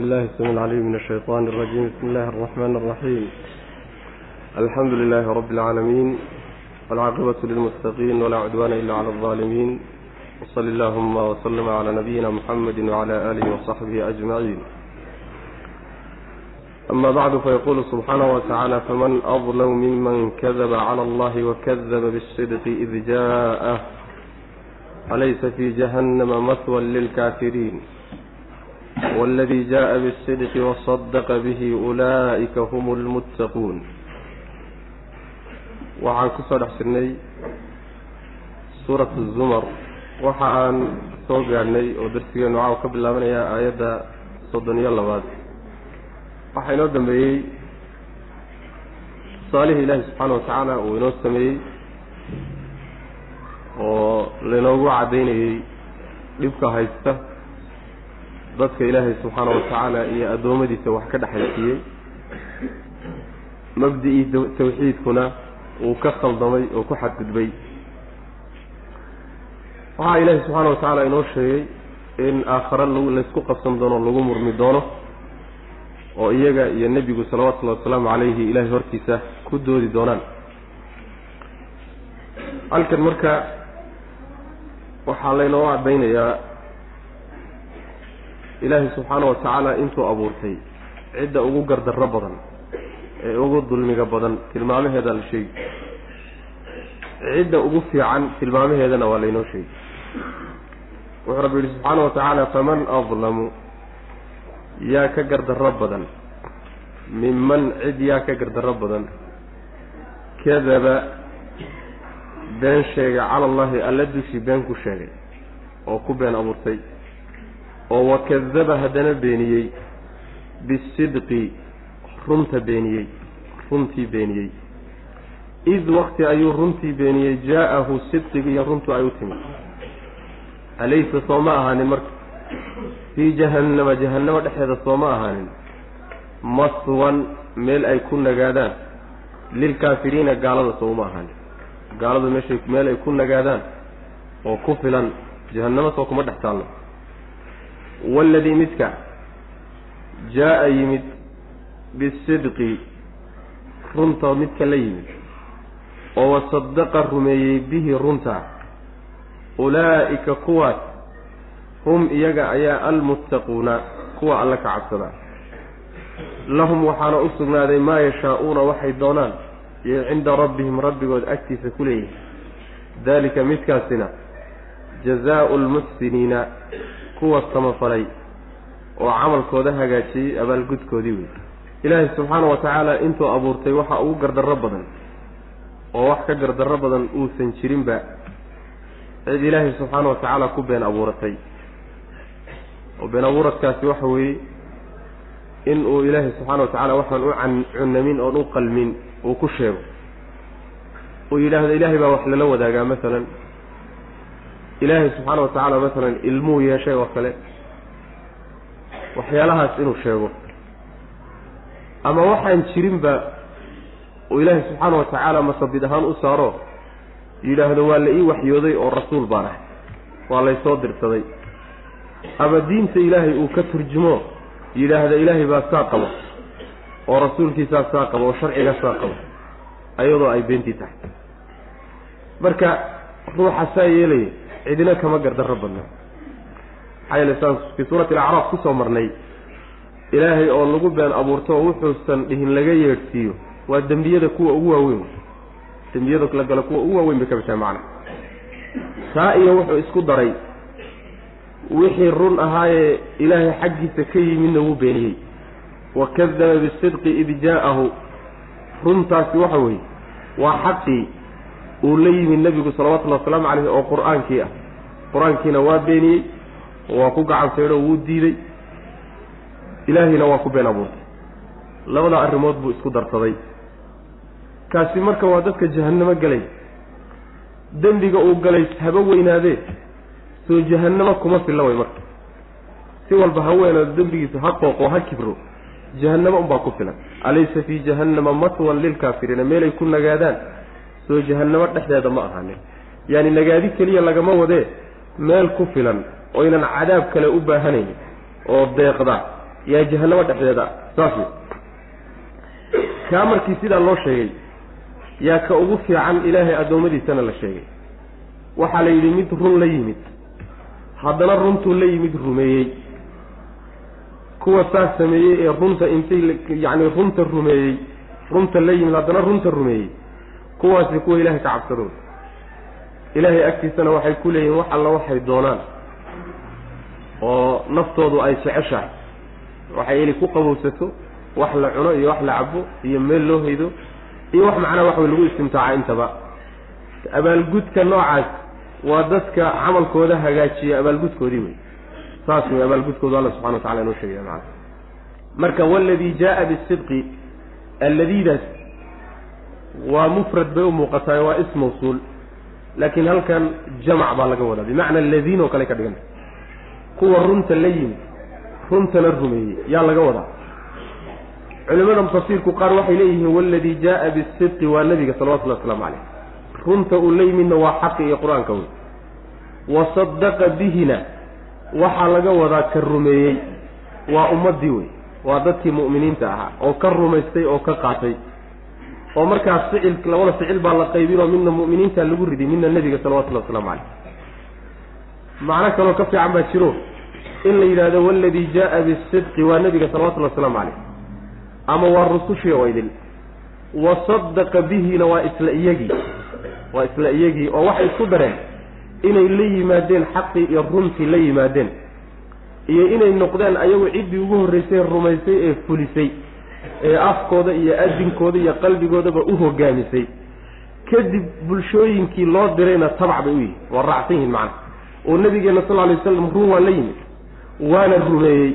بالله السميع العليم من الشيطان الرجيم بسم الله الرحمن الرحيم الحمد لله رب العالمين والعاقبة للمتقين ولا عدوان إلا على الظالمين وصل اللهم وسلم على نبينا محمد وعلى آله وصحبه أجمعين أما بعد فيقول سبحانه وتعالى فمن أظلم ممن كذب على الله وكذب بالصدق إذ جاءه أليس في جهنم مثوى للكافرين والذي جاء بالصدق وصدق به أولئك هم المتقون waxaan ku soo dhex jirnay suurat zumar waxa aan soo gaadhnay oo darsigeenu caaw ka bilaabanayaa aayadda soddon iyo labaad waxaa inoo dambeeyey tusaalihii ilaahi subxaana watacaala uu inoo sameeyey oo lainoogu caddaynayey dhibka haysta dadka ilaahay subxaana watacaala iyo addoommadiisa wax ka dhexaysiiyey mabdi-ii tawxiidkuna uu ka khaldamay oo ku xadgudbay. Waxaa ilaahay subxaana watacaala inoo sheegay in aakhare laysku qabsan doono lagu murmi doono oo iyaga iyo nebigu salawatullahi wasalaamu calayhi ilaahay hortiisa ku doodi doonaan. Halkan marka waxaa laynoo caddaynayaa ilaahay subxaana wa tacaala intuu abuurtay cidda ugu gardarro badan ee ugu dulmiga badan tilmaamaheedaa la sheegi. Cidda ugu fiican tilmaamaheedana waa laynoo sheegi. Wuxuu rabbi yihi subxaana wa tacaala faman adlamu yaa ka gardarro badan minman cid yaa ka gardarro badan kadaba been sheegay cala allahi alla dushii been ku sheegay oo ku been abuurtay oo wakadaba haddana beeniyey bisidqi runta beeniyey runtii beeniyey. Id wakti ayuu runtii beeniyey jaa-ahu sidqigi iyo runtu ay u timid alaysa soo ma ahaanin marka. Fii jahannama jahannamo dhexeeda soo ma ahaanin. Maswan meel ay ku nagaadaan. Lilkaafiriina gaalada soo uma ahaanin. Gaaladu meeshay meel ay ku nagaadaan. Oo ku filan. Jahannamo soo kuma dhex taallo waaladii midka jaa-a yimid bisidqi runta midka la yimid oo wasadaqa rumeeyey bihi runta ulaa'ika kuwaas hum iyaga ayaa almuttaquuna kuwa alla ka cabsada lahum waxaana u sugnaaday maa yashaa-uuna waxay doonaan iyo cinda rabbihim rabbigood agtiisa ku leeyihiin daalika midkaasina jazaau lmuxsiniina kuwa samafalay oo camalkooda hagaajiyey abaalgudkoodii wey ilaahay subxaana wa tacaala intuu abuurtay waxa ugu gardarro badan oo wax ka gardarro badan uusan jirinba cid ilaahay subxaana wa tacaala ku been abuuratay. Oo been abuuradkaasi waxa weeye in uu ilaahay subxaana wa tacaala waxaan u can cunamin oon u qalmin uu ku sheego. Uu yidhaahdo ilaahay baa wax lala wadaagaa masalan ilaahay subxaana wa tacaala masalan ilmuu yeeshay oo kale. Waxyaalahaas inuu sheego. Ama waxaan jirinba uu ilaahay subxaana wa tacaala masabid ahaan u saaro yidhaahdo waa la ii waxyooday oo rasuul baan ahay waa laysoo dirsaday. Ama diinta ilaahay uu ka turjumo yidhaahda ilaahay baa saa qabo. Oo rasuulkiisaa saa qabo oo sharciga saa qabo. Ayadoo ay beentii tahay. Marka ruuxa saa yeelaya cidina kama gardarro badna maxaa yeele saan fii suurati alacraaf ku soo marnay ilaahay oo lagu been abuurto oo wuxuusan dhihin laga yeedhsiiyo waa dembiyada kuwa ugu waaweyn. Dembiyada la galo kuwa ugu waaweyn bay ka bishaa macna. Taa iyo wuxuu isku daray wixii run ahaayee ilaahay xaggiisa ka yimidna wuu beeniyey. Wa kadaba bisidqi id jaa-ahu runtaasi waxa weeye waa xaqii uu la yimid nebigu salawatullahi wasalaamu caleyhi oo qur'aankii ah qur'aankiina waa beeniyey waa ku gacan seedho wuu diiday ilaahayna waa ku been abuurtay. Labadaa arrimood buu isku darsaday. Kaasi marka waa dadka jahannamo gelay dembiga uu galay haba weynaadee. Soo jahannamo kuma filla way marka. Si walba ha weynaado dembigiisa ha qooqo ha kibro. Jahannamo unbaa ku filan. Alaysa fii jahannama matwan lilkaafiriina meelay ku nagaadaan. Soo jahannamo dhexdeeda ma ahaanin yaani nagaadi keliya lagama wadee meel ku filan oynan cadaab kale u baahanayn oo deeqda yaa jahanamo dhexdeeda saas wey kaa markii sidaa loo sheegay yaa ka ugu fiican ilaahay addoommadiisana la sheegay. Waxaa la yidhi mid run la yimid. Haddana runtuu la yimid rumeeyey. Kuwa saas sameeyey ee runta intay yacni runta rumeeyey runta la yimid haddana runta rumeeyey. Kuwaasi kuwa ilaahay ka cabsadooda ilaahay agtiisana waxay ku leeyihiin wax alla waxay doonaan oo naftoodu ay jeceshahay. Waxay ili ku qabowsato wax la cuno iyo wax la cabo iyo meel loo haydo iyo wax macnaa wax way lagu istimtaaca intaba. Abaalgudka noocaas waa dadka camalkooda hagaajiya abaalgudkoodii wey saas wey abaalgudkoodu alla subxana wa tacala inoo sheegaya macana marka waladii jaa bisidqi alladiidaas waa mufrad bay u muuqataay waa is mawsuul laakiin halkan jamac baa laga wadaa bimacna aladiin oo kale ka dhiganta kuwa runta la yimid runtana rumeeyey yaa laga wadaa. Culimada tafsiirku qaar waxay leeyihiin waladii jaa bisidqi waa nabiga salawatullahi waslamu caleyh runta uu la yimidna waa xaqi iyo qur'aanka wey wa sadaqa bihina waxaa laga wadaa ka rumeeyey. Waa ummaddii wey waa dadkii mu'miniinta ahaa oo ka rumaystay oo ka qaatay oo markaas ficil labada ficil baa la qaybinoo midna mu'miniinta lagu riday midna nebiga salawatullahi waslamu caleyh macno kaloo ka fiican baa jiro in la yidhaahdo waladii jaa bisidqi waa nebiga salawatullahi waslamu caleyh ama waa rusushii oo idin wa sadaqa bihina waa isla iyagii. Waa isla iyagii oo waxay isku dareen inay la yimaadeen xaqii iyo runtii la yimaadeen. Iyo inay noqdeen ayagu ciddii ugu horreysay rumaysay ee fulisay ee afkooda iyo adinkooda iyo qalbigoodaba u hogaamisay kadib bulshooyinkii loo dirayna tabac bay u yihiin waa raacsan yihiin macana oo nabigeenna sal alay waslam run waa la yimid waana rumeeyey.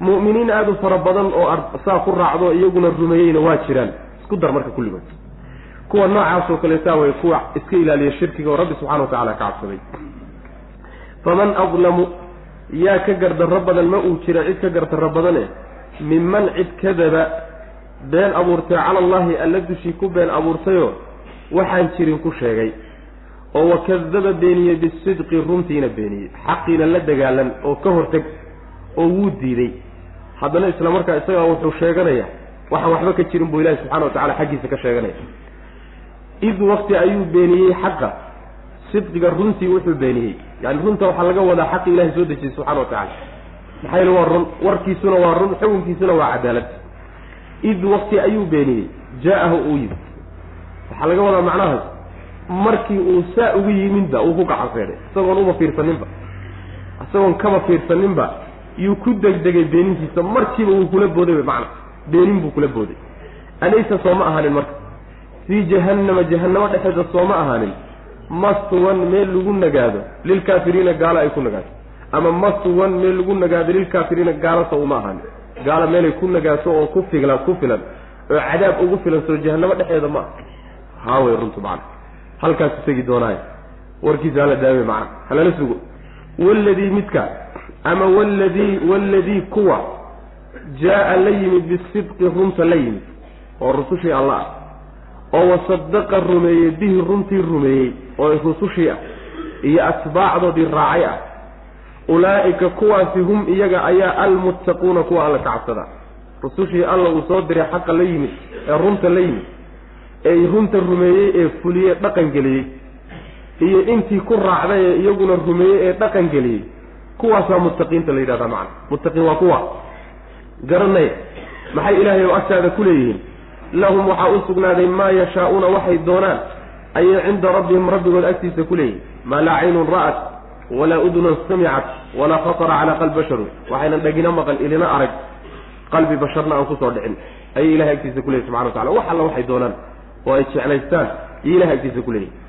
Mu'miniin aada u fara badan oo saa ku raacdo iyaguna rumeeyeyna waa jiraan. Isku dar marka kulligood kuwa noocaasoo kaleetaa way kuwa iska ilaaliya shirkiga oo rabbi subxana wa tacala ka cabsaday. Faman adlamu yaa ka gardarro badan ma uu jira cid ka gardarro badane minman cid kadaba been abuurtay cala allahi alla dushii ku been abuurtayoo waxaan jirin ku sheegay oo wakadaba beeniyey bisidqi runtiina beeniyey xaqiina la dagaalan oo ka horteg oo wuu diiday. Haddana isla markaa isagaa wuxuu sheeganaya waxaan waxba ka jirin buu ilahi subxana wa tacala xaggiisa ka sheeganaya id wakti ayuu beeniyey xaqa sidqiga runtii wuxuu beeniyey. Yani runta waxaa laga wadaa xaqi ilahay soo dejiyey subxana wa tacala maxaa yeele waa run warkiisuna waa run xukunkiisuna waa cadaalad. Id wakti ayuu beeniyey jaa-ahu uu yimid. Waxaa laga wadaa macnahaas markii uu saa ugu yimidba uu ku gacan seedhay isagoon uma fiirsaninba. Isagoon kama fiirsaninba yuu ku degdegay beenintiisa markiiba wuu kula booday macna beenin buu kula booday. Alaysa soo ma ahaanin marka. Fii jahannama jahannamo dhexeeda sooma ahaanin. Maswan meel lagu nagaado lilkaafiriina gaalo ay ku nagaato ama maswan meel lagu nagaado lilkaafiriina gaalosa uma ahaanin gaalo meelay ku nagaato oo ku filan ku filan. Oo cadaab ugu filan soo jahannamo dhexeeda ma ah haaway runtu macna halkaasu tegi doonaayo. Warkiisa hala daame macna. Halala sugo. Waladii midka ama waladii waladii kuwa jaa-a la yimid bisidqi runta la yimid oo rusushii alla ah oo wasadaqa rumeeyey bihi runtii rumeeyey oo rusushii ah iyo atbaacdoodii raacay ah ulaa'ika kuwaasi hum iyaga ayaa almuttaquuna kuwa alla ka cabsada. Rusushii alla uu soo diray xaqa la yimid ee runta la yimid ee runta rumeeyey ee fuliyey dhaqan geliyey iyo intii ku raacday ee iyaguna rumeeyey ee dhaqan geliyey kuwaasaa muttaqiinta la yidhahdaa macana muttaqiin waa kuwa. Garanaya maxay ilaahay oo agtaada ku leeyihiin? Lahum waxaa u sugnaaday maa yashaa'uuna waxay doonaan ayay cinda rabbihim rabbigood agtiisa ku leeyihiin maa laa caynun ra'at walaa udunun samicat walaa khatara calaa qalbi basharun waxaynan dhagina maqan ilina arag qalbi basharna aan ku soo dhicin. Ayay ilahay agtiisa ku leeyihiin subxana wa tacala wax alla waxay doonaan oo ay jeclaystaan. Iyo ilahay agtiisa ku leeyihiin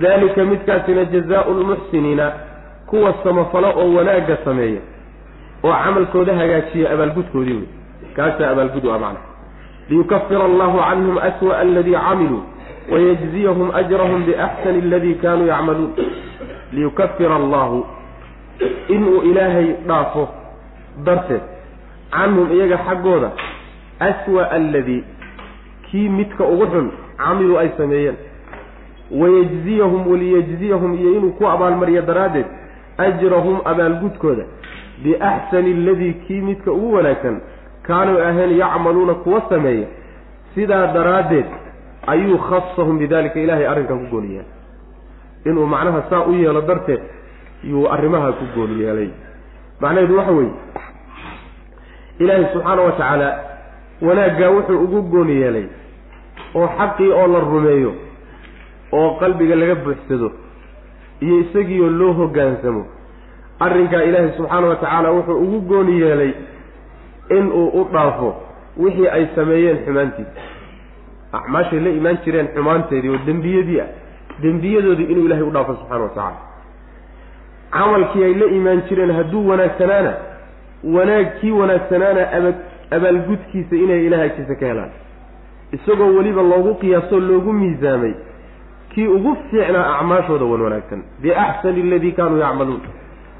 dalika midkaasina jazaau lmuxsiniina kuwa samafalo oo wanaagga sameeya oo camalkooda hagaajiya abaalgudkoodii wey kaasaa abaalgud ah macna. Liyukafira allahu canhum aswa'a aladii camiluu wayajziyahum ajrahum biaxsani aladii kaanuu yacmaluun liyukafira allahu inuu ilaahay dhaafo darteed canhum iyaga xaggooda aswa'a aladii kii midka ugu xun camiluu ay sameeyeen. Wayajziyahum waliyajziyahum iyo inuu ku abaalmariyo daraaddeed ajrahum abaalgudkooda biaxsani aladii kii midka ugu wanaagsan kaanuu ahayn yacmaluuna kuwa sameeya. Sidaa daraaddeed ayuu khasahum bidalika ilaahay arrinkan ku gooni yeelay inuu macnaha saa u yeelo darteed yuu arrimaha ku gooni yeelay. Macnaheedu waxa weeye ilaahay subxaana wa tacaala wanaaggaa wuxuu ugu gooni yeelay oo xaqii oo la rumeeyo oo qalbiga laga buuxsado iyo isagiioo loo hoggaansamo arrinkaa ilaahay subxaana wa tacaala wuxuu ugu gooni yeelay inuu u dhaafo wixii ay sameeyeen xumaantiisa. Acmaashay la imaan jireen xumaanteedii oo dembiyadii ah dembiyadoodii inuu ilaahay u dhaafo subxana wa tacaala. Camalkii ay la imaan jireen hadduu wanaagsanaana wanaag kii wanaagsanaana aba abaalgudkiisa inay ilahay agtiisa ka helaan. Isagoo weliba loogu qiyaasoo loogu miisaamay kii ugu fiicnaa acmaashooda wan wanaagsan. Biaxsani aladii kaanuu yacmaluun.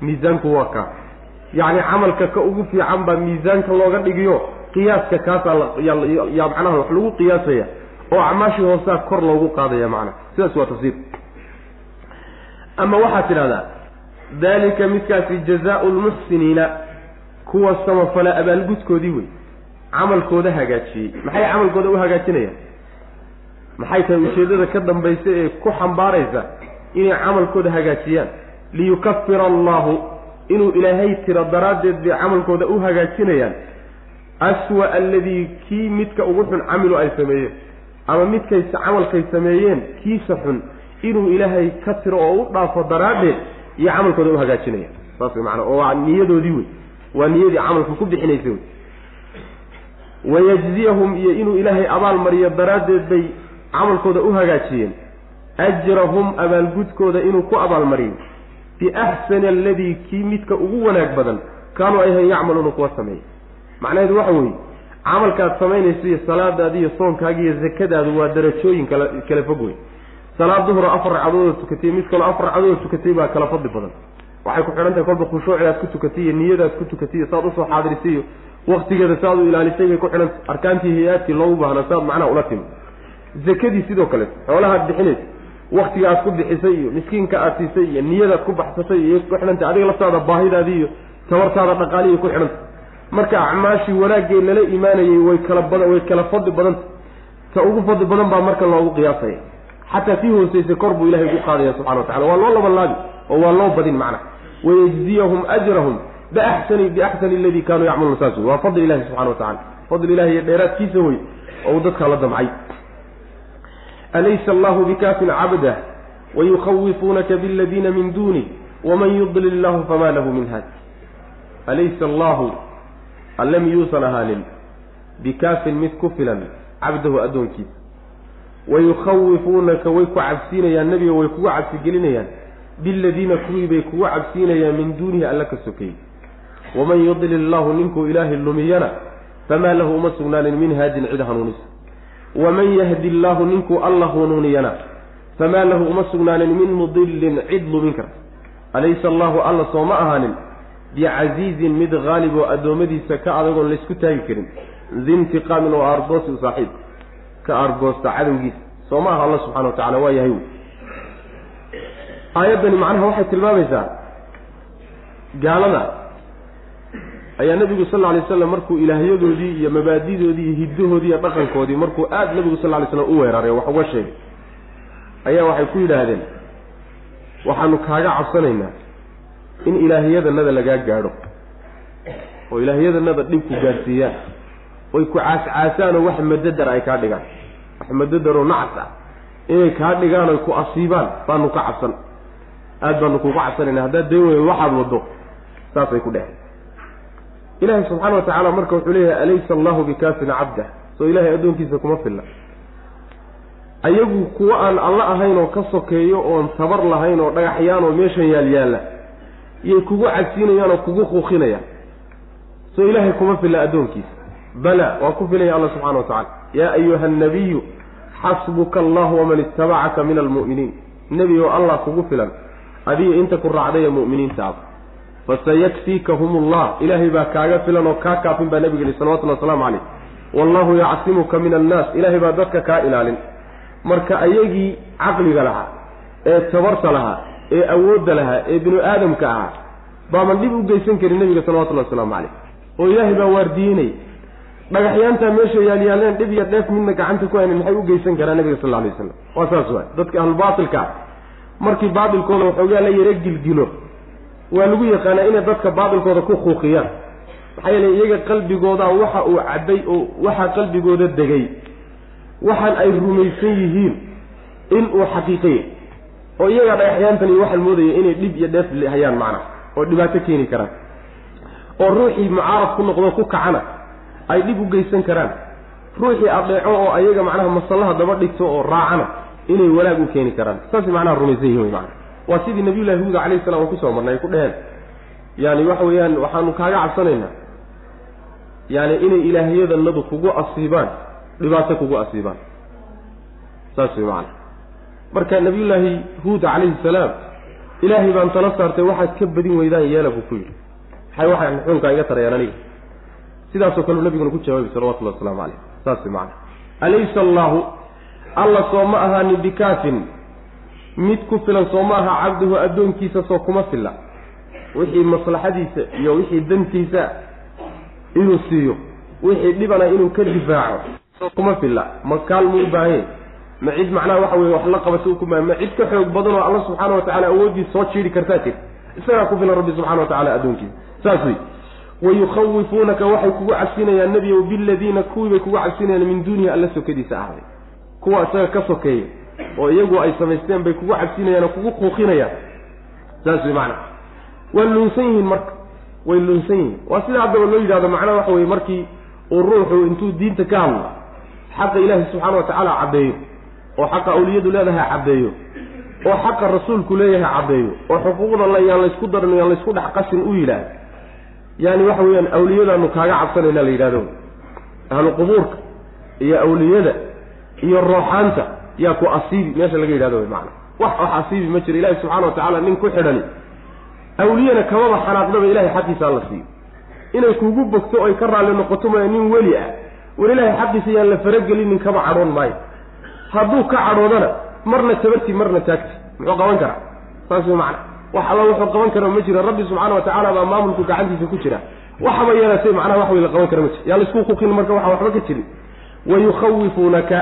Miisaanku waa kaa. Yacni camalka ka ugu fiican baa miisaanka looga dhigiyo. Qiyaaska kaasaa yaa macnaha wax lagu qiyaasaya oo acmaashii hoosaa kor loogu qaadaya macnaha sidaas waa tafsiir. Ama waxaad tidhahdaa dalika midkaasi jazaau lmuxsiniina kuwa samafala abaalgudkoodii wey camalkooda hagaajiyey. Maxay camalkooda u hagaajinayaan? Maxay tahay ujeeddada ka dambaysa ee ku xambaaraysa inay camalkooda hagaajiyaan? Liyukafira allahu inuu ilaahay tiro daraaddeed bay camalkooda u hagaajinayaan aswa aladii kii midka ugu xun camilu ay sameeyeen ama midkay camalkay sameeyeen kiisa xun inuu ilaahay ka tiro oo u dhaafo daraaddeed iyo camalkooda u hagaajinayaan saas way macana oo waa niyadoodii wey waa niyadii camalka ku bixinaysa wey wayajziyahum iyo inuu ilaahay abaal mariyo daraaddeed bay camalkooda u hagaajiyeen. Ajrahum abaalgudkooda inuu ku abaalmariyo biaxsani aladii kii midka ugu wanaag badan kaanuu ayhan yacmaluuna kuwa sameeya macnaheedu waxa weeye camalkaad samaynaysa iyo salaadaadi iyo soonkaagi iyo zakadaadu waa darajooyin kala kala fog wey salaad duhura afar ragcadoodoo tukatay mid kaloo afar ragcadoodoo tukatay baa kala fadli badan. Waxay ku xidhan tahay kolba khushuucidaad ku tukatay iyo niyadaad ku tukatay iyo saad u soo xaadirisay iyo waktigeeda saad u ilaalisay bay ku xidhantay arkaantii hay'aadkii loogu baahnaa saad macnaha ula timi zakadii sidoo kale xoolahaad bixinaysa waktiga aad ku bixisay iyo miskiinka aad siisay iyo niyadaad ku baxsatay iyo ku xidhantay adiga laftaada baahidaadii iyo tabartaada dhaqaalihii ku xidhantay marka acmaashii wanaagay lala imaanayay way kala badan way kala fadli badanta ta ugu fadli badan baa marka loogu qiyaasaya. Xataa tii hoosaysay kor buu ilahay ugu qaadaya subxana wa tacala waa loo labanlaabi oo waa loo badin macna. Wayajziyahum ajrahum biaxsani biaxsani aladii kaanuu yacmaluuna saas. Waa fadli ilahi subxana wa tacala fadli ilahi iyo dheeraadkiisa wey oo uu dadkaa la damcay. Alaysa allahu bikaafin cabdah wayukhawifuunaka biladiina min duunih waman yudlil illahu famaa lahu min haad. Alaysa allahu alle miyuusan ahaanin bikaafin mid ku filan cabdahu addoonkiisa wayukhawifuunaka way ku cabsiinayaan nebiga way kugu cabsigelinayaan biladiina kuwii bay kugu cabsiinayaan min duunihi alla ka sokay waman yudlil illahu ninkuu ilaahay lumiyana famaa lahu uma sugnaanin min haadin cid hanuunisa waman yahdi illaahu ninkuu alla hanuuniyana famaa lahu uma sugnaanin min mudilin cid lumin karta alaysa allahu alla soo ma ahaanin bicasiizin mid haalib oo addoommadiisa ka adagoon laysku taagi karin. Dintiqaamin oo aargoosi u saaxiib. Ka aargoosta cadowgiisa. Soo ma aha alla subxana wa tacala waa yahay aayaddani macnaha waxay tilmaamaysaa. Gaalada ayaa nebigu sal alay slam markuu ilaahyadoodii iyo mabaadidoodii iyo hiddahoodii iyo dhaqankoodii markuu aada nebigu sal alay slam u weeraray wax uga sheegay. Ayaa waxay ku yidhaahdeen waxaanu kaaga cabsanaynaa in ilaahyadanada lagaa gaadho oo ilaahyadanada dhibku gaadhsiiyaan oy ku caascaasaan oo wax madadar ay kaa dhigaan wax madadar oo nacas ah inay kaa dhigaan oy ku asiibaan baanu ka cabsan. Aada baanu kuuga cabsanayna haddaad dayn weyn waxaad waddo saasay ku dheheen ilaahay subxaana wa tacaala marka wuxuu leeyahay alaysa allahu bikaafin cabdah soo ilaahay addoonkiisa kuma filla. Ayagu kuwo aan alla ahayn oo ka sokeeyo oon tabar lahayn oo dhagaxyaan oo meeshan yaal iyay kugu cabsiinayaan oo kugu kuuqinayaan soo ilaahay kuma filla addoonkiisa. Bala waa ku filaya alla subxana wa tacala yaa ayuha annabiyu xasbuka allahu waman itabacaka min almu'miniin nebi oo allah kugu filan adiga inta ku raacdaya mu'miniintaada fasayakfiikahum allah ilaahay baa kaaga filan oo kaa kaafin baa nebiga yihi salawatullhi wasalaamu caleyh wallahu yacsimuka min annaas. Ilaahay baa dadka kaa ilaalin. Marka ayagii caqliga lahaa ee tabarta lahaa ee awoodda lahaa ee binu aadamka ahaa baaban dhib u geysan karin nebiga salawatullahi wasalaamu caleyh oo ilaahay baa waardiinay. Dhagaxyaantaa meesha yaalyaaleen dhib iyo dheef midna gacanta ku haynin maxay u geysan karaan nabiga sal alay waslam waa saas waay. Dadka ahlubaatilka ah markii baatilkooda waxoogaa la yaro gilgilo waa lagu yaqaanaa inay dadka baatilkooda ku kuuqiyaan maxaa yeele iyaga qalbigooda waxa uu cabbay oo waxaa qalbigooda degay waxaan ay rumaysan yihiin in uu xaqiiqaya oo iyagaa dhagaxyaantan iyo waxaan moodaya inay dhib iyo dheef hayaan macna oo dhibaato keeni karaan. oo ruuxii mucaarad ku noqdo ku kacana ay dhib u geysan karaan. ruuxii adeeco oo ayaga macnaha masallaha daba dhigto oo raacana inay walaag u keeni karaan. saasay macnaha rumaysan yihiin macana waa sidii nabiyullahi huuda calayhi salam aan ku soo marnay ay ku dheheen yaani waxa weeyaan waxaanu kaaga cabsanaynaa. yaani inay ilaahyadanadu kugu asiibaan dhibaato kugu asiibaan. saas wey macana marka nabiyullaahi huuda calayhi salaam ilaahay baan tala saartay waxaad ka badin weydaan yeela buu ku yidhi. Maxay waxaan xuunkaa iga tarayaan aniga. Sidaasoo kaleu nabiguna ku jawaabi salawatullahi wasalaamu caleyh saas macana alaysa allaahu alla soo ma ahaanin bikaafin. Mid ku filan soo ma aha cabduhu addoonkiisa soo kuma filla. Wixii maslaxadiisa iyo wixii dantiisa inuu siiyo. Wixii dhibana inuu ka difaaco soo kuma filla. Ma kaalmu u baahanye ma cid macnaha waxa weye wax la qabata u kuma ma cid ka xoog badan oo alla subxaana wa tacala awooddiisa soo jiiri kartaa jirta isagaa ku filan rabbi subxana wa tacala addoonkiisa. Saas wey wayukhawifuunaka waxay kugu cabsinayaan nebiyow biladiina kuwii bay kugu cabsinayaan min duunihi alla sokadiisa ahday. Kuwa isaga ka sokeeya oo iyagu ay samaysteen bay kugu cabsinayaan oo kugu quuqinayaan. Saas way macana waa luunsan yihiin marka. Way luunsan yihiin. Waa sida haddaba loo yidhahdo macnaha waxa weye markii uu ruuxu intuu diinta ka hadlo xaqa ilaahi subxaana wa tacaala caddeeyo oo xaqa awliyadu leedahay caddeeyo oo xaqa rasuulku leeyahay caddeeyo oo xuquuqda la yaan laysku darin yaan laysku dhex qasin u yidhaahdo yaani waxa weeyaan awliyadaanu kaaga cabsanayna la yidhahdo ahlu qubuurka iyo awliyada iyo rooxaanta yaa ku asiibi meesha laga yidhahdo wy maana wax wax asiibi ma jiro ilahi subxana wa tacala nin ku xidhani. Awliyana kamaba xanaaqdaba ilahay xaqiisa alla siiyo inay kugu bogto oy ka raalli noqoto maya nin weli ah. War ilahay xaqiisa yaan la faragelinin kaba cadhoon maayo hadduu ka cadhoodana marna tabarti marna taagti muxuu qaban karaa? Saas wey macana wax alla wuxuu qaban kara ma jira. Rabbi subxaana wa tacala baa maamulku gacantiisa ku jira. Waxaba yeelatay macnaha wax wey la qaban kara ma jira. Yaa la isku kuqin marka waxa waxba ka jirin wayukhawifuunaka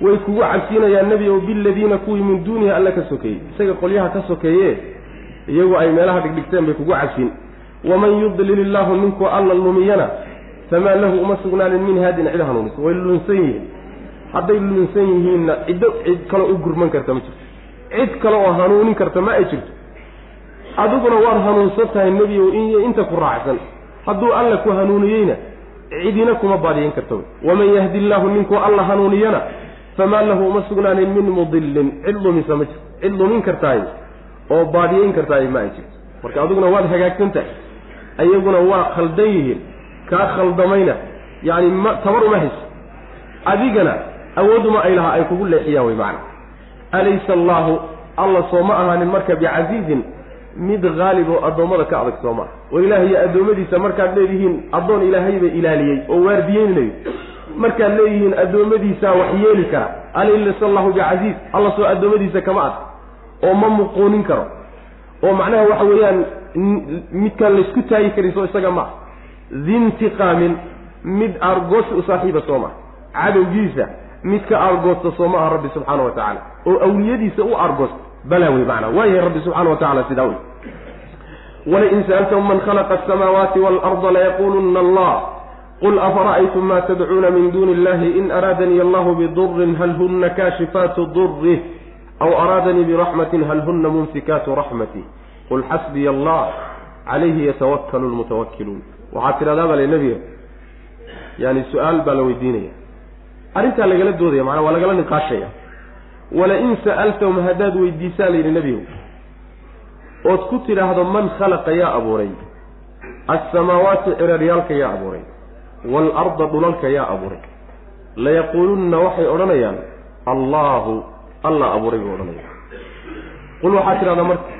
way kugu cabsiinayaan nebi ow biladiina kuwii min duunihi alla ka sokeeyey. Isaga qolyaha ka sokeeye iyagu ay meelaha dhigdhigteen bay kugu cabsin waman yudlil illaahu ninkuu alla lumiyana famaa lahu uma sugnaanin min haadin cid hanuunisa. Way lunsan yihiin hadday lunsan yihiinna ciddo cid kaloo u gurman karta ma jirto. Cid kale oo hanuunin karta ma ay jirto. Adiguna waad hanuunsan tahay nebiyow in inta ku raacsan. Hadduu alla ku hanuuniyeyna cidina kuma baadiyen karta waman yahdi illaahu ninkuu alla hanuuniyana famaa lahu uma sugnaanin min mudilin cid lumisa ma jirto cid lumin kartaay oo baadiyeyn kartaay ma ay jirto. Marka adiguna waad hagaagsan tahay. Ayaguna waa khaldan yihiin. Kaa khaldamayna yacni ma tabar uma hayso. Adigana awooduma ay lahaa ay kugu leexiyaan way macana alaysa allaahu alla soo ma ahaanin marka bicasiizin mid haalib oo addoommada ka adag soo maaha oo ilaahay addoommadiisa markaad leedihiin addoon ilaahayba ilaaliyey oo waardiyeynayo markaad leeyihiin addoommadiisaa wax yeeli kara. Alaysa allahu bicasiiz alla soo addoommadiisa kama ad oo ma muquunin karo. Oo macnaha waxa weeyaan midkaan laysku taagi karin soo isaga ma dintiqaamin mid aargoosi u saaxiiba soo maha cadowgiisa mid ka aargoosta soo ma aha rabbi subxaana wa tacaala. Oo awliyadiisa u aargoosta balaa wey macnaa. Waayahay rabbi subxana wa tacala sidaa wey. Walain sa'altahum man khalaqa asamaawaati waalarda layaquluna allah. Qul afara'aytum ma tadcuuna min duuni illahi in araadanii allahu bidurin hal huna kaashifaatu durih aw araadanii biraxmatin hal huna mumsikaatu raxmatih qul xasbiya allah. Calayhi yatawakkalu lmutawakkiluun waxaad tidhahdaa baa le nebiga yani su'aal baa la weydiinaya arrintaa lagala doodaya macnaa waa lagala niqaashaya. Walain sa'altahum haddaad weydiisaa la yidhi nebigu ood ku tidhaahdo man khalaqa yaa abuuray? Alsamaawaati ciraryaalka yaa abuuray? Waalarda dhulalka yaa abuuray? Layaquulunna waxay odhanayaan allaahu allah abuuray buu odhanaya qul waxaad tidhahdaa marka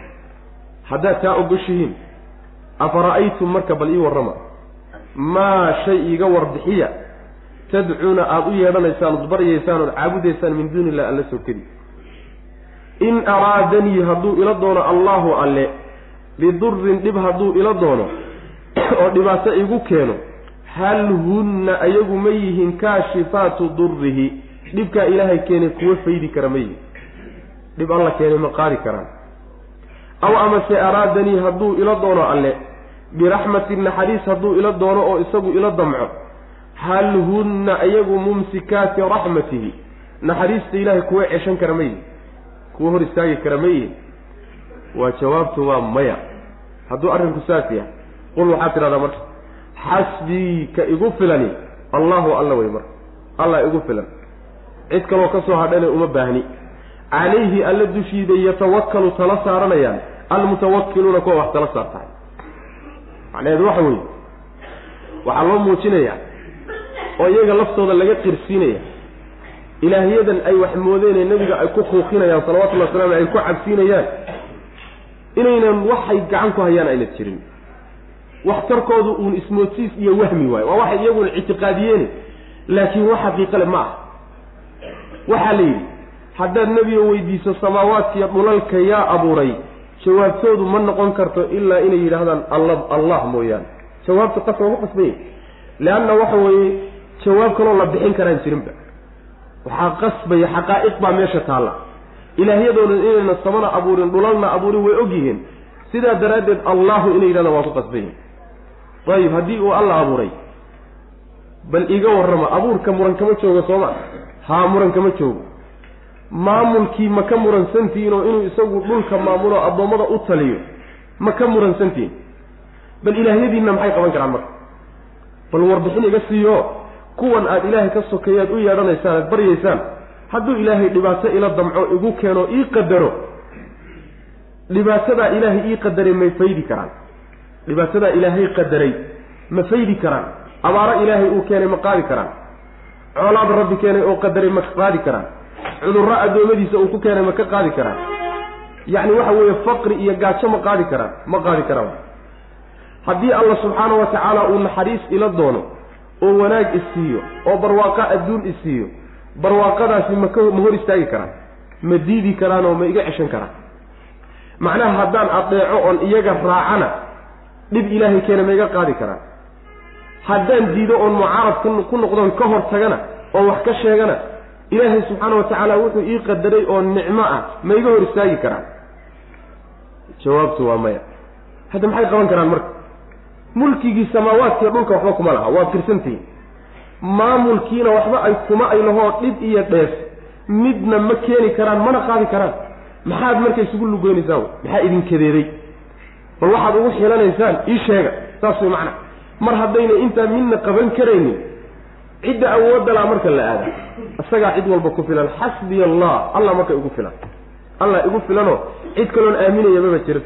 haddaad taa ogoshihiin afara'aytum marka bal ii warrama. Maa shay iiga warbixiya tadcuuna aada u yeedhanaysaan ood baryaysaan ood caabudaysaan min duuni illah alla soo keli in araadanii hadduu ila doono allaahu alle bidurin dhib hadduu ila doono oo dhibaato igu keeno hal hunna ayagu ma yihiin kaashifaatu durrihi dhibkaa ilaahay keenay kuwa faydi kara ma yihiin dhib alla keenay ma qaadi karaan. Aw amase araadanii hadduu ila doono alle biraxmatin naxariis hadduu ila doono oo isagu ila damco hal hunna ayagu mumsikaati raxmatihi. Naxariista ilaahay kuwa ceshan kara ma yihiin kuwa hor istaagi kara ma yihiin waa jawaabtu waa maya. Hadduu arrinku saas yahay qul waxaad tidhahdaa marka xasbii ka igu filani allahu alla wey marka allah igu filan. Cid kaloo ka soo hadhana uma baahni. Calayhi alla dushiida yatawakkalu tala saaranayaan almutawakkiluuna kuwa wax tala saartahay. Macnaheedu waxa weeye waxaa loo muujinayaa oo iyaga laftooda laga qirsiinaya. Ilaahyadan ay wax moodeenee nebiga ay ku kuuqinayaan salawatullahi waslamu ay ku cabsiinayaan. Inaynan waxay gacan ku hayaan ayna jirin. Waxtarkoodu uun ismoodsiis iyo wahmi waayo. Waa waxay iyaguna ictiqaadiyeene laakiin wax xaqiiqale ma ah waxaa la yidhi haddaad nebiga weydiiso samaawaadkiiyo dhulalka yaa abuuray jawaabtoodu ma noqon karto ilaa inay yidhaahdaan alla allah mooyaane jawaabta qas loogu qasbanya leanna waxa weeye jawaab kaloo la bixin karaan jirinba waxaa qasbaya xaqaa'iq baa meesha taalla. Ilaahyadoodan inayna samana abuurin dhulalna abuurin way og yihiin. Sidaa daraaddeed allahu inay yidhahdaan waa ku qasbanya ayib haddii uu alla abuuray bal iga warrama abuurka muran kama joogo sooma haa muran kama joogo. Maamulkii ma ka muransantihiinoo inuu isagu dhulka maamulo addoommada u taliyo ma ka muransantihiin bal ilaahyadiinna maxay qaban karaan marka? Bal warbixin iga siiyo kuwan aada ilaahay ka sokeeyaad u yeedhanaysaan aad baryaysaan hadduu ilaahay dhibaato ila damco igu keeno ii qadaro. Dhibaatadaa ilaahay ii qadaray may faydi karaan. Dhibaatadaa ilaahay qadaray ma faydi karaan. Abaaro ilaahay uu keenay ma qaadi karaan. Coolaad rabbi keenay oo qadaray ma qaadi karaan. Cudurro addoommadiisa uu ku keenay ma ka qaadi karaan. Yacni waxa weeye faqri iyo gaajo ma qaadi karaan ma qaadi karaan. Haddii alla subxaana wa tacaala uu naxariis ila doono oo wanaag isiiyo oo barwaaqo adduun isiiyo barwaaqadaasi maka ma hor istaagi karaan ma diidi karaan oo ma iga ceshan karaan. Macnaha haddaan adeeco oon iyaga raacana dhib ilaahay keena ma iga qaadi karaan. Haddaan diido oon mucaarad ku noqdoon ka hor tagana oon wax ka sheegana ilaahay subxaana wa tacaala wuxuu ii qadaray oo nicmo ah ma iga hor istaagi karaan. Jawaabtu waa maya. Hadda maxay qaban karaan marka mulkigii samaawaadkiiyo dhulka waxba kuma laha waad kirsantihiin maamulkiina waxba ay kuma ay lahoo dhib iyo dheef. Midna ma keeni karaan mana qaadi karaan. Maxaad marka isugu lugoynaysaan maxaa idin kadeeday? Bal waxaad ugu xilanaysaan ii sheega. Saas way macna. Mar haddayna intaa midna qaban karaynin cidda awoodalaa marka la aada. Isagaa cid walba ku filan. Xasbiya allah allah marka igu filan. Allah igu filanoo cid kaloon aaminaya maba jira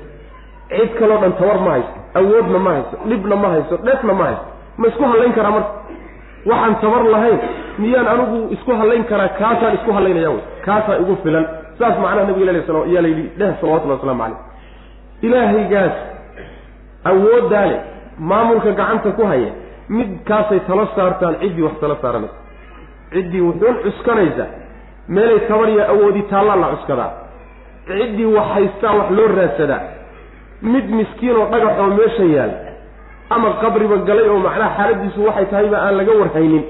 cid kaloo dhan tabar ma hayso awoodna ma hayso dhibna ma hayso dheefna ma hayso ma isku hallayn karaa marka? Waxaan tabar lahayn miyaan anigu isku hallayn karaa kaasaan isku hallaynaya wy kaasaa igu filan. Saas macnaha nabiga l sl yaa layidhi dheh salawatullahi waslamu caleyh ilaahaygaas awooddaa leh maamulka gacanta ku haya mid kaasay talo saartaan ciddii wax talo saaranaysa ciddii wuxuun cuskanaysa meelay tabar iyo awoodi taallaa la cuskadaa. Ciddii wax haystaa wax loo raadsadaa mid miskiin oo dhagaxoo meesha yaal ama qabriba galay oo macnaha xaaladiisu waxay tahayba aan laga warhaynin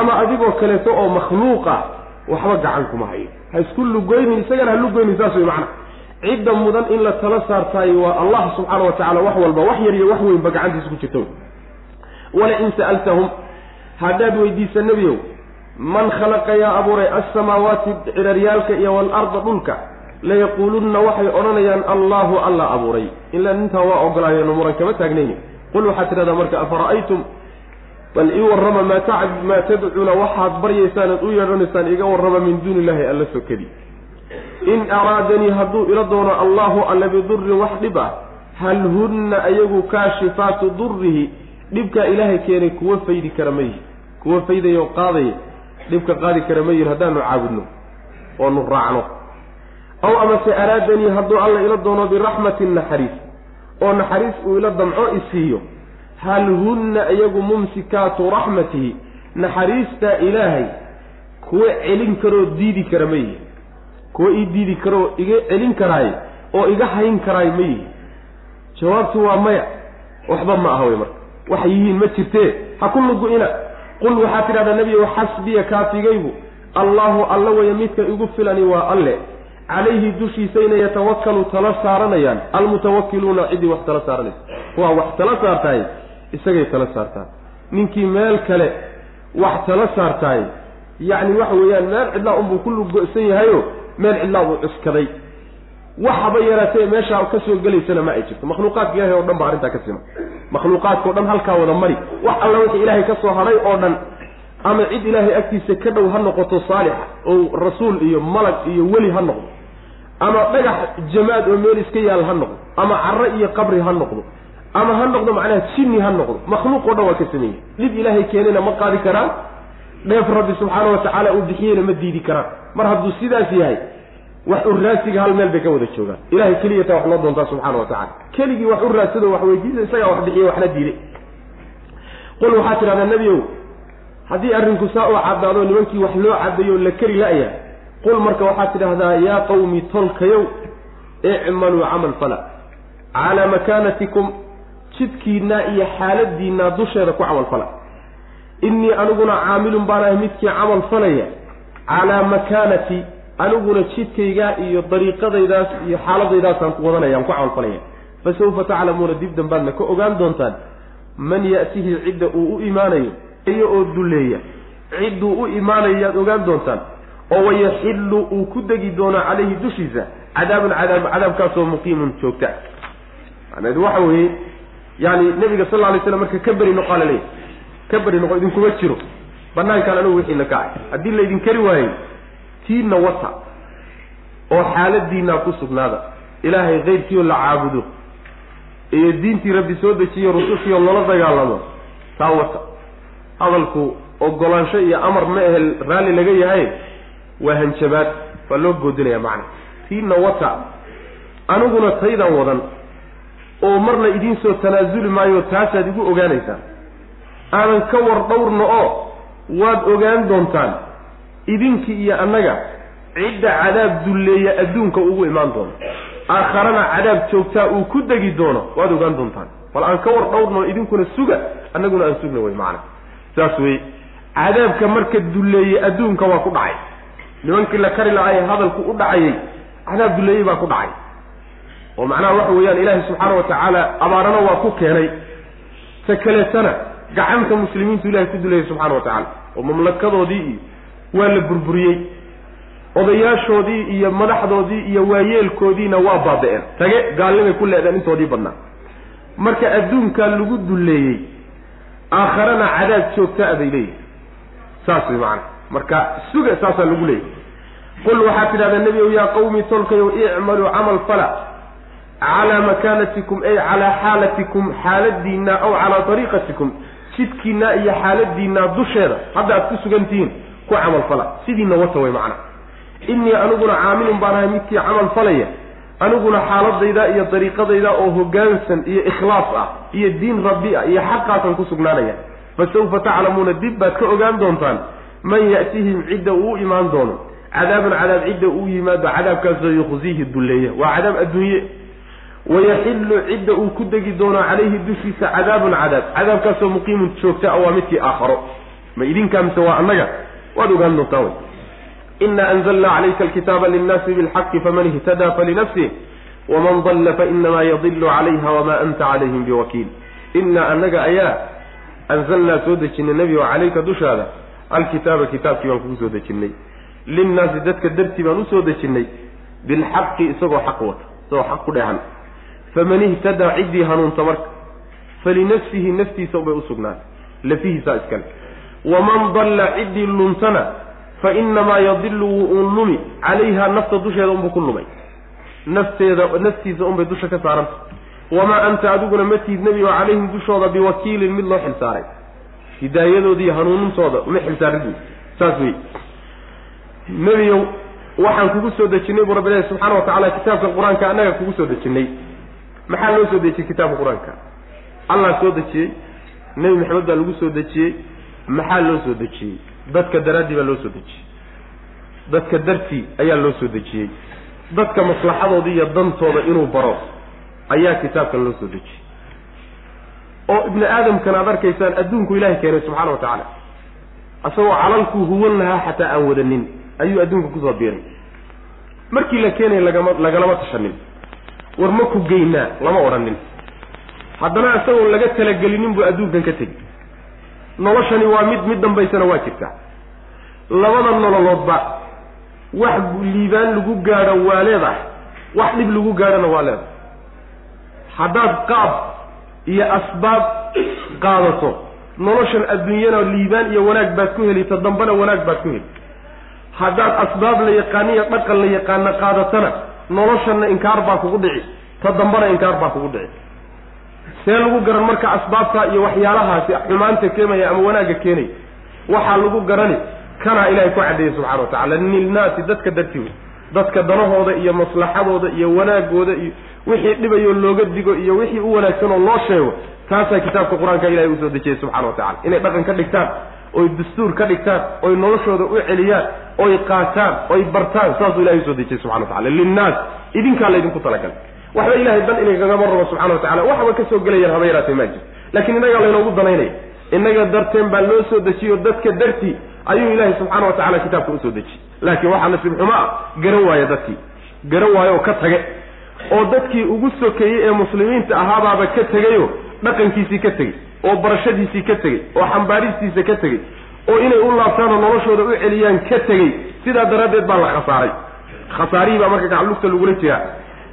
ama adigoo kaleeto oo makhluuqa waxba gacan kuma hayo ha isku lugoynin isagana ha lugoynin saas way macnaha. Cidda mudan in la tala saartaayo waa allah subxaana wa tacala wax walba wax yar iyo wax weynba gacantiisa ku jirto. Wala in sa'altahum haddaad weydiisa nebiyow man khalaqa yaa abuuray alsamaawaati ciraryaalka iyo waalarda dhulka layaquulunna waxay odhanayaan allahu alla abuuray ilaa intaa waa ogolaayeeno muran kama taagnayni qul waxaad tidhahdaa marka afara'aytum bal ii warrama maa ta maa tadcuuna waxaad baryaysaan aad u yeedhanaysaan iga warrama min duuni illahi alla sokadi in araadanii hadduu ila doono allahu alla bidurin wax dhib ah hal hunna ayagu kaashifaatu durihi dhibkaa ilaahay keenay kuwa faydi kara ma yihi kuwa faydaya oo qaadaya dhibka qaadi kara ma yihiin haddaanu caabudno oonu raacno aw amase araadanii hadduu alla ila doono biraxmatin naxariis oo naxariis uu ila damco isiiyo hal hunna iyagu mumsikaatu raxmatihi naxariistaa ilaahay kuwa celin karoo diidi kara ma yihi. Kuwa ii diidi karoo iga celin karaay oo iga hayn karaay ma yihi. Jawaabtu waa maya waxba ma aha wey marka. Waxay yihiin ma jirtee ha ku lugu-ina qul waxaad tidhahdaa nebiyow xasbiya kaafigaygu allahu alla waya midka igu filani waa alle calayhi dushiisayna yatawakalu tala saaranayaan. Almutawakiluuna ciddii wax tala saaranaysa. Kuwaa wax tala saartahay isagay tala saartaa. Ninkii meel kale wax tala saartahay yacni waxa weeyaan meel cidlaa unbuu ku luggo-san yahayo meel cidlaa buu cuskaday. Waxaba yaraatee meeshaa ka soo gelaysana ma ay jirto. Makhluuqaadka ilahay o dhan ba arrintaa ka sima. Makhluuqaadka o dhan halkaa wada mari. Wax alla wixii ilaahay ka soo hadhay oo dhan ama cid ilaahay agtiisa ka dhow ha noqoto saalixa oo rasuul iyo malag iyo weli ha noqdo ama dhagax jamaad oo meel iska yaal ha noqdo. Ama carro iyo qabri ha noqdo. Ama ha noqdo macnaha jinni ha noqdo. Makhluuq o dhan waa ka sameeyey. Dhib ilaahay keenayna ma qaadi karaan. Dheef rabbi subxaana wa tacaala uu bixiyeyna ma diidi karaan. Mar hadduu sidaas yahay wax u raasiga hal meel bay ka wada joogaan. Ilahay keliyata wax loo doontaa subxaana wa tacala keligii wax u raadsado wax weydiisa isagaa wax bixiye waxna diiday qul waxaa tidhahdaa nebiow haddii arrinku saa oo caddaado nimankii wax loo caddayo la keri la-ya qul marka waxaad tidhaahdaa yaa qawmi tolkayow icmaluu camal fala calaa makaanatikum jidkiinna iyo xaaladiinna dusheeda ku camal fala innii aniguna caamilun baan ahay midkii camal falaya calaa makaanati aniguna jidkaygaa iyo dariiqadaydaas iyo xaaladaydaasaan ku wadanayaan ku camalfalaya fa sawfa taclamuuna dib dambaadna ka ogaan doontaan man ya'tihi cidda uu u imaanayo iyo oo dulleeya cidduu u imaanayo yaad ogaan doontaan oo wayaxillu uu ku degi doono calayhi dushiisa cadaabun cadaab cadaabkaasoo muqiimun joogta. Macnaheedu waxa weeye yani nebiga sal lla alay slam marka ka beri noqaa la leeyahy ka beri noqo idinkuma jiro banaankaan anigu wixiina ka ahay haddii laydin kari waayey tiinna wata oo xaaladiinaa ku sugnaada. Ilaahay keyrkiioo la caabudo iyo diintii rabbi soo dejiyo rusushiioo lala dagaalamo taa wata. Hadalku ogolaansho iyo amar ma ahe raalli laga yahay waa hanjabaad waa loo goodinaya macna. Tiinna wata aniguna taydaan wadan oo marna idiin soo tanaasuli maayo taasaad igu ogaanaysaan aanan ka war dhowrno oo waad ogaan doontaan idinkii iyo annaga. Cidda cadaab dulleeya adduunka ugu imaan doono. Aakharana cadaab joogtaa uu ku degi doono waad ogaan doontaan. Bal aan ka war dhowrno idinkuna suga annaguna aan sugna wey macana saas wey cadaabka marka dulleeyey adduunka waa ku dhacay nimankii la kari lahaye hadalku u dhacayay cadaab dulleeyey baa ku dhacay. oo macnaha waxa weeyaan ilaahay subxaana wa tacaala abaarana waa ku keenay. Ta kaleetana gacanta muslimiintu ilahay ku duleeyay subxana wa tacaala oo mamlakadoodii iyo waa la burburiyey. odayaashoodii iyo madaxdoodii iyo waayeelkoodiina waa baaba-een. Tage gaalnimay ku leedeen intoodii badnaa. Marka adduunkaa lagu dulleeyey aakharana cadaab joogtaa bay leeyihi saas way macana marka suga saasaa lagu leeyahy qul waxaad tidhahdaa nebi ow yaa qawmi tolkayow icmaluu camal fala calaa makaanatikum ay calaa xaalatikum xaaladiinna aw calaa ariiqatikum jidkiinna iyo xaaladiinna dusheeda hadda aad ku sugantihiin ku camal fala. Sidiina wata way macana innii aniguna caamilun baan ahay midkii camal falaya. Aniguna xaaladayda iyo dariiqadayda oo hoggaansan iyo ikhlaas ah iyo diin rabbi ah iyo xaqaasaan ku sugnaanaya fa sawfa taclamuuna dib baad ka ogaan doontaan man ya'tihim cidda uu imaan doono cadaabun cadaab cidda uu yimaado cadaabkaasoo yukhziihi dulleeya waa cadaab adduunye. Wayaxillu cidda uu ku degi doono calayhi dushiisa cadaabun cadaab cadaabkaasoo muqiimun joogta a waa midkii aakharo. Ma idinkaa mise waa annaga. Waad ogaan doontaa wy ina anzalna calayka alkitaaba linnaasi bilxaqi faman ihtadaa falinafsih waman dalla fainamaa yadilu calayha wamaa anta calayhim biwakiil. Inaa annaga ayaa anzalnaa soo dejinay nebigo calayka dushaada alkitaaba kitaabkii baan kugu soo dejinnay linnaasi dadka dartii baan u soo dejinnay bilxaqi isagoo xaq wata isagoo xaq ku dheehan. Faman ihtadaa ciddii hanuunta marka falinafsihi naftiisa ubay usugnaatay lafihiisaa iskale. Waman dalla ciddii luntana fa inamaa yadilu wuu uun lumi calayha nafta dusheeda unbuu ku lumay. Nafteeda naftiisa unbay dusha ka saaranta. Wamaa anta adiguna ma tihid nebi oo calayhim dushooda biwakiilin mid loo xilsaaray. hidaayadoodi iyo hanuunintooda uma xilsaarin saas wey nebiyow waxaan kugu soo dejinnay buu rabbi ilahi subxaana wa tacala kitaabka qur'aanka annaga kugu soo dejinnay maxaa loo soo dejiyey kitaabka qur'aanka? Allah soo dejiyey nebi maxamed baa lagu soo dejiyey maxaa loo soo dejiyey? Dadka daraaddii baa loo soo dejiyey. Dadka dartii ayaa loo soo dejiyey. Dadka maslaxadooda iyo dantooda inuu baro ayaa kitaabkan loo soo dejiyey oo ibni aadamkan aad arkaysaan adduunku ilahay keenay subxaana wa tacaala. Isagoo calalkuu huwan lahaa xataa aan wadanin ayuu adduunka ku soo biiray. Markii la keenaya lagama lagalama tashanin. War ma ku geynaa lama odhanin haddana isagoon laga talagelinin buu adduunkan ka tegi. Noloshani waa mid mid dambaysana waa jirtaa labada nololoodba wax liibaan lagu gaadho waa leedahay. Wax dhib lagu gaadhona waa leedahay. Haddaad qaab iyo asbaab qaadato. Noloshan adduunyana liibaan iyo wanaag baad ku heli ta dambana wanaag baad ku heli. Haddaad asbaab la yaqaano iyo dhaqan la yaqaano qaadatana noloshanna inkaar baa kugu dhici ta dambana inkaar baa kugu dhici. See lagu garan marka asbaabta iyo waxyaalahaasi xumaanta keenaya ama wanaagga keenaya waxaa lagu garani kanaa ilaahay ku caddeeyey subxana wa tacala lilnaasi dadka dartii wey dadka danahooda iyo maslaxadooda iyo wanaagooda iyo wixii dhibayoo looga digo iyo wixii u wanaagsan oo loo sheego taasaa kitaabka qur'aanka ilahay u soo dejiyey subxana wa tacala inay dhaqan ka dhigtaan oy dastuur ka dhigtaan oy noloshooda u celiyaan oy qaataan oy bartaan saasuu ilahay u soo dejiyey subxana wa tacala linnaas idinkaa laydinku talagalay. Waxba ilahay dan inagagama rabo subxana wa tacala waxba ka soo gelayaan haba yaraatee maa jirto. Laakiin innagaa laynoogu danaynaya. Innaga darteen baa loo soo dejiyo dadka dartii ayuu ilaahay subxaana wa tacala kitaabka u soo dejiyey. Laakiin waxaa nasiib xumo ah garan waaya dadkii. Garan waayo oo ka tage oo dadkii ugu sokeeyey ee muslimiinta ahaabaaba ka tegayo dhaqankiisii ka tegey oo barashadiisii ka tegey oo xambaaristiisa ka tegey oo inay u laabtaan oo noloshooda u celiyaan ka tegey sidaa daraaddeed baa la khasaaray. Khasaarihii baa marka gaclugta lagula jiraa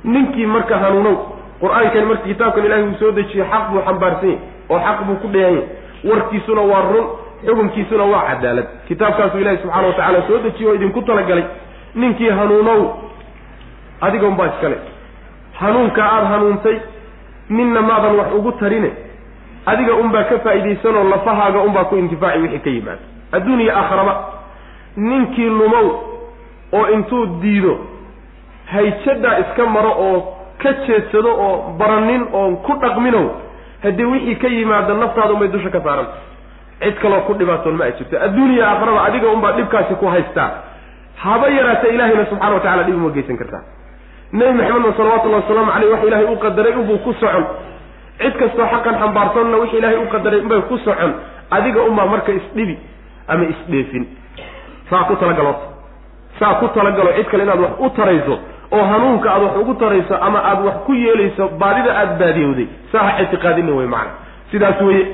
ninkii marka hanuunow qur'aankani marka kitaabkan ilahay uu soo dejiyey xaq buu xambaarsan yahy oo xaq buu ku dheehan yahy warkiisuna waa run xukunkiisuna waa cadaalad. Kitaabkaasuu ilahi subxana wa tacaala soo dejiye oo idinku talagalay. Ninkii hanuunow adiga unbaa iskale hanuunkaa aada hanuuntay ninna maadan wax ugu tarine adiga unbaa ka faa'iidaysanoo lafahaaga unbaa ku intifaaci wixii ka yimaado adduun iyo aakharaba ninkii lumow oo intuu diido hayjadaa iska maro oo ka jeedsado oo baranin oon ku dhaqminow haddii wixii ka yimaado naftaada unbay dusha ka saaranta cid kaloo ku dhibaatoon ma ay jirto. Adduuniya aakharaba adiga unbaa dhibkaasi ku haystaa. Haba yaraata ilaahayna subxana wa tacala dhib uma geysan kartaa nebi maxamedna salawatullahi wasalaamu caleyh wax ilaahay u qadaray unbuu ku socon. Cid kastoo xaqan xambaarsanna wix ilaahay u qadaray unbay ku socon adiga unbaa marka isdhibi ama isdheefin. Saa ku talagalo. Saa ku talagalo cid kale inaad wax u tarayso oo hanuunka aad wax ugu tarayso ama aad wax ku yeelayso baadida aada baadiyowday. Saa ha ictiqaadina wey macana sidaas weye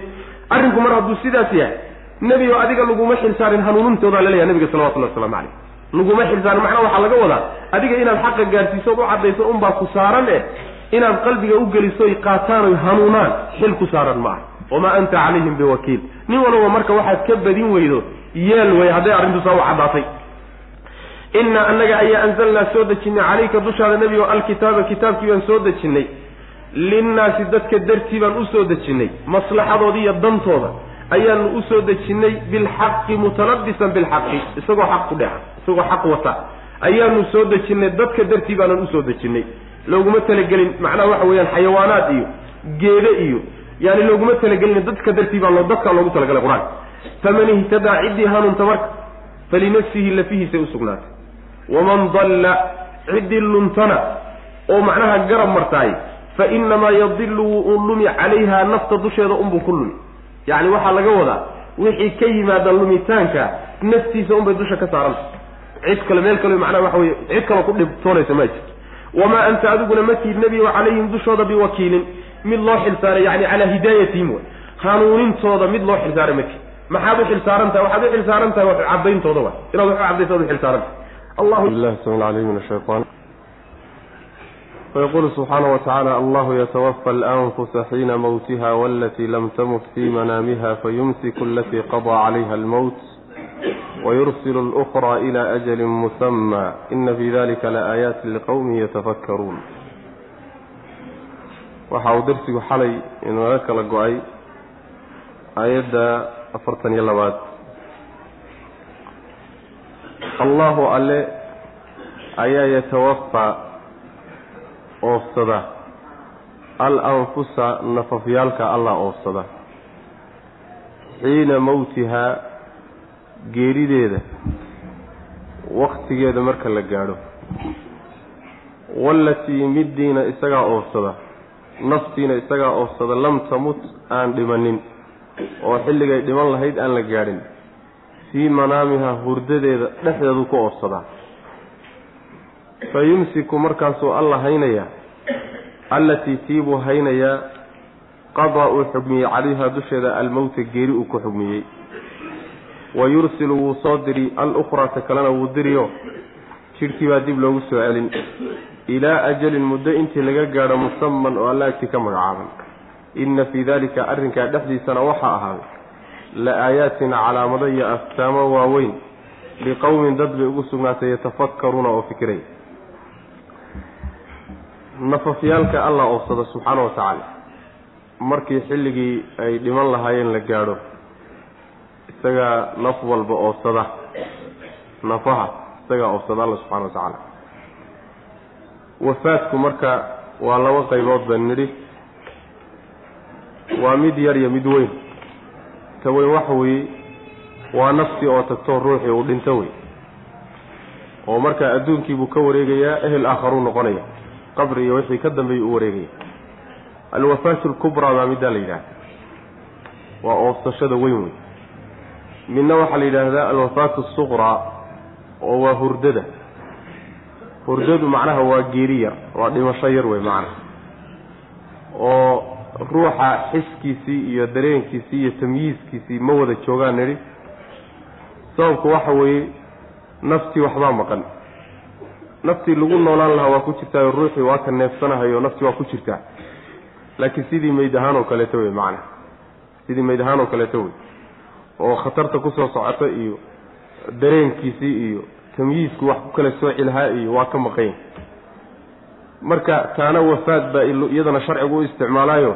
arrinku mar hadduu sidaas yahay nebi oo adiga laguma xilsaarin hanuunintoodaa la leeyahay nabiga salawatullahi waslamu caleyh laguma xilsaarin macnaha waxaa laga wadaa adiga inaad xaqa gaarsiisood u caddayso unbaa ku saaran eh inaad qalbiga u gelisoy qaataan oy hanuunaan xil ku saaran maaha wamaa anta calayhim biwakiil. Nin walba marka waxaad ka badin weydo yeel wey hadday arrintu saa u caddaatay. Inaa annaga ayaa anzalnaa soo dejinay calayka dushaada nebigo alkitaaba kitaabkii baan soo dejinnay linnaasi dadka dartii baan u soo dejinnay maslaxadooda iyo dantooda ayaanu u soo dejinnay bilxaqi mutalabisan bilxaqi isagoo xaq ku dheexa isagoo xaq wata. Ayaanu soo dejinnay dadka dartii baanan u soo dejinnay. Looguma talagelin macnaha waxa weeyaan xayawaanaad iyo geede iyo yani looguma talagelin dadka dartii baa loo dadkaa loogu talagalay qur'aanka faman ihtadaa ciddii hanuunta marka falinafsihi lafihiisay usugnaatay waman dalla ciddii luntana oo macnaha garab martaay fa inamaa yadilu wuu lumi calayha nafta dusheeda unbuu ku lumi. Yacni waxaa laga wadaa wixii ka yimaada lumitaanka naftiisa unbay dusha ka saaranta cid kale meel kale macnaha waxa weye cid kaloo ku dhibtoonaysa ma jirto wamaa anta adiguna ma tiid nebi wa calayhim dushooda biwakiilin mid loo xilsaaray yani calaa hidaayatihim way hanuunintooda mid loo xilsaaray ma tiid maxaad u xilsaaran tahay waxaad u xilsaaran tahay wax caddayntooda wa inaad wax u caddayso ad u xilsaaran tahay allahu billahi sami alcaliim min ashaytaan ويقول سبحانه وتعالى الله يتوفى الأنفس حين موتها والتي لم تمت في منامها فيمسك التي قضى عليها الموت ويرسل الأخرى إلى أجل مسمى إن في ذلك لآيات لقوم يتفكرون waxa uu darsigu xalay inaga kala go-ay aayadda afartan iyo labaad allahu alle ayaa yatawafaa oofsada al anfusa nafafyaalka allah oofsada xiina mowtihaa geerideeda waktigeeda marka la gaadho. Wallatii middiina isagaa oofsada naftiina isagaa oofsada lam tamut aan dhimanin. Oo xilligay dhiman lahayd aan la gaadhin. Fii manaamiha hurdadeeda dhexdeedu ku oofsadaa fa yumsiku markaasuu alla haynayaa allatii tii buu haynayaa qadaa uu xugmiyey calayhaa dusheeda almowta geeri uu ku xugmiyey wa yursilu wuu soo diri. Alukhraa ta kalena wuu diriyo. Jidhkii baa dib loogu soo celin. Ilaa ajalin muddo intii laga gaadho musaman oo alla agti ka magacaaban. Inna fii daalika arrinkaa dhexdiisana waxaa ahaaday la aayaatin calaamado iyo astaamo waaweyn liqowmin dad bay ugu sugnaatay yatafakkaruuna oo fikiraya nafafyaalka allah oofsada subxaana wa tacaala. Markii xilligii ay dhiman lahaayeen la gaadho isagaa naf walba oofsada nafaha isagaa oofsada alla subxana wa tacaala wafaadku marka waa laba qaybood baan nidhi. Waa mid yar iyo mid weyn. Ta weyn waxa weeye waa naftii oo tagto ruuxii uu dhinto wey oo markaa adduunkiibuu ka wareegayaa ehel aakharuu noqonaya qabri iyo wixii ka dambeeyay u wareegaya alwafaatu alkubraa baa middaa la yidhahda waa oofsashada weyn wey midna waxaa la yidhaahdaa alwafaatu asuqraa oo waa hurdada. Hurdadu macnaha waa geeri yar waa dhimasho yar wey macnaha. Oo ruuxa xiskiisii iyo dareenkiisii iyo tamyiiskiisii ma wada joogaan nidhi. Sababku waxa weeye naftii waxbaa maqan. Naftii lagu noolaan lahaa waa ku jirtaayo ruuxii waa ka neefsanahayo naftii waa ku jirtaa. Laakiin sidii mayd ahaan oo kaleeto wey macnaha. Sidii mayd ahaan oo kaleeto wey oo khatarta ku soo socota iyo dareenkiisii iyo tamyiisku wax ku kala sooci lahaa iyo waa ka maqan marka taana wafaad baa iyadana sharcigu u isticmaalaayo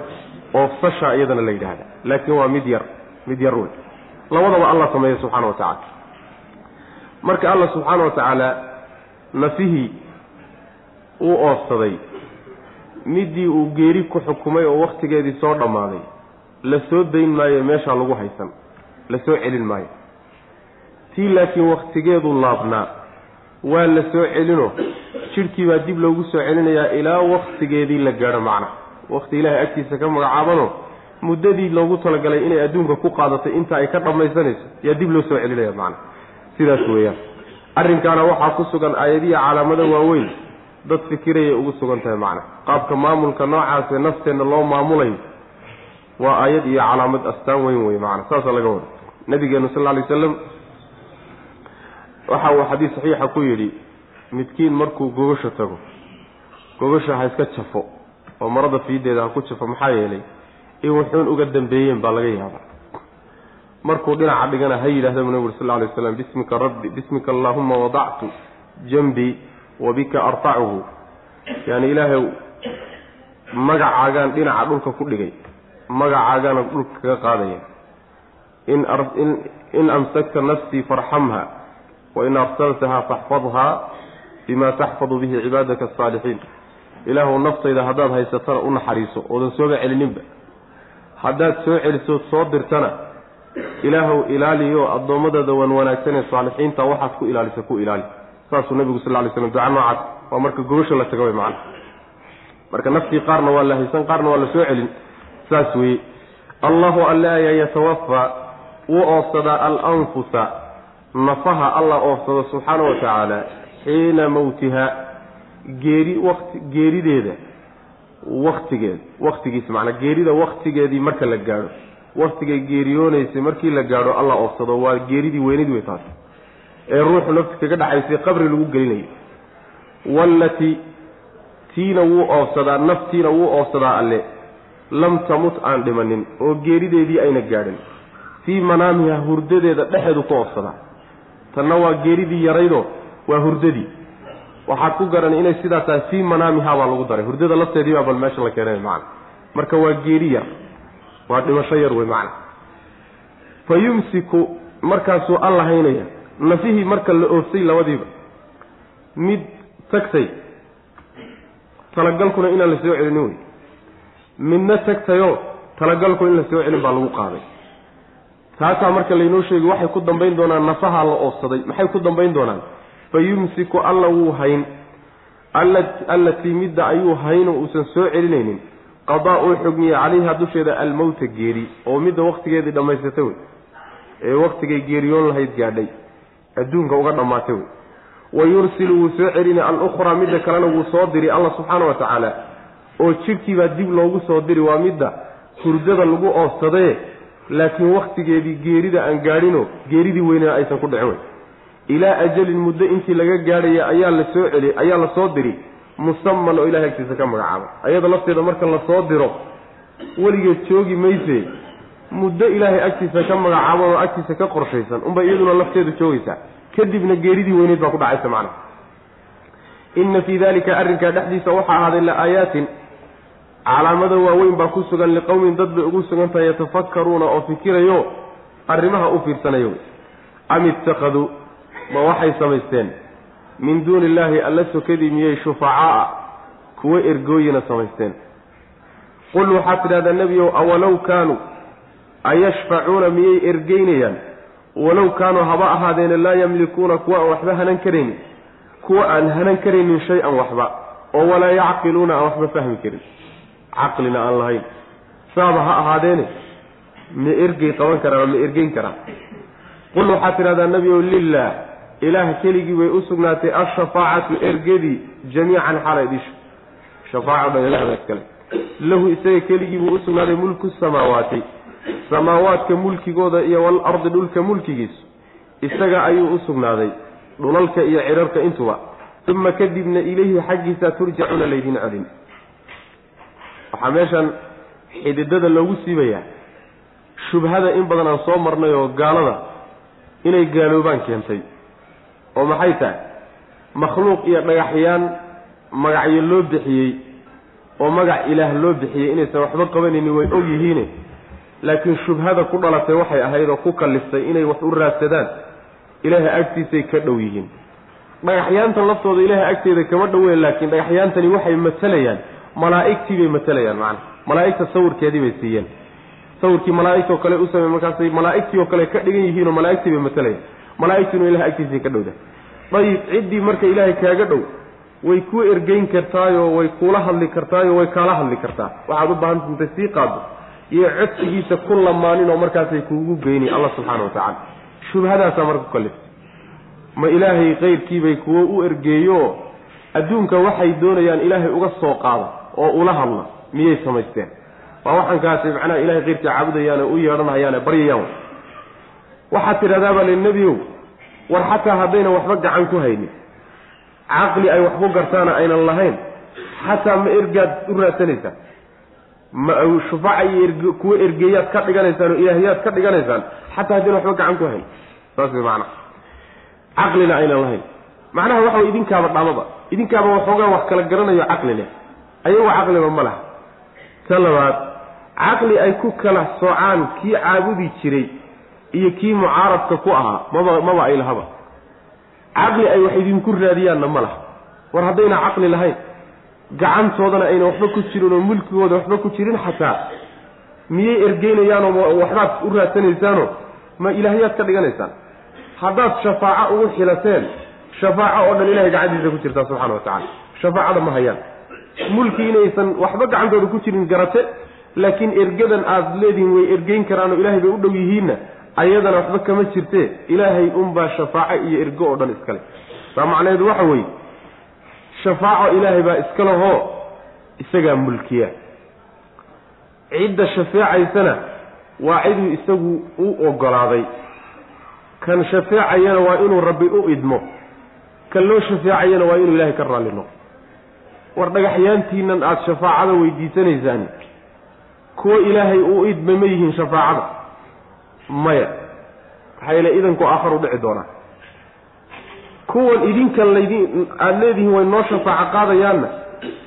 oofsasha iyadana la yidhaahda laakiin waa mid yar mid yar wey labadaba allah sameeya subxaana wa tacaala. Marka allah subxaana wa tacaala nafihii uu oofsaday midii uu geeri ku xukumay oo wakhtigeedii soo dhammaaday la soo dayn maayo meeshaa lagu haysan la soo celin maayo. Tii laakiin wakhtigeedu laabnaa. Waa la soo celino. Jidhkii baa dib loogu soo celinayaa ilaa wakhtigeedii la gaadho macna. Wakhti ilaahay agtiisa ka magacaabano muddadii loogu talagalay inay adduunka ku qaadatay inta ay ka dhammaysanayso yaa dib loo soo celinaya macna. Sidaas weeyaan. Arrinkaana waxaa ku sugan aayadiya calaamado waaweyn. Dad fikirayay ugu sugan tahay macna. Qaabka maamulka noocaasee nafteenna loo maamulayo. Waa aayad iyo calaamad astaan weyn wey macna. Saasaa laga wada nabigeenu sal alay waslam waxa uu xadiis saxiixa ku yidhi midkiin markuu gogasha tago gogasha ha iska jafo oo marada fiideeda ha ku jafo maxaa yeelay in wuxuun uga dambeeyeen baa laga yaabaa. Markuu dhinaca dhigana ha yidhahda bu nabig uri sal lay slam bismika rabbi bismika allaahuma wadactu jambii wa bika arfacuhu. Yaani ilaahay magacaagaan dhinaca dhulka ku dhigay magacaagaana dhulka kaga qaadaya in amsakta nafsii farxamha wain arsaltahaa faxfadhaa bima taxfadu bihi cibaadaka asaalixiin ilaahuw naftayda haddaad haysatana u naxariiso oodan sooga celininba haddaad soo celisood soo dirtana ilaahuw ilaaliyo addoommadaada wan wanaagsan ee saalixiinta waxaad ku ilaalisa ku ilaali saasuu nabigu sal lay slam duca noocaas waa marka gobasha la taga way macana marka naftii qaarna waa la haysan qaarna waa la soo celin saas weeye allahu alle ayaa yatawafaa wuu oofsadaa alanfusa nafaha allah oofsado subxaana wa tacaala xiina mawtiha geeri wati geerideeda waktigeeda waktigiisa macnaa geerida waktigeedii marka la gaadho waktigay geeriyoonaysay markii la gaadho allah oofsado waa geeridii weynid wey taas ee ruuxu nafti kaga dhacaysay qabri lagu gelinayo. Wallatii tiina wuu oofsadaa naftiina wuu oofsadaa alle lam tamut aan dhimanin oo geerideedii ayna gaadhin fii manaamiha hurdadeeda dhexeedu ku oofsadaa tanna waa geeridii yaraydo waa hurdadii. Waxaad ku garan inay sidaa tahay fii manaamihaa baa lagu daray. Hurdada lafteedii bal meesha la keenay macana marka waa geeri yar waa dhimasho yar wey macana fa markaasuu alla nafihii marka la oofsay labadiiba mid tagtay. Talagalkuna inaan la soo celinin wey. Midna tagtayoo talagalku in la soo celin baa lagu qaaday taasaa marka laynoo sheegay waxay ku dambayn doonaan nafaha la oofsaday. Maxay ku dambayn doonaan? Fa yumsiku alla wuu hayn. Allatii midda ayuu hayno uusan soo celinaynin. Qadaa uu xugmiyey calayha dusheeda almowta geeri oo midda waktigeedii dhammaysata wey. Ee waktigay geeriyoon lahayd gaadhay. Adduunka uga dhammaatay wey. Wa yursilu wuu soo celina alukhraa midda kalena wuu soo diri alla subxaana wa tacaala. Oo jidhkiibaa dib loogu soo diri waa midda hurdada lagu oofsadaye laakiin waktigeedii geerida aan gaadhino geeridii weynena aysan ku dhicin. Wey ilaa ajalin muddo intii laga gaadhaya ayaa la soo celi ayaa la soo diri. Musaman oo ilahay agtiisa ka magacaaba. Ayada lafteeda marka la soo diro weligeed joogi mayse. Muddo ilaahay agtiisa ka magacaaban oo agtiisa ka qorshaysan unbay iyaduna lafteedu joogaysaa. Kadibna geeridii weyneyd baa ku dhacaysa macna inna fii dalika arrinkaa dhexdiisa waxaa ahaaday la-aayaatin calaamada waaweyn baa ku sugan liqowmin dad bay ugu sugan tahay yatafakkaruuna oo fikirayo arrimaha u fiirsanayo. Am ittakhaduu ma waxay samaysteen? Min duuni illaahi alla sokadii miyay shufacaa'a? Kuwo ergooyina samaysteen. Qul waxaad tidhahdaa nebiyow awalow kaanuu ayashfacuuna miyay ergeynayaan? Walow kaanuu haba ahaadeene laa yamlikuuna kuwa aan waxba hanan karaynin kuwa aan hanan karaynin shay-an waxba oo walaa yacqiluuna aan waxba fahmi karin caqlina aan lahayn. Saaba ha ahaadeene ma ergey qaban karaan ma ergeyn karaan. Qul waxaad tidhahdaa nebiyow lilah ilaah keligii bay u sugnaatay ashafaacatu ergedii jamiican xalay dhisha shafaaco dhan ilahda iskale lahu isaga keligii buu usugnaaday mulku samaawaati. Samaawaadka mulkigooda iyo walardi dhulka mulkigiisu isaga ayuu u sugnaaday dhulalka iyo cirarka intuba. Uma kadibna ilayhi xaggiisa turjacuuna laydin celin waxaa meeshan xididada loogu siibayaa shubhada in badan aan soo marnay oo gaalada inay gaaloobaan keentay oo maxay tahay makhluuq iyo dhagaxyaan magacyo loo bixiyey oo magac ilaah loo bixiyey inaysan waxba qabanaynin way og yihiine laakiin shubhada ku dhalatay waxay ahayd oo ku kalliftay inay wax u raadsadaan ilaahay agtiisay ka dhow yihiin. Dhagaxyaanta laftooda ilaahay agteeda kama dhoweyn laakiin dhagaxyaantani waxay matalayaan malaa'igtii bay matalayaan macana malaa'igta sawirkeedii bay siiyeen. Sawirkii malaa'igtoo kale u samey markaasay malaa'igtii oo kale ka dhigan yihiin oo malaa'igtii bay matalayaan malaa'igtuna ilahay agtiisay ka dhowda. Dayib ciddii marka ilaahay kaaga dhow way kuu ergeyn kartaayoo way kuula hadli kartaayoo way kaala hadli kartaa. Waxaad u baahanta intay sii qaado iyo codsigiisa ku lamaanin oo markaasay kuugu geyni alla subxaana wa tacaala. Shubhadaasaa marka ku ma ilaahay kayrkiibay kuwo u ergeeyo adduunka waxay doonayaan ilaahay uga soo qaado oo ula hadla miyay samaysteen? Waa waxankaasi macnaha ilahay keyrkii caabudayaane u yeedhanayaane baryayaan waxaad tidhahdaa baa li nebiow war xataa haddaynan waxba gacan ku haynin. Caqli ay waxku gartaana aynan lahayn xataa ma ergaad u raadsanaysaan ma shufaca iyo kuwa ergeeyaad ka dhiganaysaan oo ilaahyaad ka dhiganaysaan xataa haddaynan waxba gacan ku hayn saas way macnaha. Caqlina aynan lahayn. Macnaha waxa idinkaaba dhamaba idinkaaba waxoogaa wax kala garanayo caqli leh ayagu caqliba ma laha. Ta labaad caqli ay ku kala soocaan kii caabudi jiray iyo kii mucaaradka ku ahaa maba maba ay lahaba caqli ay wax idinku raadiyaanna ma laha. War haddayna caqli lahayn gacantoodana ayna waxba ku jirin oo mulkigooda waxba ku jirin xataa. Miyay ergeynayaanoo waxbaad u raadsanaysaanoo ma ilaahyaad ka dhiganaysaan? Haddaad shafaaco ugu xilateen shafaaco oo dhan ilahay gacantiisa ku jirtaa subxana wa tacala shafaacada ma hayaan mulki inaysan waxba gacantooda ku jirin garate laakiin ergadan aada leedihiin way ergeyn karaanoo ilahay bay u dhow yihiinna ayadana waxba kama jirtee ilaahay unbaa shafaaco iyo ergo oo dhan iskale. Saa macnaheedu waxa weeye shafaaco ilaahay baa iska lahoo isagaa mulkiya. Cidda shafeecaysana waa ciduu isagu u ogolaaday. Kan shafeecayana waa inuu rabbi u idmo kan loo shafeecayana waa inuu ilaahay ka raalli noqo war dhagaxyaantiinan aada shafaacada weydiisanaysaani kuwa ilaahay uu idmay ma yihiin shafaacada. Maya. Maxaa yeele idanku aakharu dhici doonaa. Kuwan idinkan laydin aada leedihiin way noo shafaaco qaadayaanna.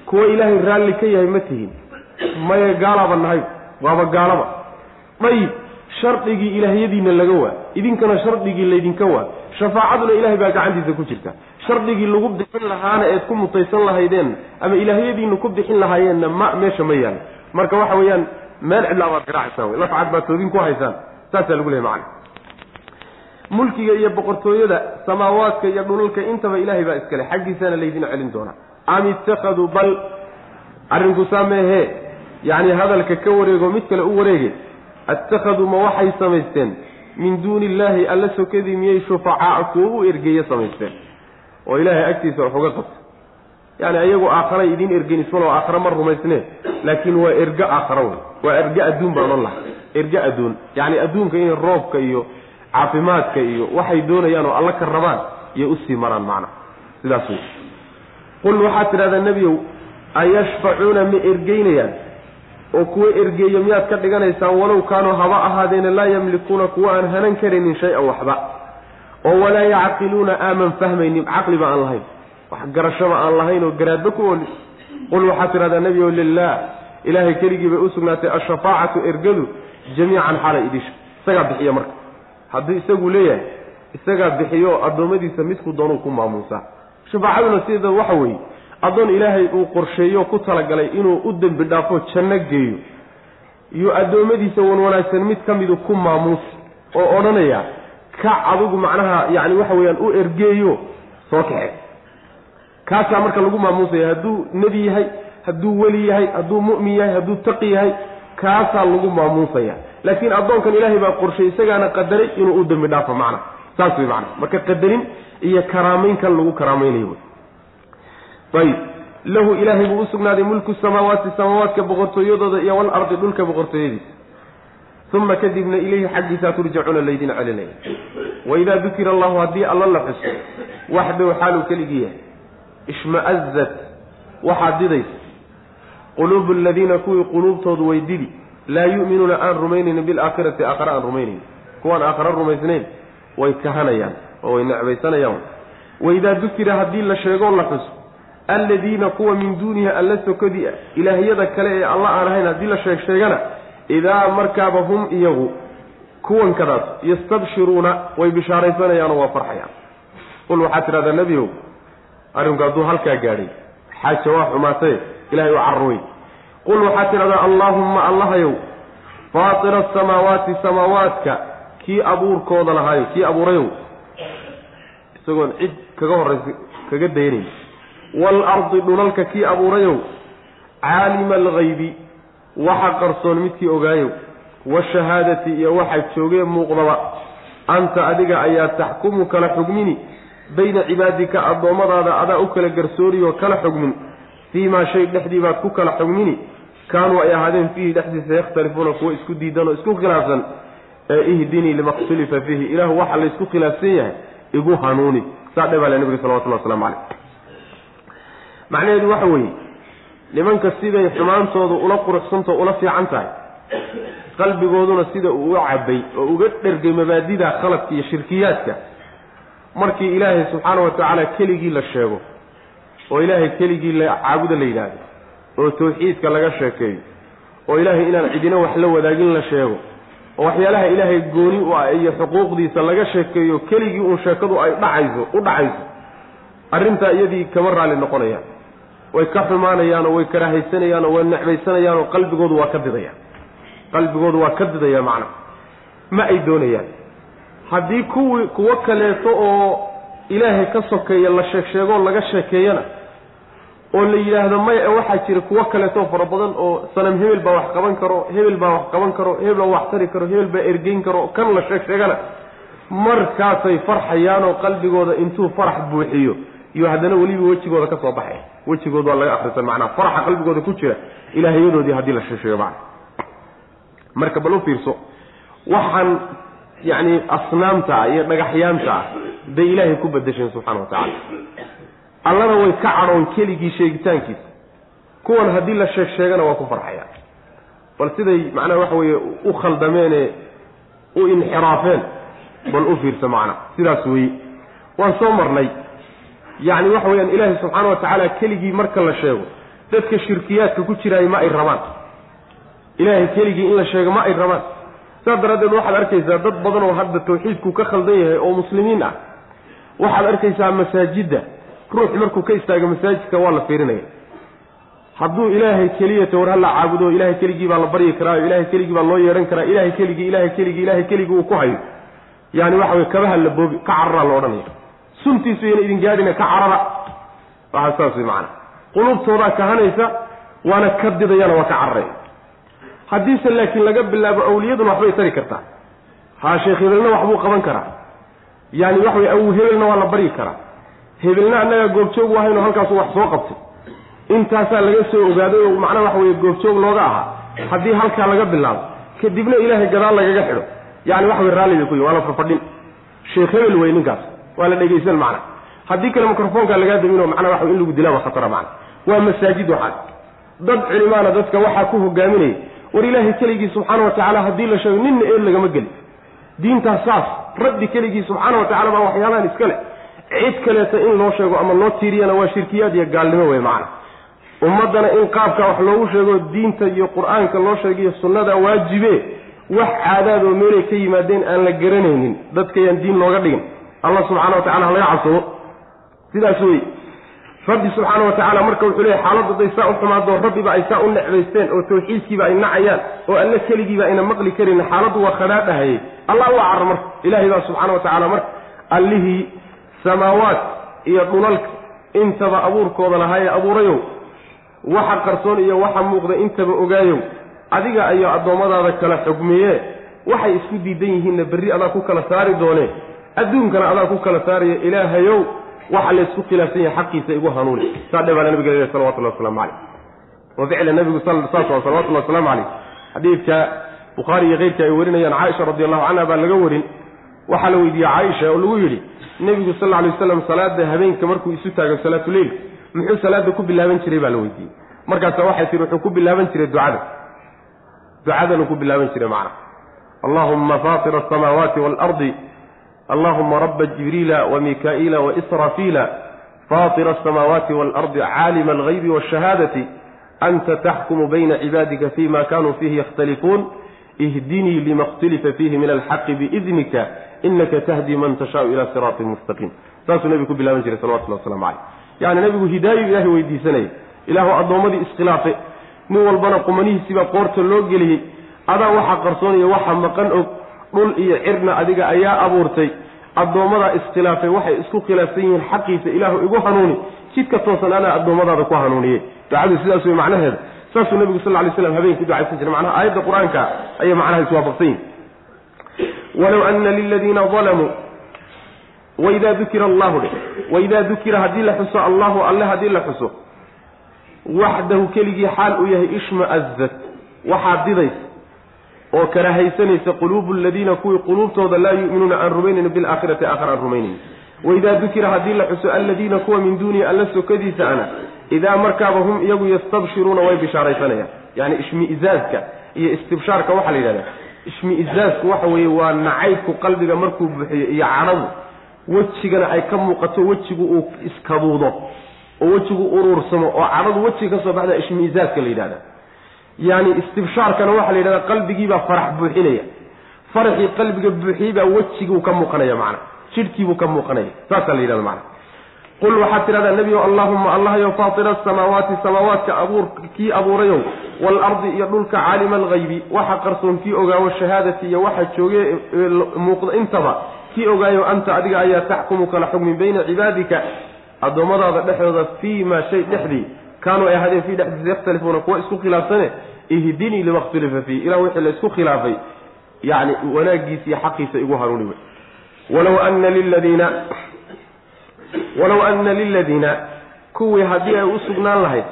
Kuwa ilaahay raalli ka yahay ma tihin. Maya gaalaaba nahay. Waaba gaalaba. Dayib. Shardigii ilaahyadiina laga waa. Idinkana shardigii laydinka waa. Shafaacaduna ilahay baa gacantiisa ku jirta shardigii lagu bixin lahaana eed ku mutaysan lahaydeenna ama ilaahyadiinu ku bixin lahaayeenna ma meesha ma yaalo marka waxa weeyaan meel cidlaa baad garaacaysaan wey lafcad baad toodin ku haysaan. Saasaa lagu lehay macana mulkiga iyo boqortooyada samaawaadka iyo dhulalka intaba ilaahay baa iskale xaggiisana laydin celin doonaa am ittakhaduu bal arrinku saa meehee yacni hadalka ka wareego mid kale u wareege. Attakhaduu ma waxay samaysteen? Min duuni illaahi alla sokadii miyay shufacaa kuwo u ergeeye samaysteen oo ilaahay agtiisa wax uga qabta yani ayagu aakharay idiin ergen ismaloo aakhare ma rumaysnee laakiin waa ergo aakhara wey waa ergo adduun baan odhan laha ergo adduun. Yacni adduunka inay roobka iyo caafimaadka iyo waxay doonayaan oo alla ka rabaan iyay u sii maraan macna. Sidaas wey qul waxaad tidhahdaa nebiyow ayashfacuuna ma ergeynayaan? Oo kuwa ergeeyo miyaad ka dhiganaysaan walow kaanuu haba ahaadeena laa yamlikuuna kuwa aan hanan karaynin shay-an waxba oo walaa yacqiluuna aaman fahmaynin caqliba aan lahayn. Wax garashaba aan lahayn oo garaadba ku oli qul waxaad tidhahdaa nebiyow lilah ilaahay keligii bay u sugnaatay ashafaacatu ergadu jamiican xalay idisha isagaa bixiya marka. Hadduu isagu leeyahay isagaa bixiyo addoommadiisa midku doonuu ku maamuusaa shafaacaduna sideeda waxa weeye addoon ilaahay uu qorsheeyo ku talagalay inuu u dembi dhaafo janno geeyo. Iyo addoommadiisa wan wanaagsan mid ka midu ku maamuus oo odhanaya kac adigu macnaha yacni waxa weeyaan u ergeeyo soo kaxe. Kaasaa marka lagu maamuusaya hadduu nebi yahay hadduu weli yahay hadduu mu'min yahay hadduu taqi yahay kaasaa lagu maamuusaya. Laakiin addoonkan ilaahay baa qorshay isagaana qadaray inuu u dembi dhaafo macna. Saas wey macna. Marka qadarin iyo karaamayn kan lagu karaamaynayo. Ayib. Lahu ilaahay buu usugnaaday mulku samaawaati samaawaadka boqortooyadooda iyo walardi dhulka boqortooyadiisa uma kadibna ilayhi xaggiisaa turjacuuna laydin celinaya waidaa dukira allahu haddii alla la xuso waxdahu xaaluu keligii yahay ishma'azat waxaad didaysa quluubu aladiina kuwii quluubtoodu way didi laa yu'minuuna aan rumaynaynin bilaakhirati aakhare aan rumaynayn kuwaan aakhare rumaysnayn way kahanayaan oo way necbaysanayaan waidaa dukira haddii la sheegoo la xuso alladiina kuwa min duunihi alla sokadii ah ilaahyada kale ee alla aan ahayn haddii la sheeg sheegana idaa markaaba hum iyagu kuwankadaas yastabshiruuna way bishaaraysanayaanoo waa farxayaan qul waxaad tidhahdaa nebiow arrinku hadduu halkaa gaadhay xaaja waa xumaatee ilahay u carruwey qul waxaad tidhahdaa allaahumma allahayow faatira asamaawaati samaawaadka kii abuurkooda lahaayo kii abuurayow isagoon cid kaga horraysa kaga daynayn waalardi dhulalka kii abuurayow caalima alghaybi waxa qarsoon midkii ogaayow washahaadati iyo waxa joogee muuqdaba anta adiga ayaa taxkumu kala xugmini bayna cibaadika addoommadaada adaa u kala garsooriyo kala xugmin fii maa shay dhexdii baad ku kala xugmini kaanuu ay ahaadeen fiihi dhexdiisa yakhtalifuuna kuwo isku diidan oo isku khilaafsan ee ihdinii lima khtulifa fiihi ilaahu waxa laysku khilaafsan yahay igu hanuuni. Saa dhe baa le nabiga salawatullah waslamu caleyh macnaheedu waxa weeye nimanka siday xumaantoodu ula quruxsantao ula fiican tahay qalbigooduna sida uu u cabbay oo uga dhergay mabaadida khaladka iyo shirkiyaadka markii ilaahay subxaana wa tacaala keligii la sheego oo ilaahay keligii la caabuda la yidhaahdo oo tawxiidka laga sheekeeyo oo ilaahay inaan cidina wax la wadaagin la sheego oo waxyaalaha ilaahay gooni u ah iyo xuquuqdiisa laga sheekeeyo keligii uun sheekadu ay dhacayso u dhacayso arrintaa iyadii kama raalli noqonayaan way ka xumaanayaanoo way karahaysanayaanoo way necbaysanayaanoo qalbigoodu waa ka didayaan. Qalbigoodu waa ka didaya macna. Ma ay doonayaan? Haddii kuwii kuwo kaleeto oo ilaahay ka sokeeya la sheeg sheegoo laga sheekeeyana oo la yidhaahdo maya waxaa jira kuwo kaleetoo fara badan oo sanam hebel baa wax qaban karo hebel baa wax qaban karo hebel baa wax tari karo hebel baa ergeyn karo kan la sheeg sheegana markaasay farxayaanoo qalbigooda intuu farax buuxiyo iyo haddana weliba wejigooda ka soo baxay wejigood waa laga akrisan macnaa faraxa qalbigooda ku jira. Ilaahyadoodii haddii la sheeg sheego macna marka bal u fiirso waxaan yacni asnaamta ah iyo dhagaxyaanta ah bay ilaahay ku bedesheen subxana wa tacaala. Allana way ka cadhoon keligii sheegitaankiisa. Kuwan haddii la sheeg sheegana waa ku farxaya. Bal siday macnaha waxa weeye u khaldameene u inxiraafeen bal u fiirsa macna sidaas weeye. Waan soo marnay yacni waxa weeyaan ilaahay subxaana wa tacaala keligii marka la sheego dadka shirkiyaadka ku jiraaya ma ay rabaan. Ilaahay keligii in la sheego ma ay rabaan. Saas daraaddeed waxaad arkaysaa dad badan oo hadda tawxiidku ka khaldan yahay oo muslimiin ah. Waxaad arkaysaa masaajidda. Ruux markuu ka istaago masaajidka waa la fiirinaya. Hadduu ilaahay keliyata war hala caabudo ilahay keligii baa la baryi karaa ilahay keligii baa loo yeedhan karaa ilahay keligii ilahay keligii ilahay keligii uu ku hayo. Yaani waxa weye kabaha la boobi ka cararaa la odhanaya suntiisu yana idin gaadhina ka carara. Waxaa saas wey macana qulubtoodaa kahanaysa waana ka didayana waa ka cararaya haddiise laakiin laga bilaabo awliyaduna waxbay tari kartaa. Haa sheekh hebelna waxbuu qaban karaa. Yaani waxa weye awu hebelna waa la baryi karaa. Hebelna annagaa goobjoog u ahayno halkaasu wax soo qabtay intaasaa laga soo ogaaday oo macnaha waxa weye goobjoog looga ahaa. Haddii halkaa laga bilaabo kadibna ilaahay gadaal lagaga xidho yani waxa wey raalli bay ku yihiin waa la farfadhin. Sheekh hebel wey ninkaas waa la dhegaysan macna. Haddii kale microfonka lagaa daminoo macnaa waxa in lagu dilaaba khatara macna. Waa masaajid waxaas dad culimaana dadka waxaa ku hogaaminaya war ilaahay keligii subxaana wa tacaala haddii la sheego ninna eed lagama geli diintaas saas rabbi keligii subxaana wa tacala baa waxyaabahan iska leh. Cid kaleeta in loo sheego ama loo tiiriyana waa shirkiyaad iyo gaalnimo wey macna. Ummaddana in qaabka wax loogu sheego diinta iyo qur'aanka loo sheegayo sunnada waajibe wax caadaad oo meelay ka yimaadeen aan la garanaynin dadkayaan diin looga dhigin allah subxaana wa tacala ha laga cabsado sidaas wey rabbi subxaana wa tacaala marka wuxuu leeyahy xaaladdu haday saa u xumaado rabbiba ay saa u necbaysteen oo tawxiidkiiba ay nacayaan oo alle keligiiba ayna maqli karin xaaladdu waa khadhaadhahayey allah u carar marka ilaahay baa subxaana wa tacala marka allihii samaawaat iyo dhulalka intaba abuurkooda lahaayee abuurayow. Waxa qarsoon iyo waxa muuqda intaba ogaayow. Adiga ayaa addoommadaada kala xugmiye waxay isku diidan yihiinna berri adaa ku kala saari doonee adduunkana adaa ku kala saaraya ilaahayow waxa laysku khilaafsan yahay xaqiisa igu hanuuni. Saa dhe baana nabiga leeyahy salawatullahi waslamu caleyh wa ficla nabigu saas salawatullahi wasalaamu caleyh xadiidka bukhaari iyo keyrka ay warinayaan caaisha radi allahu canha baa laga warin. Waxaa la weydiiyey caaisha oo lagu yidhi nebigu sal lla alay waslam salaada habeenka markuu isu taago salaatuleil muxuu salaada ku bilaaban jiray? baa la weydiiyey. Markaasa waxay tihi wuxuu ku bilaaban jiray ducada. Ducadanuu ku bilaaban jiray macna. Allahuma faatira asamaawaati waalardi allahuma raba jibriila wamikaa'iila waisrafiila faatira asamaawaati waalardi caalima algaybi waashahaadati anta taxkumu bayna cibaadika fima kanuu fiihi yakhtalifuun ihdinii lima اkhtulifa fiihi min alxaqi biidnika inaka tahdi man tashaau ila siraatin mustaqiim saasuu nebigu ku bilaaban jiray salawatullah waslamu caleyh yacni nebigu hidaayo ilahay weydiisanaya ilaahu addoommadii iskhilaafay nin walbana qumanihiisiibaa qoorta loo geliyey adaa waxa qarsoonaya waxa maqan og dhul iyo cirna adiga ayaa abuurtay. Addoommadaa iskhilaafay waxay isku khilaafsan yihiin xaqiisa ilaahu igu hanuuni. Jidka toosan anaa addoommadaada ku hanuuniye. Ducadu sidaas wey macnaheeda. Saasuu nebigu sal lay slam habeenki ducaysan jiray. Macnaha aayadda qur'aanka ayay macnaha iswaafaqsan yihiin walow ana liladiina dalamuu waidaa dukira allahu dhe waidaa dukira haddii la xuso allahu alle haddii la xuso waxdahu keligii xaal uu yahay ishma'azat waxaad didaysa oo karahaysanaysa quluubu aladiina kuwii quluubtooda laa yu'minuuna aan rumaynayn bilaakhirati aakhar aan rumaynayn. Waidaa dukira haddii la xuso aladiina kuwa min duunihi alla sokadiisa ana idaa markaaba hum iyagu yastabshiruuna way bishaaraysanayaan. Yacni ishmi'izaaska iyo istibshaarka waxaa la yidhahdaa. Ishmi'izaasku waxa weeye waa nacaybku qalbiga markuu buuxiyo iyo cadhadu wejigana ay ka muuqato wejigu uu iskaduudo oo wejigu uruursamo oo cadhadu wejiga ka soo baxda ishmi'izaaska la yidhahda yani istibshaarkana waxaa la yidhahdaa qalbigiibaa farax buuxinaya. Faraxii qalbiga buuxiyey baa ka muuqanaya macna. Jidhkiibuu ka muuqanaya. Saasaa la yidhahda macna. Qul waxaad tidhahdaa nebigo allahuma allahyo faatira asamaawaati samaawaadka abuur kii abuurayow waalardi iyo dhulka caalima alghaybi waxa qarsoon kii ogaawo shahaadati iyo waxa jooge muuqda intaba kii ogaayo anta adiga ayaa taxkumu kala xugmin bayna cibaadika addoommadaada dhexdooda fii ma shay dhexdii kaanuu ay ahaadeen fii dhexdiisa yakhtalifuuna kuwa isku khilaafsane ihdinii lima khtulifa fiih ilah wixii la isku khilaafay yani wanaaggiisa iyo xaqiisa igu hanuuni wey walow ana liladiina walow ana liladiina kuwii haddii ay u sugnaan lahayd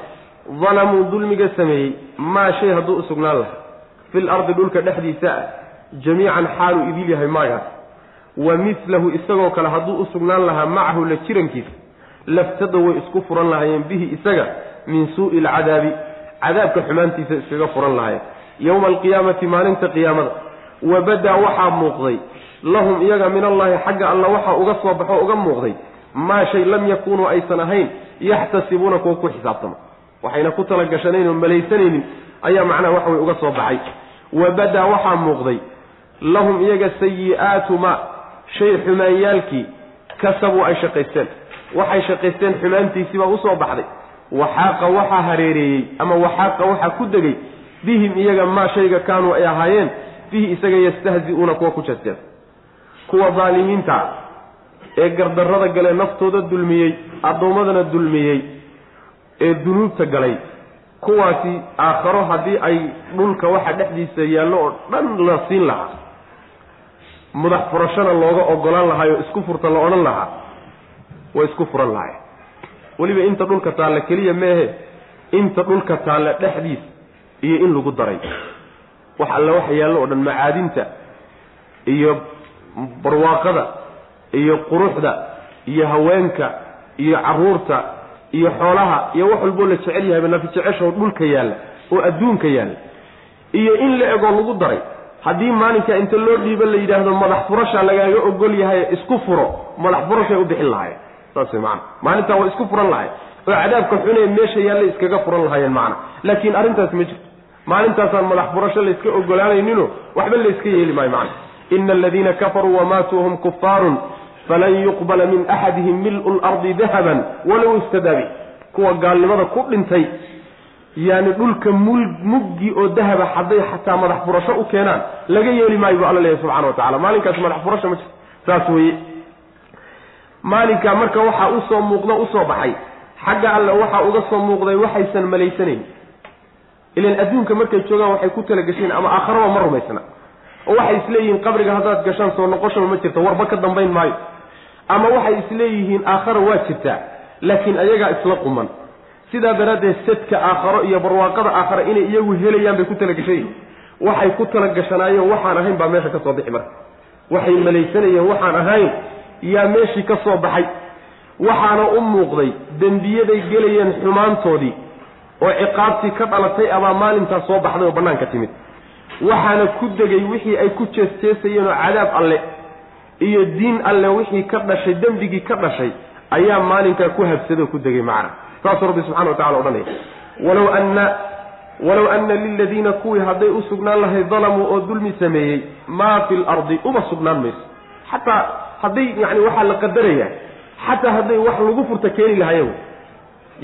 dalamuu dulmiga sameeyey maa shay hadduu u sugnaan lahay fil ardi dhulka dhexdiisa ah jamiican xaaluu idil yahay maagaas wa midlahu isagoo kale hadduu u sugnaan lahaa macahu la jirankiisa laftada way isku furan lahaayeen bihi isaga min suu'i alcadaabi cadaabka xumaantiisa iskaga furan lahaayeen yowma alqiyaamati maalinta qiyaamada. Wa badaa waxaa muuqday. Lahum iyaga min allaahi xagga alla waxaa uga soo baxo uga muuqday. Maa shay lam yakuunuu aysan ahayn yaxtasibuuna kuwa ku xisaabtama. Waxayna ku talagashanayn oo malaysanaynin ayaa macnaha waxa way uga soo baxay. Wa badaa waxaa muuqday. Lahum iyaga sayi'aatu ma shay xumaanyaalkii kasabuu ay shaqaysteen. Waxay shaqaysteen xumaantiisiibaa u soo baxday waxaaqa waxaa hareereeyey ama waxaaqa waxaa ku degay bihim iyaga maa shayga kaanuu ay ahaayeen bihi isaga yastahzi-uuna kuwa ku jeesjees kuwa daalimiinta ee gardarrada gale naftooda dulmiyey addoommadana dulmiyey ee dunuubta galay kuwaasi aakharo haddii ay dhulka waxa dhexdiisa yaallo oo dhan la siin lahaa. Madax furashana looga ogolaan lahaay oo isku furta la odhan lahaa way isku furan lahay weliba inta dhulka taalla keliya meehe inta dhulka taalla dhexdiisa iyo in lagu daray. Wax alle waxa yaallo oo dhan macaadinta iyo barwaaqada iyo quruxda iyo haweenka iyo carruurta iyo xoolaha iyo wax walboo la jecel yahayba nafi jeceshoo dhulka yaalla oo adduunka yaalla iyo in la egoo lagu daray. Haddii maalinka inta loo dhiibo la yidhaahdo madax furasha lagaaga ogol yahay isku furo madax furashay u bixin lahayen saas way macana maalintaa waa isku furan lahay. Oo cadaabka xunee meesha yaalla iskaga furan lahaayeen macana laakiin arrintaas ma jirto. Maalintaasaan madax furasho layska ogolaanaynino waxba layska yeeli maayo macana ina aladiina kafaruu wamaatuu hum kufaarun falan yuqbala min axadihim mil'u lardi dahaban walow istadaabi kuwa gaalnimada ku dhintay yaani dhulka mul muggi oo dahaba hadday xataa madax furasho u keenaan laga yeeli maayo bu alla leeyahy subxana wa tacala maalinkaas madax furasho ma jirto. Saas weye maalinkaa marka waxaa u soo muuqda u soo baxay. Xagga alle waxaa uga soo muuqday waxaysan malaysanayn ilan adduunka markay joogaan waxay ku talagasheen ama aakharaba ma rumaysna. Oo waxay isleeyihiin qabriga haddaad gashaan soo noqoshaba ma jirta warba ka dambayn maayo. Ama waxay isleeyihiin aakhara waa jirtaa laakiin ayagaa isla quman. Sidaa daraaddeed sadka aakharo iyo barwaaqada aakhara inay iyagu helayaan bay ku talagashayihin waxay ku talagashanaayeen waxaan ahayn baa meesha ka soo bixi marka. Waxay malaysanayeen waxaan ahayn yaa meeshii ka soo baxay. Waxaana u muuqday dembiyaday gelayeen xumaantoodii oo ciqaabtii ka dhalatay abaa maalintaas soo baxday oo bannaanka timid. Waxaana ku degay wixii ay ku jeesjeesayeen oo cadaab alle iyo diin alle wixii ka dhashay dembigii ka dhashay ayaa maalinkaa ku habsadoo ku degay macna saasuu rabbi subxana wa tacala odhanaya walow anna walow anna liladiina kuwii hadday u sugnaan lahay dalamuu oo dulmi sameeyey maa fi lardi uma sugnaan mayso. Xataa hadday yani waxaa la qadarayaa xataa hadday wax lagu furta keeni lahayen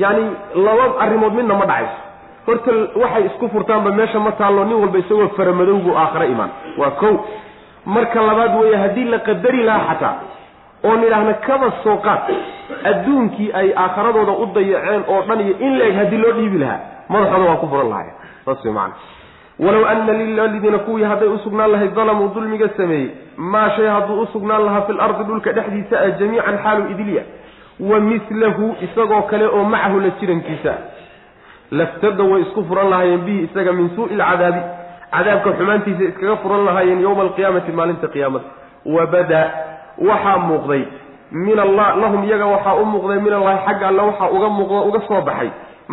yani laba arrimood midna ma dhacayso. Horta waxay isku furtaanba meesha ma taallo nin walba isagoo faramadowgu aakhare imaan. Waa kow. Marka labaad weeye haddii la qadari lahaa xataa oo nidhaahna kaba soo qaad adduunkii ay aakharadooda u dayaceen oo dhan iyo in la-eg haddii loo dhiibi lahaa madaxooda waa ku furan lahaye saas wey macana walow ana liladiina kuwii hadday usugnaan lahay dalamuu dulmiga sameeyey maa shay hadduu usugnaan lahaa fi lardi dhulka dhexdiisa ah jamiican xaalu idilya wa milahu isagoo kale oo macahu la jirankiisa. Laftada way isku furan lahaayeen bihi isaga min suu'i lcadaabi cadaabka xumaantiisa iskaga furan lahaayeen yowma alqiyaamati maalinta qiyaamada. Wabada waxaa muuqday min allah lahum iyaga waxaa u muuqday min allahi xagga alle waxaa uga muuqdo uga soo baxay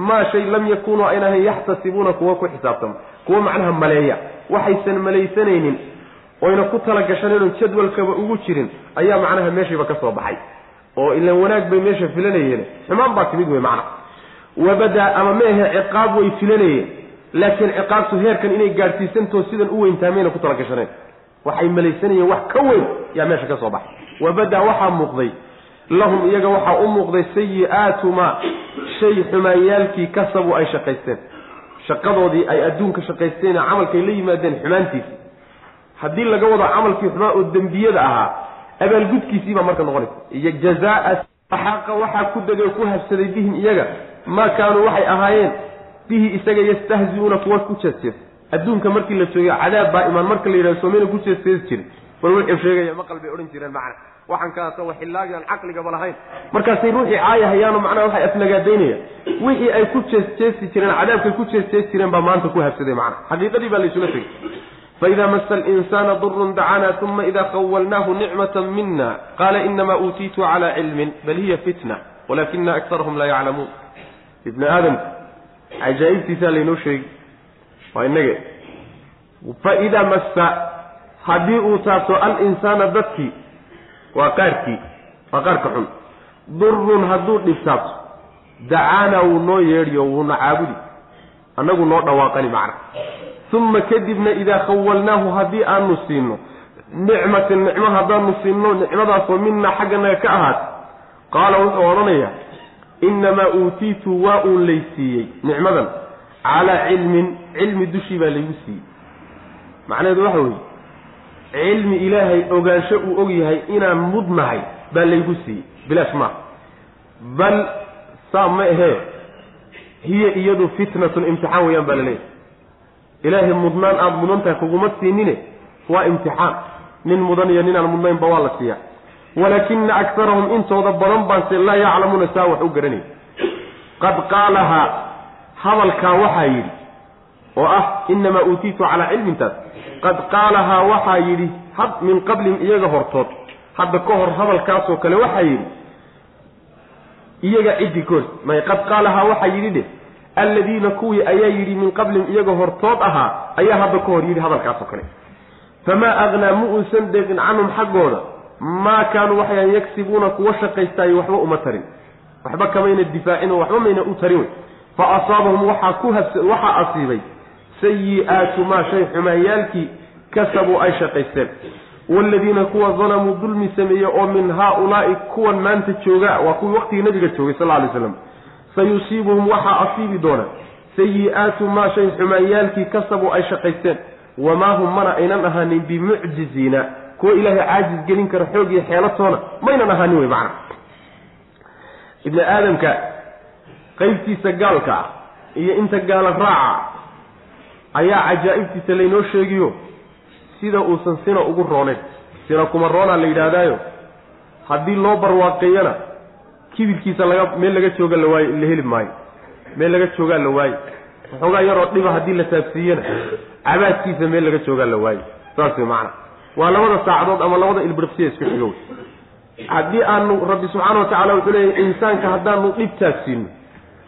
maa shay lam yakunuu ayna ahayn yaxtasibuuna kuwa ku xisaabtama kuwa macnaha maleeya. Waxaysan malaysanaynin oyna ku talagashanayno jadwalkaba ugu jirin ayaa macnaha meeshiiba ka soo baxay. Oo ilan wanaag bay meesha filanayeen. Xumaan baa timid wey macna. Wabadaa ama meehe ciqaab way filanayeen. Laakiin ciqaabtu heerkan inay gaadhsiisantoo sidan u weyntaa mayna ku talagashaneen waxay malaysanayeen wax ka weyn yaa meesha ka soo baxay. Wabadaa waxaa muuqday lahum iyaga waxaa u muuqday sayi-aatu shay xumaanyaalkii kasabu ay shaqaysteen. Shaqadoodii ay adduunka shaqaysteen camalkay la yimaadeen xumaantiisi haddii laga wado camalkii xumaa oo dembiyada ahaa abaalgudkiisiibaa marka noqonaysa. Iyo jazaa xaqa waxaa ku degay ku habsaday bihim iyaga maa kaanuu waxay ahaayeen bihi isaga yastahziuuna kuwa ku jeesjees adduunka markii la joogay cadaab baa imaan marka la yidhahdo soomeyna ku jeesjeesi jirin bal wuxuu sheegaya maqal bay odhan jireen macna waxaan kaasa waxillaabi aan caqligaba lahayn. Markaasay ruuxii caayahayaano macnaha waxay aflagaadaynayaan wixii ay ku jeesjeesi jireen cadaabkay ku jeesjeesi jireen baa maanta ku habsaday macna. Xaqiiqadii baa laysula tegey. Faida masa alinsaana durun dacana uma ida khawalnaahu nicmata mina qaala inama uutiitu cala cilmin bal hiya fitna walakina akarahum laa yaclamuun. Ibni aadamka cajaa'ibtiisaa laynoo sheegi waa inage faida massa haddii uu taabto alinsaana dadkii waa qaarkii waa qaarka xun. Durun hadduu dhibtaabto dacaana wuu noo yeedhiyo wuuna caabudi. Annagu noo dhawaaqani macna. Uma kadibna idaa khawalnaahu haddii aanu siino nicmatin nicmo haddaanu siino nicmadaasoo minaa xagganaga ka ahaat qaala wuxuu odhanayaa innamaa uutiitu waa uun laysiiyey nicmadan calaa cilmin cilmi dushii baa laygu siiyey. Macnaheedu waxa weeye cilmi ilaahay ogaansho uu og yahay inaan mudnahay baa laygu siiyey. Bilaash maaha bal saa ma ahee hiya iyadu fitnatun imtixaan weeyaan baa la leeyahay. Ilaahay mudnaan aada mudan tahay kuguma siinine waa imtixaan. Nin mudan iyo ninaan mudnaynba waa la siiyaa. Walaakina akarahum intooda badan baanse laa yaclamuuna saa wax u garanay qad qaalahaa hadalkaa waxaa yidhi oo ah inamaa uutiitu calaa cilmintaas. Qad qaalahaa waxaa yidhi had min qablin iyaga hortood. Hadda ka hor hadalkaasoo kale waxaa yidhi iyaga ciddii ka hor. May qad qaalahaa waxaa yidhi dhe alladiina kuwii ayaa yidhi min qablin iyaga hortood ahaa ayaa hadda ka hor yidhi hadalkaasoo kale. Famaa agnaa mu uusan deeqin canhum xaggooda. Maa kaanuu waxayaan yagsibuuna kuwa shaqaystaayo waxba uma tarin. Waxba kamayna difaacin waxba mayna u tarin wey fa asaabahum waxaa ku habs waxaa asiibay sayi-aatu maa shay xumaanyaalkii kasabuu ay shaqaysteen waaladiina kuwa dalamuu dulmi sameeye oo min haa-ulaa'i kuwan maanta jooga waa kuwii waqtigii nabiga joogay sal alay slam sayusiibuhum waxaa asiibi doona sayi-aatu maa shay xumaanyaalkii kasabuu ay shaqaysteen wamaa hum mana aynan ahaanin bimucjiziina kuwa ilaahay caajis gelin kara xoog iyo xeelatoona maynan ahaanin wey macana ibni aadamka qaybtiisa gaalka ah iyo inta gaala raaca ayaa cajaa'ibtiisa laynoo sheegiyo sida uusan sina ugu roonayn sina kuma roonaa la yidhaahdaayo. Haddii loo barwaaqeeyana kibirkiisa laga meel laga jooga la waayo la heli maayo. Meel laga joogaa la waayo waxoogaa yaroo dhiba haddii la taabsiiyana cabaadkiisa meel laga joogaa la waayo saas way macana waa labada saacadood ama labada ilbiriqsiya isku xigo wey. Haddii aanu rabbi subxaana watacala wuxuu leeyahy insaanka haddaanu dhib taabsiino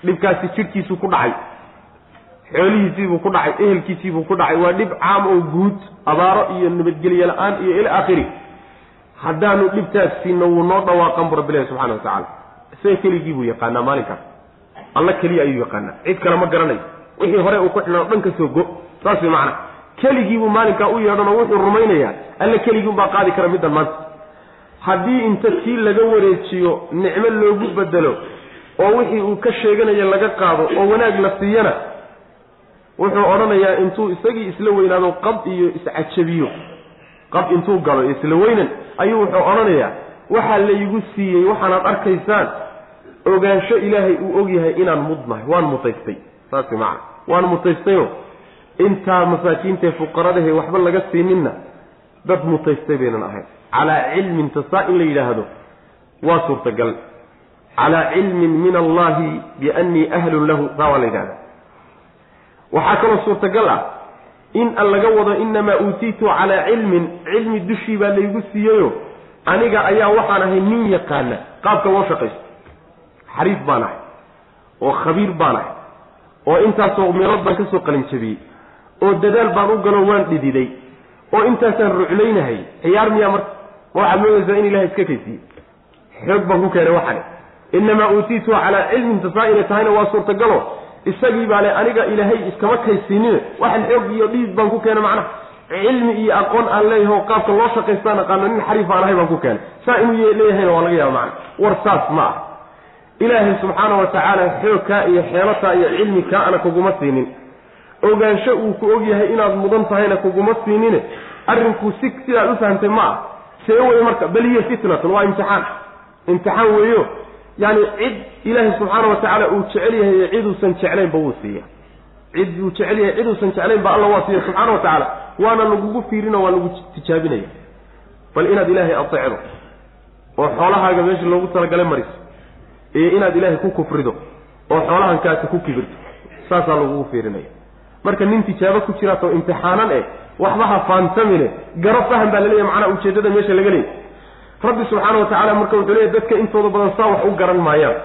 dhibkaasi jidhkiisu ku dhacay xoolihiisiibuu ku dhacay ehelkiisiibuu ku dhacay. Waa dhib caam oo guud abaaro iyo nabadgelye la'aan iyo ila aakhiri. Haddaanu dhibtaas siino wuu noo dhawaaqan bu rabbilahi subxana watacala isaga keligii buu yaqaanaa maalinkaas alla keliya ayuu yaqaanaa. Cid kale ma garanayo. Wixii hore uu ku xidhnaa o dhan ka soo go. Saas way macana keligiibuu maalinkaa u yeedhanoo wuxuu rumaynayaa. Alla keligii unbaa qaadi kara middan maanta. Haddii inta tii laga wareejiyo nicmo loogu bedelo oo wixii uu ka sheeganayo laga qaado oo wanaag la siiyana wuxuu odhanayaa intuu isagii isla weynaado qab iyo iscajabiyo. Qab intuu galo isla weynan. Ayuu wuxuu odhanayaa waxaa laygu siiyey waxaanaad arkaysaan. Ogaansho ilaahay uu ogyahay inaan mudnahay. Waan mutaystay. Saasi macana waan mutaystayo intaa masaakiintae fuqaradahe waxba laga siininna dad mutaystay baynan ahayn. Calaa cilmin tasaa in la yidhaahdo waa suurtagal. Calaa cilmin min allahi biannii ahlun lahu taa waa la yidhahda waxaa kaloo suurtagal ah in an laga wado inamaa uutiitu calaa cilmin cilmi dushii baa laygu siiyeyo. Aniga ayaa waxaan ahay nin yaqaana qaabka loo shaqaysto. Xariif baan ahay oo khabiir baan ahay oo intaasoo meelood baan ka soo qalinjabiyey oo dadaal baan u galo waan dhididay oo intaasaan ruclaynahay ciyaar miyaa marka ma waxaad moodaysaa in ilahay iska kaysiiye xoog baan ku keenay waxani inamaa uutiitu calaa cilmin tasaa inay tahayna waa suurtagalo isagii baa le aniga ilaahay iskama kaysiinine waxaan xoog iyo dhiid baan ku keenay macnaha cilmi iyo aqoon aan leeyahay oo qaabka loo shaqaystaan aqaano nin xariif aan ahay baan ku keenay. Saa inuu leeyahayna waa laga yaaba macana war saas ma ah. Ilaahay subxaana wa tacaala xoogkaa iyo xeelataa iyo cilmi kaa ana kuguma siinin. Ogaansho uu ku og yahay inaad mudan tahayna kuguma siinine arrinku si sidaad u fahamtay ma ah. See wey marka bal hiya fitnatun waa imtixaan. Imtixaan weeyo yani cid ilaahay subxaana wa tacaala uu jecel yahay ciduusan jeclaynba wuu siiya. Cid uu jecel yahay ciduusan jeclayn ba alla waa siiya subxaana wa tacaala. Waana lagugu fiirino waa lagu tijaabinaya. Bal inaad ilaahay ateecdo oo xoolahaaga meesha loogu talagalay mariso iyo inaad ilaahay ku kufrido oo xoolahankaasi ku kibirto saasaa lagugu fiirinaya. Marka nin tijaabo ku jiraatoo imtixaanan eh waxba ha faantamine garo faham baa laleeyahy macnaa ujeeddada meesha laga leeyay rabbi subxaana wa tacaala marka wuxuu leeyahy dadka intooda badan saa wax u garan maayaan.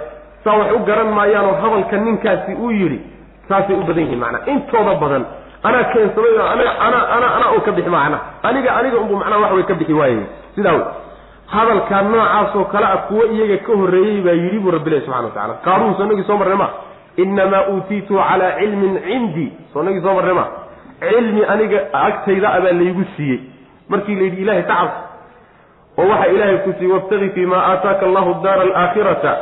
Saa wax u garan maayaan oo hadalka ninkaasi uu yidhi saasay u badan yihiin macnaa intooda badan anaa keensaday oo ana ana ana anaa un ka bixi macna. Aniga aniga unbu macnaha wax way ka bixi waayay sidaa wey hadalkaa noocaasoo kale ah kuwo iyaga ka horreeyey baa yidhi buu rabbi ilahi subxana wa tacala qaaruun soo nagii soo marnay ma? Inamaa uutiitu calaa cilmin cindii soo nagii soo marnay ma? Cilmi aniga agtayda abaa laygu siiyey. Markii la yidhi ilahay ka cabs oo waxa ilaahay ku siiyey wabtagi fii ma aataaka allahu daara alaakhirata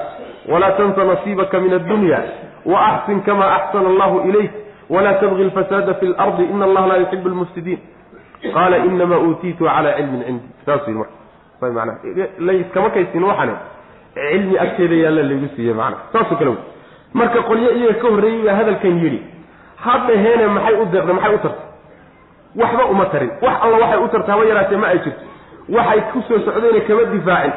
walaa tansa nasiibaka min addunya waaxsin kama axsana allahu ilayk walaa tabgi alfasaada fi lardi ina allaha laa yuxibu lmufsidiin qaala inamaa uutiitu calaa cilmin cindi. Saas yii marka. Layskama kaysin waxane cilmi agteeda yaalla laygu siiyey macana saasoo kale wey marka qolyo iyaga ka horreeyey baa hadalkan yidhi haddaheene maxay u deeqda maxay u tartay? Waxba uma tarin. Wax alla waxay u tarta haba yaraatee ma ay jirto waxay ku soo socdayna kama difaacin.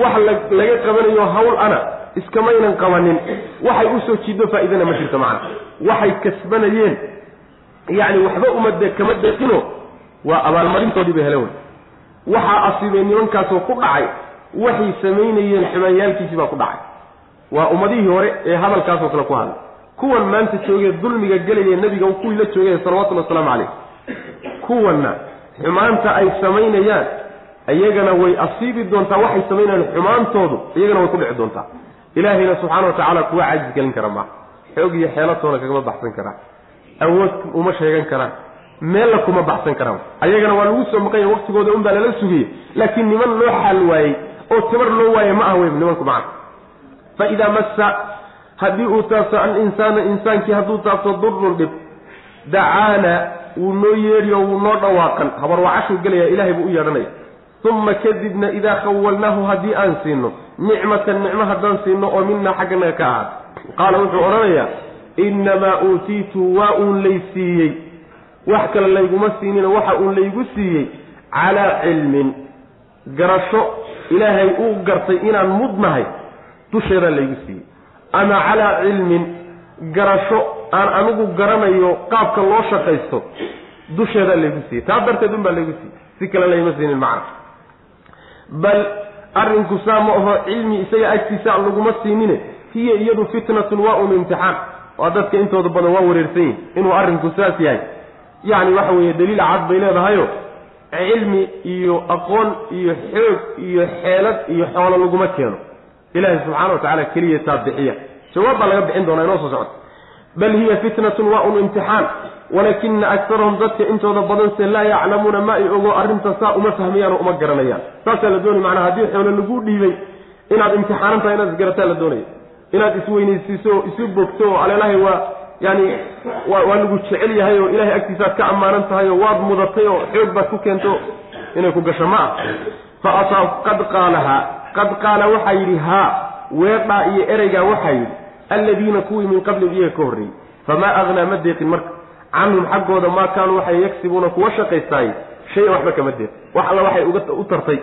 Wax laga qabanayo hawl ana iskamaynan qabanin. Waxay u soo jiiddo faa'iidana ma jirto macana waxay kasbanayeen. Yacni waxba uma de kama deeqino. Waa abaalmarintoodii bay heleen. Wey waxaa asiibay nimankaasoo ku dhacay waxay samaynayeen xumaanyaalkiisii baa ku dhacay. Waa ummadihii hore ee hadalkaasoo kale ku hadlay. Kuwan maanta joogee dulmiga gelaya nebiga kuwii la joogay salawatullhi wasalaamu calayh kuwanna xumaanta ay samaynayaan iyagana way asiibi doontaa waxay samaynayaan xumaantoodu iyagana way ku dhici doontaa. Ilaahayna subxaana wa tacaala kuwa caajis gelin kara maa xoog iyo xeelatoona kagama baxsan karaan awood uma sheegan karaan meella kuma baxsan karaan ayagana waa lagu soo maqanya waqtigooda un baa lala sugayey. Laakiin niman loo xaal waayey oo tabar loo waaye ma ah wey nimanku macana fa massa haddii uu taabto alinsaana insaankii hadduu taabto durun dhib dacaana wuu noo yeedhi oo wuu noo dhawaaqan. Habarwacashuu gelaya ilahay buu u yeedhanaya uma kadibna idaa khawalnaahu haddii aan siino nicmatan nicmo haddaan siino oo minaa xagganaga ka ahaad qaala wuxuu odhanayaa innamaa uutiitu waa uun lay siiyey wax kale layguma siinina waxa uun laygu siiyey calaa cilmin garasho ilaahay uu gartay inaan mudnahay dusheedaa laygu siiyey ama calaa cilmin garasho aan anigu garanayo qaabka loo shaqaysto dusheedaa laygu siiyey taa darteed un baa laygu siiyey si kale layma siinin macna bal arrinku saa ma aho cilmi isaga agtiisa laguma siinine hiya iyadu fitnatun waa un imtixaan. Waa dadka intooda badan waa wareersan yihiin inuu arrinku saas yahay. Yacni waxa weeye daliil cad bay leedahayo cilmi iyo aqoon iyo xoog iyo xeelad iyo xoolo laguma keeno. Ilaahay subxaana wa tacaala keliya taa bixiya. Jawaab baa laga bixin doonaa inoo soo socota. Bal hiya fitnatun waa un imtixaan walaakina akarahum dadka intooda badanse laa yaclamuuna ma ay ogo arrinta saa uma fahmayaan oo uma garanayaan. Saasaa la doonaya macnaa haddii xoolo lagu dhiibay inaad imtixaanan tahay inaad isgarataa la doonaya inaad isweynaysiiso oo isu bogto oo aleelahay waa yani waa lagu jecel yahay oo ilahay agtiisaaad ka ammaanan tahay oo waad mudatay oo xoog baad ku keento inay ku gasho ma ah. Fa qad qaalahaa qad qaala waxaa yidhi haa weedhaa iyo ereygaa waxaa yidhi alladiina kuwii min qablihim iyaga ka horreeyey famaa agnaa ma deeqin marka canhum xaggooda maa kaanuu waxay yagsibuuna kuwa shaqaystaay shay-an waxba kama deeq wax alla waxay uga u tartay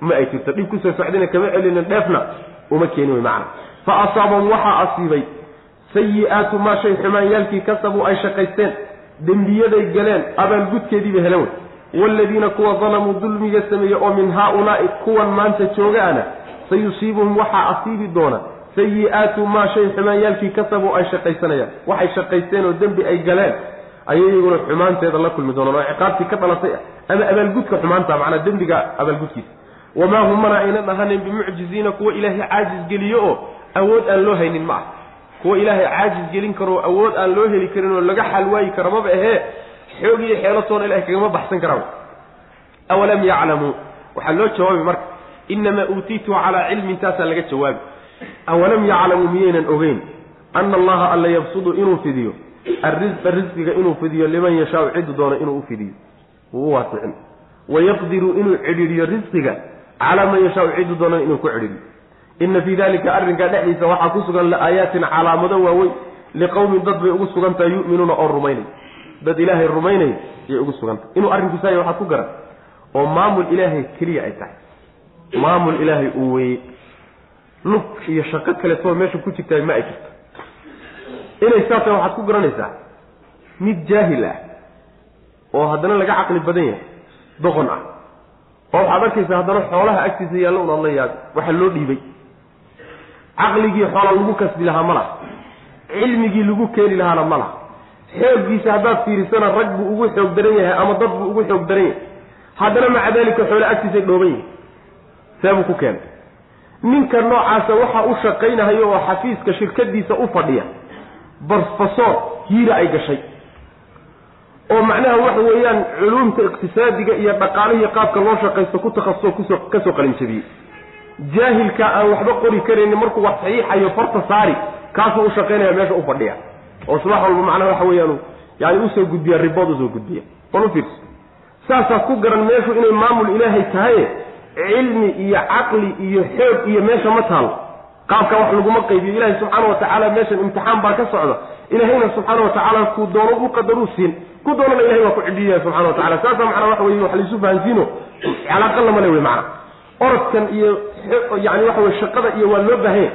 ma ay jirto. Dhib ku soo socdayna kama celinin dheefna uma keeni wey macna. Fa asaabahum waxaa asiibay. Sayi-aatu maa shay xumaanyaalkii kasabuu ay shaqaysteen. Dembiyaday galeen abaalgudkeediibay helen wey waaladiina kuwa dalamuu dulmiga sameeyey oo min haa-ulaa'i kuwan maanta joogaana sayusiibuhum waxaa asiibi doona. Sayi-aatu maa shay xumaanyaalkii kasabuu ay shaqaysanayaan. Waxay shaqaysteen oo dembi ay galeen ayay iyaguna xumaanteeda la kulmi doonaan oo ciqaabtii ka dhalatay ama abaalgudka xumaanta macnaa dembiga abaalgudkiisa. Wamaa hum mana aynan ahanin bimucjiziina kuwa ilaahay caajis geliyo oo awood aan loo haynin ma ah. Kuwa ilaahay caajis gelin karo oo awood aan loo heli karin oo laga xalwaayi karo maba ahee xoog iyo xeelatoona ilahay kagama baxsan karaa awalam yaclamuu waxaa loo jawaabi marka inamaa uutiitu calaa cilmin taasaa laga jawaabi. Awalam yaclamuu miyaynan ogeyn ana allaha alla yabsudu inuu fidiyo arrisqa risqiga inuu fidiyo liman yashaau cidu doono inuu u fidiyo. Wuu u waasicin. Wayaqdiru inuu cidhiidhiyo risqiga calaa man yashaau cidu doono inuu ku cidhiidhiyo. Ina fii dalika arrinkaa dhexdiisa waxaa ku sugan laaayaatin calaamado waaweyn liqowmin dad bay ugu sugan tahay yu'minuuna oo rumaynaya dad ilaahay rumaynaya ayay ugu sugan tahay. Inuu arrinkuusaaya waxaa ku garan oo maamul ilaahay keliya ay tahay. Maamul ilaahay uu weeye lug iyo shaqo kaleetoo meesha ku jirtaa ma ay jirto inay saasa waxaad ku garanaysaa. Mid jaahil ah oo haddana laga caqli badan yahay doqon ah. Oo waxaad arkaysaa haddana xoolaha agtiisa yaallo un adla yaabi waxaa loo dhiibay. Caqligii xoola lagu kasbi lahaa ma laha. Cilmigii lagu keeni lahaana ma laha. Xooggiisa haddaad fiirisana rag buu ugu xoog daran yahay ama dad buu ugu xoog daran yahay. Haddana maca daalika xoole agtiisay dhooban yihiin see buu ku keenay. Ninka noocaasa waxa u shaqaynahayo oo xafiiska shirkadiisa u fadhiya barfasoor hiira ay gashay. oo macnaha waxa weeyaan culuumta iqtisaadiga iyo dhaqaalihii qaabka loo shaqaysto ku takhasuso ku soo ka soo qalinjabiyey. Jaahilka aan waxba qori karaynin markuu wax saxiixayo farta saari kaasuu u shaqaynaya meesha u fadhiya. oo subax walba macnaha waxa weeyaan yani u soo gudbiya ribood u soo gudbiya. Bal u fiirso. Saasaa ku garan meeshu inay maamul ilaahay tahaye cilmi iyo caqli iyo xoog iyo meesha ma taalo qaabka wax laguma qaybiyo. Ilahay subxaana wa tacaala meeshan imtixaan baa ka socda. Ilahayna subxaana wa tacaala kuu doono u qadaruu siin. Ku doonana ilahay waa ku cidhiyaha subxana wa tacala saasa macnaa waxa weye wax laysu fahansiino. Calaaqa lama le wey macana orodkan iyo yani waxa weye shaqada iyo waa loo baahanya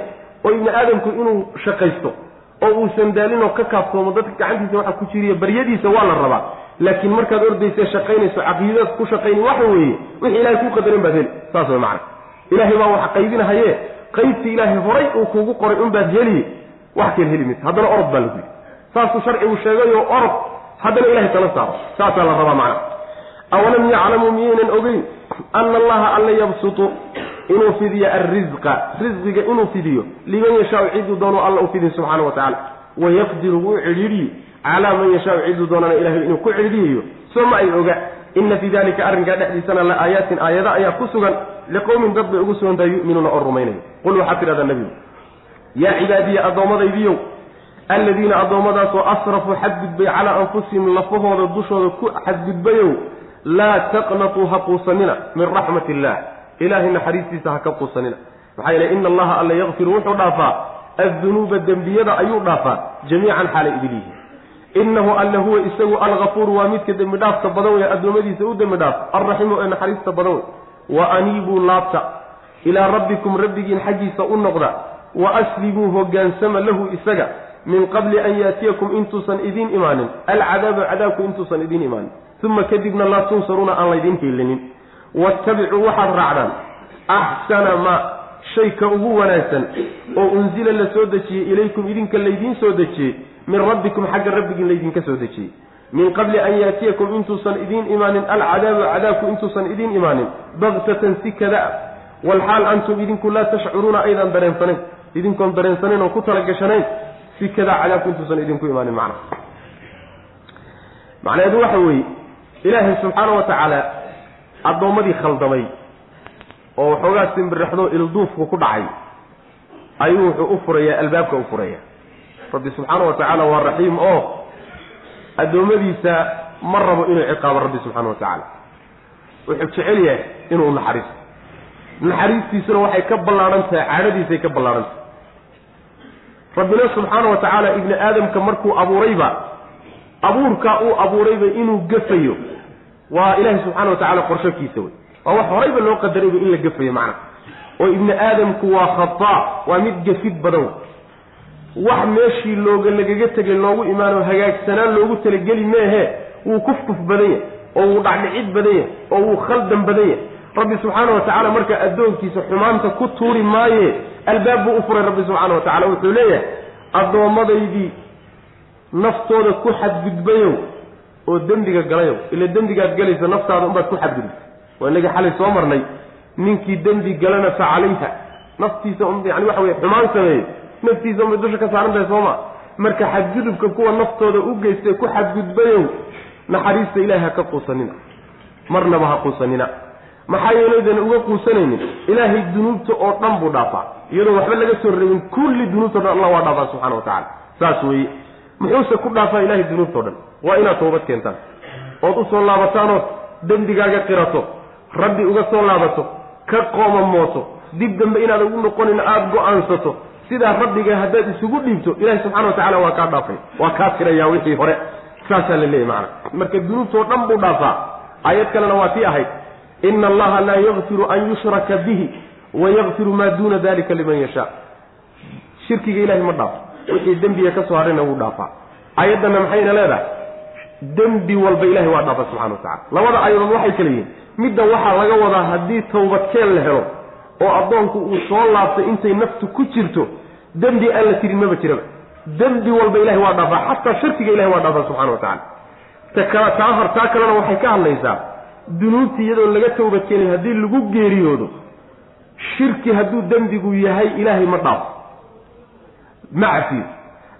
oo ibni aadamku inuu shaqaysto oo uusan daalinoo ka kaaftoomo dadka gacantiisa waxa ku jiriya baryadiisa waa la rabaa. Laakiin markaad ordaysa shaqaynayso caqiidadaas ku shaqayni waxa weeye wixii ilahay kuu qadarin baad heli. Saas way macana ilahay baa wax qaybinahaye qaybtii ilaahay horay uu kuugu qoray unbaad heliye wax keen heli maysa haddana orod baa lagu yidhi saasuu sharcigu sheegayo orod haddana ilahay tala saaro. Saasaa la rabaa macana awalam yaclamuu miyaynan ogeyn ana allaha alla yabsutu inuu fidiyo alrisqa risqiga inuu fidiyo liman yashaau ciduu doonu alla u fidin subxaana wa tacala wayaqdiru wuu cidhiidhiyi calaa man yashaau ciduu doonana ilahay inuu ku cidhiiyayo soo ma ay oga ina fii dalika arrinkaa dhexdiisana la aayaatin aayada ayaa ku sugan liqowmin dad bay ugu sugantahay yu'minuuna oo rumaynayo. Qul waxaad tidhahdaa nebigu yaa cibaadiya addoommadaydiyow alladiina addoommadaasoo asrafuu xadgudbay calaa anfusihim lafahooda dushooda ku xadgudbayow laa taqnatuu ha quusanina min raxmat illah ilaahay naxariistiisa ha ka quusanina. Maxaa yeele ina allaha alla yakfiru wuxuu dhaafaa addunuuba dembiyada ayuu dhaafaa jamiican xaalay idin yihiin inahu alla huwa isagu algafuuru waa midka dembi dhaafka badan wey addoommadiisa u dembi dhaaf alraximu ee naxariista badan. Wey wa aniibuu laabta ilaa rabbikum rabbigiin xaggiisa u noqda. Wa aslimuu hogaansama lahu isaga min qabli an yaatiyakum intuusan idiin imaanin. Alcadaabu cadaabku intuusan idiin imaanin. Uma kadibna laa tunsaruuna aan laydiin hiilinin waattabicuu waxaad raacdaan. Axsana maa shayka ugu wanaagsan. Oo unsila la soo dejiyey ilaykum idinka laydiin soo dejiyey min rabbikum xagga rabbigiin laydinka soo dejiyey. Min qabli an yaatiyakum intuusan idiin imaanin alcadaabu cadaabku intuusan idiin imaanin baktatan si kada walxaal antum idinku laa tashcuruuna aydan dareensanayn idinkoon dareensanayn oo ku talagashanayn si kada cadaabku intuusan idinku imaanin macna. Macnaheedu waxa weeye ilaahay subxaana wa tacaala addoommadii khaldamay oo waxoogaa simbirraxdo ilduufku ku dhacay ayuu wuxuu u furayaa albaabka u furaya rabbi subxaana wa tacaala waa raxiim oo addoommadiisa ma rabo inuu ciqaabo rabbi subxaana wa tacaala wuxuu jecel yahay inuu naxariisto naxariistiisuna waxay ka ballaadhan tahay caadadiisay ka ballaadhan tahay rabbina subxaana wa tacaala ibni aadamka markuu abuurayba abuurkaa uu abuurayba inuu gafayo waa ilaahay subxaana wa tacala qorshakiisa wey. Waa wax horayba loo qadarayba in la gafayo macna. Oo ibni aadamku waa khataa waa mid gafid badan wax meeshii looga lagaga tegay loogu imaano hagaagsanaan loogu talageli meehe wuu kufkuf badan yahy oo wuu dhacdhicid badan yahy oo wuu khaldan badan yahy rabbi subxaana wa tacala marka addoonkiisa xumaanta ku tuuri maaye albaab buu u furay rabbi subxaana wa tacala wuxuu leeyahay addoommadaydii naftooda ku xadgudbayow oo dembiga galayow ila dembigaad galaysa naftaada unbaad ku xadgudubtay waa inagii xalay soo marnay ninkii dembi galana fa calayha naftiisa yani waxa weye xumaan sameeyey naftiisa unbay dusha ka saaran tahay sooma? Marka xadgudubka kuwa naftooda u geystay ku xadgudbayow naxariista ilahay ha ka quusanina. Marnaba ha quusanina. Maxaa yeelaydan uga quusanaynin? Ilaahay dunuubta oo dhan buu dhaafaa. Iyadoo waxba laga soo rabin kulli dunuubta o dhan allah waa dhaafaa subxana wa tacala saas weeye. Muxuuse ku dhaafaa ilahay dunuubta o dhan. Waa inaad toobad keentaan. Ood u soo laabataanood dembigaaga qirato. Rabbi uga soo laabato. Ka qoomamooto dib dambe inaad ugu noqonin aada go'aansato sidaa rabbiga haddaad isugu dhiibto ilahi subxana wa tacala waa kaa dhaafay waa kaa tirayaa wixii hore. Saasaa la leeyahy macana marka dunuubtoo dhan buu dhaafaa. Aayad kalena waa tii ahayd. Ina allaha laa yakfiru an yushraka bihi wayakfiru maa duuna dalika liman yashaa. Shirkiga ilahay ma dhaafo. Wixii dembiga ka soo harayna wuu dhaafaa. Aayaddana maxayna leedahay? Dembi walba ilahay waa dhaafa subxana wa labada aayadood waxay kala yihiin. Midda waxaa laga wadaa haddii tawbadkeen la helo oo addoonku uu soo laabtay intay naftu ku jirto dembi aan la tirin maba jiraba. Dembi walba ilahay waa dhaafaa xataa shirkiga ilahay waa dhaafaa subxana wa tacala ta kala taa hor taa kalena waxay ka hadlaysaa dunuubti iyadoon laga tawbadkeenin haddii lagu geeriyoodo shirki hadduu dembigu yahay ilaahay ma dhaafo. Ma cafiyo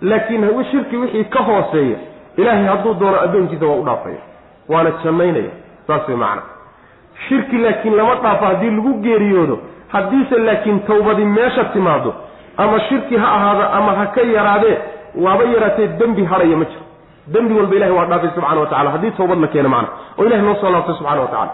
laakiin shirki wixii ka hooseeya ilaahay hadduu doono addoonkiisa waa u dhaafaya. Waana jannaynaya saas way macana shirki laakiin lama dhaafo haddii lagu geeriyoodo haddiise laakiin tawbadi meesha timaado ama shirki ha ahaada ama ha ka yaraadee waaba yaraatee dembi hadhaya ma jiro. Dembi walba ilahay waa dhaafay subxana wa tacala haddii tawbad la keeno macana oo ilahay noo soo laabtay subxana wa tacala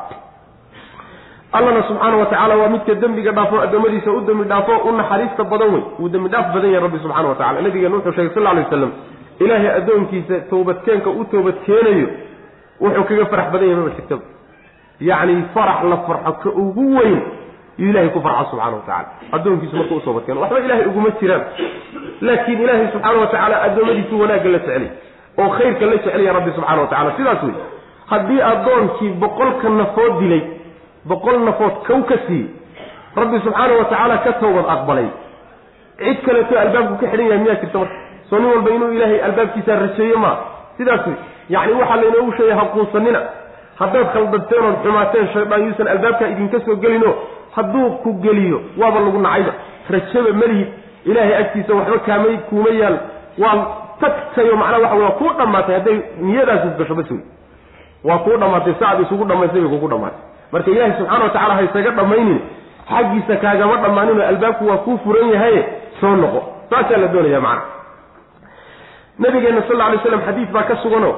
allana subxaana wa tacaala waa midka dembiga dhaafo addoommadiisa u dembi dhaafo u naxariista badan wey wuu dembi dhaaf badan yahay rabbi subxana wa tacala nabigeena wuxuu sheegay sal alay waslam ilaahay addoonkiisa toobadkeenka u toobadkeenayo wuxuu kaga farax badan yahay maba jirtaba. Yacni farax la farxo ka ugu weyn yuu ilahay ku farxa subxana wa tacala addoonkiisu markuu u toobadkeeno waxba ilahay uguma jiraan. Laakiin ilaahay subxaana wa tacaala addoommadiisu wanaagga la jeclay oo khayrka la jecelaya rabbi subxana wa tacala sidaas wey haddii addoonkii boqolka nafood dilay boqol nafood kow ka siiyey rabbi subxaana wa tacaala ka towbad aqbalay cid kaleeto albaabku ka xidhan yahay miyaa jirta marka? Soo nin walba inuu ilaahay albaabkiisa rajeeyo maa? Sidaas wey yacni waxaa laynoogu sheegay haquusanina haddaad khaldanteen ood xumaateen shaydaan yuusan albaabkaa idinka soo gelino hadduu ku geliyo waaba lagu nacayba. Rajaba malihid ilaahay agtiisa waxba kaamay kuuma yaal waa tagtayo macnaha waxa waa kuu dhammaatay hadday niyadaasi gasho bas waa kuu dhammaatay sacad isugu dhammaystay bay kugu dhammaatay. Marka ilaahay subxana wa tacala ha isaga dhammaynin xaggiisa kaagama dhammaaninoo albaabku waa kuu furan yahaye soo noqo. Saasaa la doonaya macana nabigeena sal alay slam xadiis baa ka sugano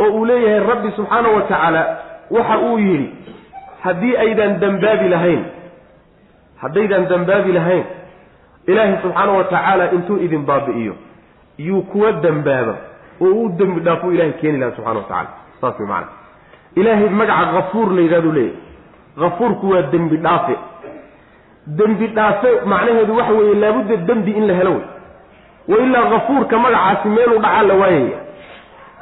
oo uu leeyahay rabbi subxaana wa tacaala waxa uu yidhi haddii aydan dembaabi lahayn haddaydaan dembaabi lahayn ilaahay subxaana wa tacaala intuu idin baabi'iyo yuu kuwa dembaaba oo u dembi dhaafuu ilahay keeni lahaa subxana wa tacala saas way macana ilaahay magaca hafuur la yidhahdu leeyahy hafuurku waa dembi dhaafe. Dembi dhaafe macnaheedu waxa weeye laabudda dembi in la helo wey. Wa ilaa hafuurka magacaasi meeluu dhacaa la waayaya.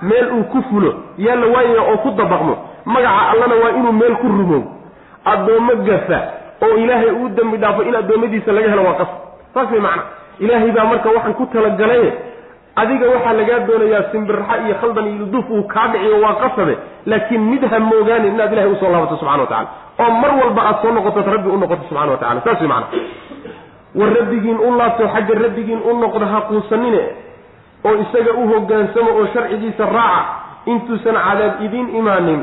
Meel uu ku fulo yaa la waayaya oo ku dabaqmo magaca allana waa inuu meel ku rumow addoommo gafa oo ilaahay uu dembi dhaafo in addoommadiisa laga helo waa qasab saas way macna. Ilaahay baa marka waxaan ku talagalaye adiga waxaa lagaa doonayaa simbirxa iyo khaldan iyo duf uu kaa dhiciyo waa qasabe laakiin mid ha moogaanin inaad ilahay u soo laabato subxana wa tacala oo mar walba aad soo noqotood rabbi u noqoto subxana wa tacala saas way macana war rabbigiin u laabto xagga rabbigiin u noqdo ha quusanine oo isaga u hogaansamo oo sharcigiisa raaca intuusan cadaab idiin imaanin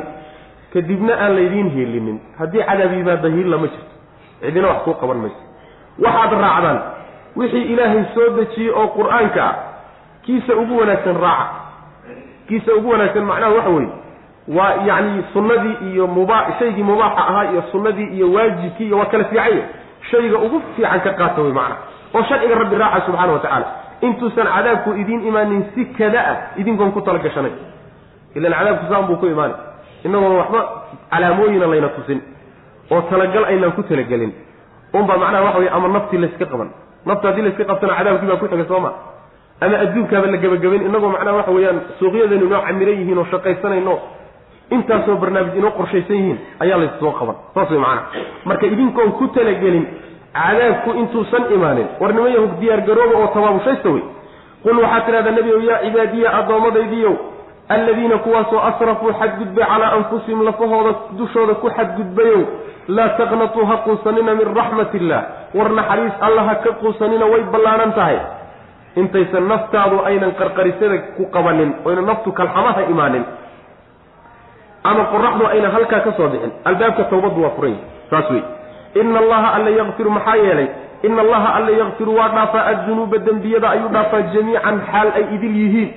kadibna aan laydiin hiilinin haddii cadaab yimaada hiilla ma jirto cidina wax kuu qaban mayso. Waxaad raacdaan wixii ilaahay soo dejiyey oo qur'aanka ah kiisa ugu wanaagsan raaca. Kiisa ugu wanaagsan macnaha waxa weeye waa yacni sunnadii iyo muba shaygii mubaaxa ahaa iyo sunnadii iyo waajibkii iyo waa kala fiicanya shayga ugu fiican ka qaata wey macnaha. Oo sharciga rabbi raaca subxaana wa tacaala. Intuusan cadaabku idiin imaanin si kada ah idinkoon ku tala gashanay ilan cadaabku saan buu ku imaanay. Inagoon waxba calaamooyina layna tusin oo talagal aynaan ku talagelin. Unbaa macnaha waxa weye ama naftii layska qaban. Nafta haddii layska qabtana cadaabkii baa ku xiga soo ma. Ama adduunkaaba la gebagabayn inagoo macnaha waxa weeyaan suuqyadeenu inoo camiran yihiin oo shaqaysanayno intaasoo barnaamij inoo qorshaysan yihiin ayaa laysoo qaban. Saas way macana marka idinkoon ku talagelin cadaabku intuusan imaanin. War nima yahug diyaargarooba oo tabaabushaysta wey qul waxaad tidhahdaa nebi ow yaa cibaadiya addoommadaydiiyow alladiina kuwaasoo asrafuu xadgudbay calaa anfusihim lafahooda dushooda ku xadgudbayow laa taqnatuu ha quusanina min raxmat illah war naxariis alla ha ka quusanina way ballaanan tahay. Intaysan naftaadu aynan qarqarisada ku qabanin oyna naftu kalxamaha imaanin ama qoraxdu aynan halkaa ka soo bixin. Albaabka tawbaddu waa furan saas wey ina allaha alla yakfiru maxaa yeelay? Ina allaha alla yakfiru waa dhaafaa addunuuba dembiyada ayuu dhaafaa jamiican xaal ay idil yihiin.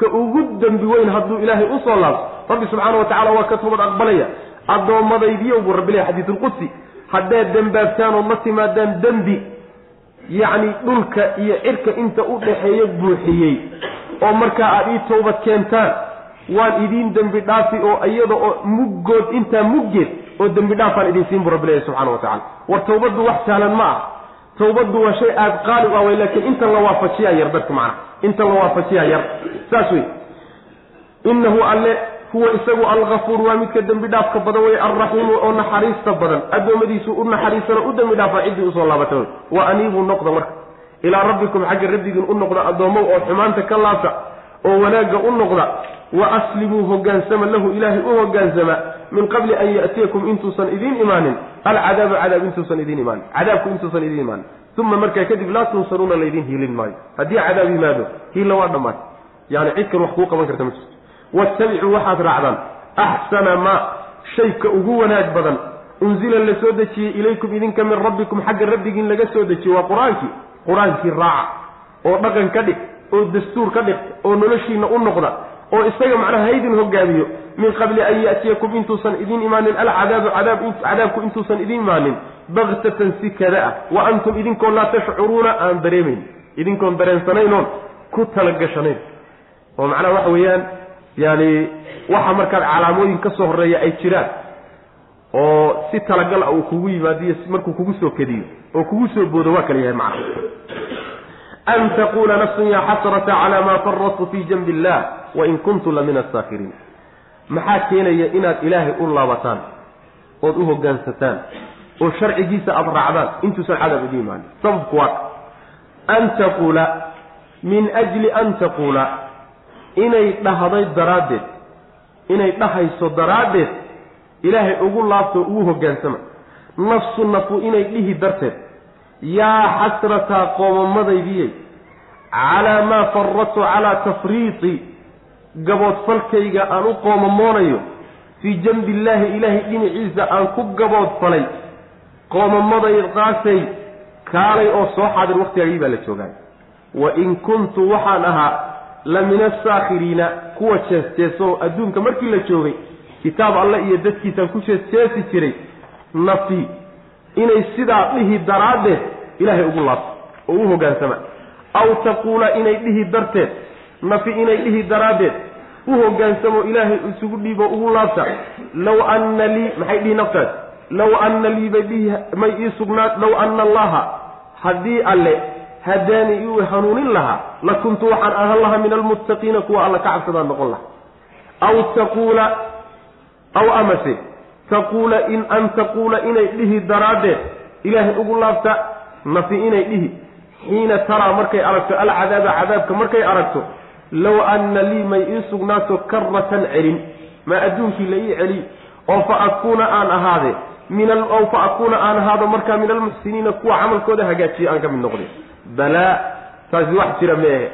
Ka ugu dembi weyn hadduu ilaahay u soo laabto rabbi subxaana wa tacala waa ka toobad aqbalaya addoommadaydiyow buu rabbi lehy xadiisulqudsi haddaad dembaabtaan ood la timaadaan dembi yacni dhulka iyo cirka inta u dhaxeeya buuxiyey. Oo markaa aada ii towbad keentaan waan idiin dembi dhaafi oo iyada oo muggood intaa muggeed oo dembi dhaafaan idin siin bu rabbi leeyahy subxana wa tacala war tawbaddu wax sahlan ma ah. Tawbaddu waa shay aada qaali u ah way laakiin intan la waafajiyaa yar dadka macnaha. Intan la waafajiyaa yar. Saas wey innahu alle huwa isagu alkafuur waa midka dembi dhaafka badan weye alraxiimu oo naxariista badan. Addoommadiisu u naxariisano u dembi dhaafa ciddii u soo laabata wa aniibuu noqda marka. Ilaa rabbikum xagga rabbigiin u noqda addoommow oo xumaanta ka laabta oo wanaagga u noqda wa aslimuu hogaansama lahu ilaahay u hogaansama min qabli an ya'tiyakum intuusan idiin imaanin. Alcadaabu cadaab intuusan idiin imaanin. Cadaabku intuusan idiin imaanin. Uma markaa kadib laa tunsaruuna laydin hiilin maayo. Haddii cadaab yimaado hiilla waa dhammaan. Yani cid kan wax kuu qaban karta ma jirto waattabicuu waxaad raacdaan axsana maa shayka ugu wanaag badan. Unzila la soo dejiyey ilaykum idinka min rabbikum xagga rabbigiin laga soo dejiyey waa qur'aankii. Qur'aankii raaca oo dhaqan ka dhig oo dastuur ka dhig oo noloshiina u noqda oo isaga macnaha haydin hogaamiyo min qabli an ya'tiyakum intuusan idin imaanin alcadaabu cadaab cadaabku intuusan idin imaanin. Baktatan si kada ah wa antum idinkoon laa tashcuruuna aan dareemayn. Idinkoon dareensanaynoon ku talagashanayn. Oo macnaha waxa weeyaan yani waxa markaad calaamooyin ka soo horreeya ay jiraan oo si talagal ah uu kugu yimaadiyo markuu kugu soo kediyo oo kugu soo boodo waa kala yahay macna. An taquula nafsun ya xasrata cala maa faradtu fii janbi illah wain kuntu la min asaakiriin maxaa keenaya inaad ilaahay u laabataan ood u hoggaansataan oo sharcigiisa aada raacdaan intuusan cadaab idin imaanin sababku waa an taquula min ajli an taquula inay dhahday daraaddeed inay dhahayso daraaddeed ilaahay ugu laabto ugu hoggaansama. Nafsu nafu inay dhihi darteed yaa xasrataa qoomamadaydiyey calaa maa faradtu calaa tafriiti gaboodfalkayga aan u qoomamoonayo fii janbi illaahi ilaahay dhinaciisa aan ku gaboodfalay qoomamadaydqaasay kaalay oo soo xaadir waktigaagii baa la joogaa. Wa in kuntu waxaan ahaa la min asaakhiriina kuwa jees-jeeso adduunka markii la joogay kitaab alle iyo dadkiisaan ku jees-jeesi jiray nafi inay sidaa dhihi daraaddeed ilaahay ugu laabto oo u hoggaansama aw taquula inay dhihi darteed nafi inay dhihi daraaddeed u hoggaansamo ilaahay isugu dhiibo ugu laabta. Low anna lii maxay dhihi naftaas? Low anna lii bay dhihi may ii sugnaa low anna allaha haddii alle hadaani iu hanuunin lahaa la kuntu waxaan ahaan lahaa min almuttaqiina kuwa alla ka cabsadaan noqon laha aw taquula aw amase taquula in an taquula inay dhihi daraaddeed ilaahay ugu laabta nafi inay dhihi xiina taraa markay aragto alcadaaba cadaabka markay aragto low anna lii may ii sugnaato karatan celin maa adduunkii la ii celiy oo fa akuuna aan ahaade min ow fa akuuna aan ahaado markaa min almuxsiniina kuwa camalkooda hagaajiya aan ka mid noqday balaa taasi wax jira meehe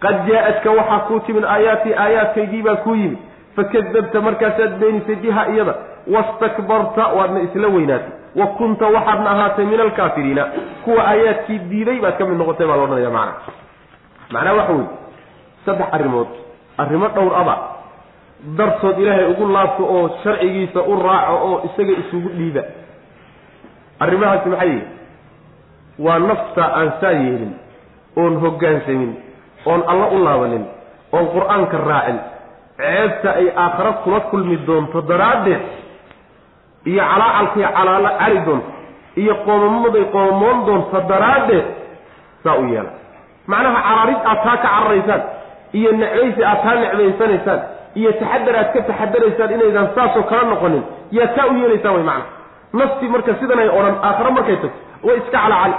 qad jaa-adka waxaa kuu timid aayaatii aayaadkaygii baa kuu yimid. Fakadabta markaasaad beenisay biha iyada. Wastakbarta waadna isla weynaatay. Wa kunta waxaadna ahaatay min alkaafiriina kuwa aayaadkii diiday baad ka mid noqotay baa laodhanaya macana macnaha waxa weye saddex arrimood. Arrimo dhowr aba. Dartood ilaahay ugu laabto oo sharcigiisa u raaco oo isaga isugu dhiiba. Arrimahaasi maxay yihi waa nafta aan saa yeelin oon hoggaansamin oon alla u laabanin oon qur'aanka raacin. Ceebta ay aakhara kula kulmi doonto daraaddeed iyo calaacalkay calaalo cari doonto iyo qoomamaday qoomamoon doonto daraaddeed saa u yeela. Macnaha cararid aad taa ka cararaysaan iyo necbaysi aad taa necbaysanaysaan iyo taxadar aad ka taxadaraysaan inaydan saasoo kala noqonin yaa taa u yeelaysaan way macna naftii marka sidanay odhan aakhare markay tagto way iska calacali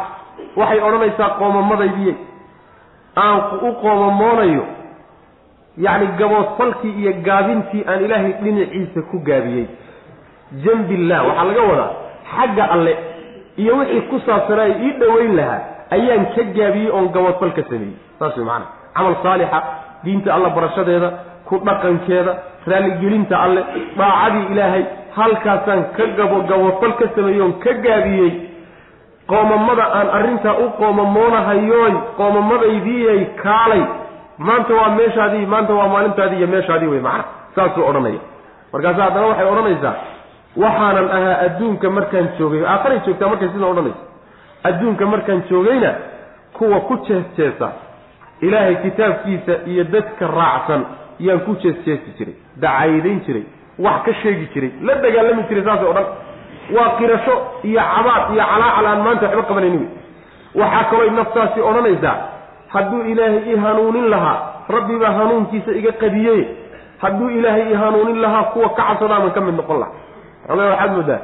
waxay odhanaysaa qoomamadaydiyey aan u qoomamoonayo yacni gaboodfalkii iyo gaabintii aan ilaahay dhinaciisa ku gaabiyey. Jambillah waxaa laga wadaa xagga alle iyo wixii ku saabsanaa ii dhoweyn lahaa ayaan ka gaabiyey oon gaboodfal ka sameeyey. Saas way macana camal saalixa diinta alla barashadeeda ku dhaqankeeda raalligelinta alle daacadii ilaahay halkaasaan ka gabo gabofal ka sameeyoon ka gaabiyey qoomamada aan arrintaa u qoomamoonahayoy qoomamadaydiyay kaalay. Maanta waa meeshaadii maanta waa maalintaadii iyo meeshaadii wey macana saasuu odhanaya. Markaasa haddana waxay odhanaysaa waxaanan ahaa adduunka markaan joogay. Aakharay joogtaa markay sidaa odhanaysa. Adduunka markaan joogayna kuwa ku jees jeesa ilaahay kitaabkiisa iyo dadka raacsan yaan ku jees-jeesi jiray dacaydayn jiray wax ka sheegi jiray la dagaalami jiray saasoo dhan waa qirasho iyo cabaad iyo calaacal aan maanta waxba qabanayni waxaa kalooy naftaasi odhanaysaa hadduu ilaahay i hanuunin lahaa rabbi baa hanuunkiisa iga qadiyey. Hadduu ilaahay i hanuunin lahaa kuwa ka cabsadaaman ka mid noqon laha xoogaa waxaad moodaa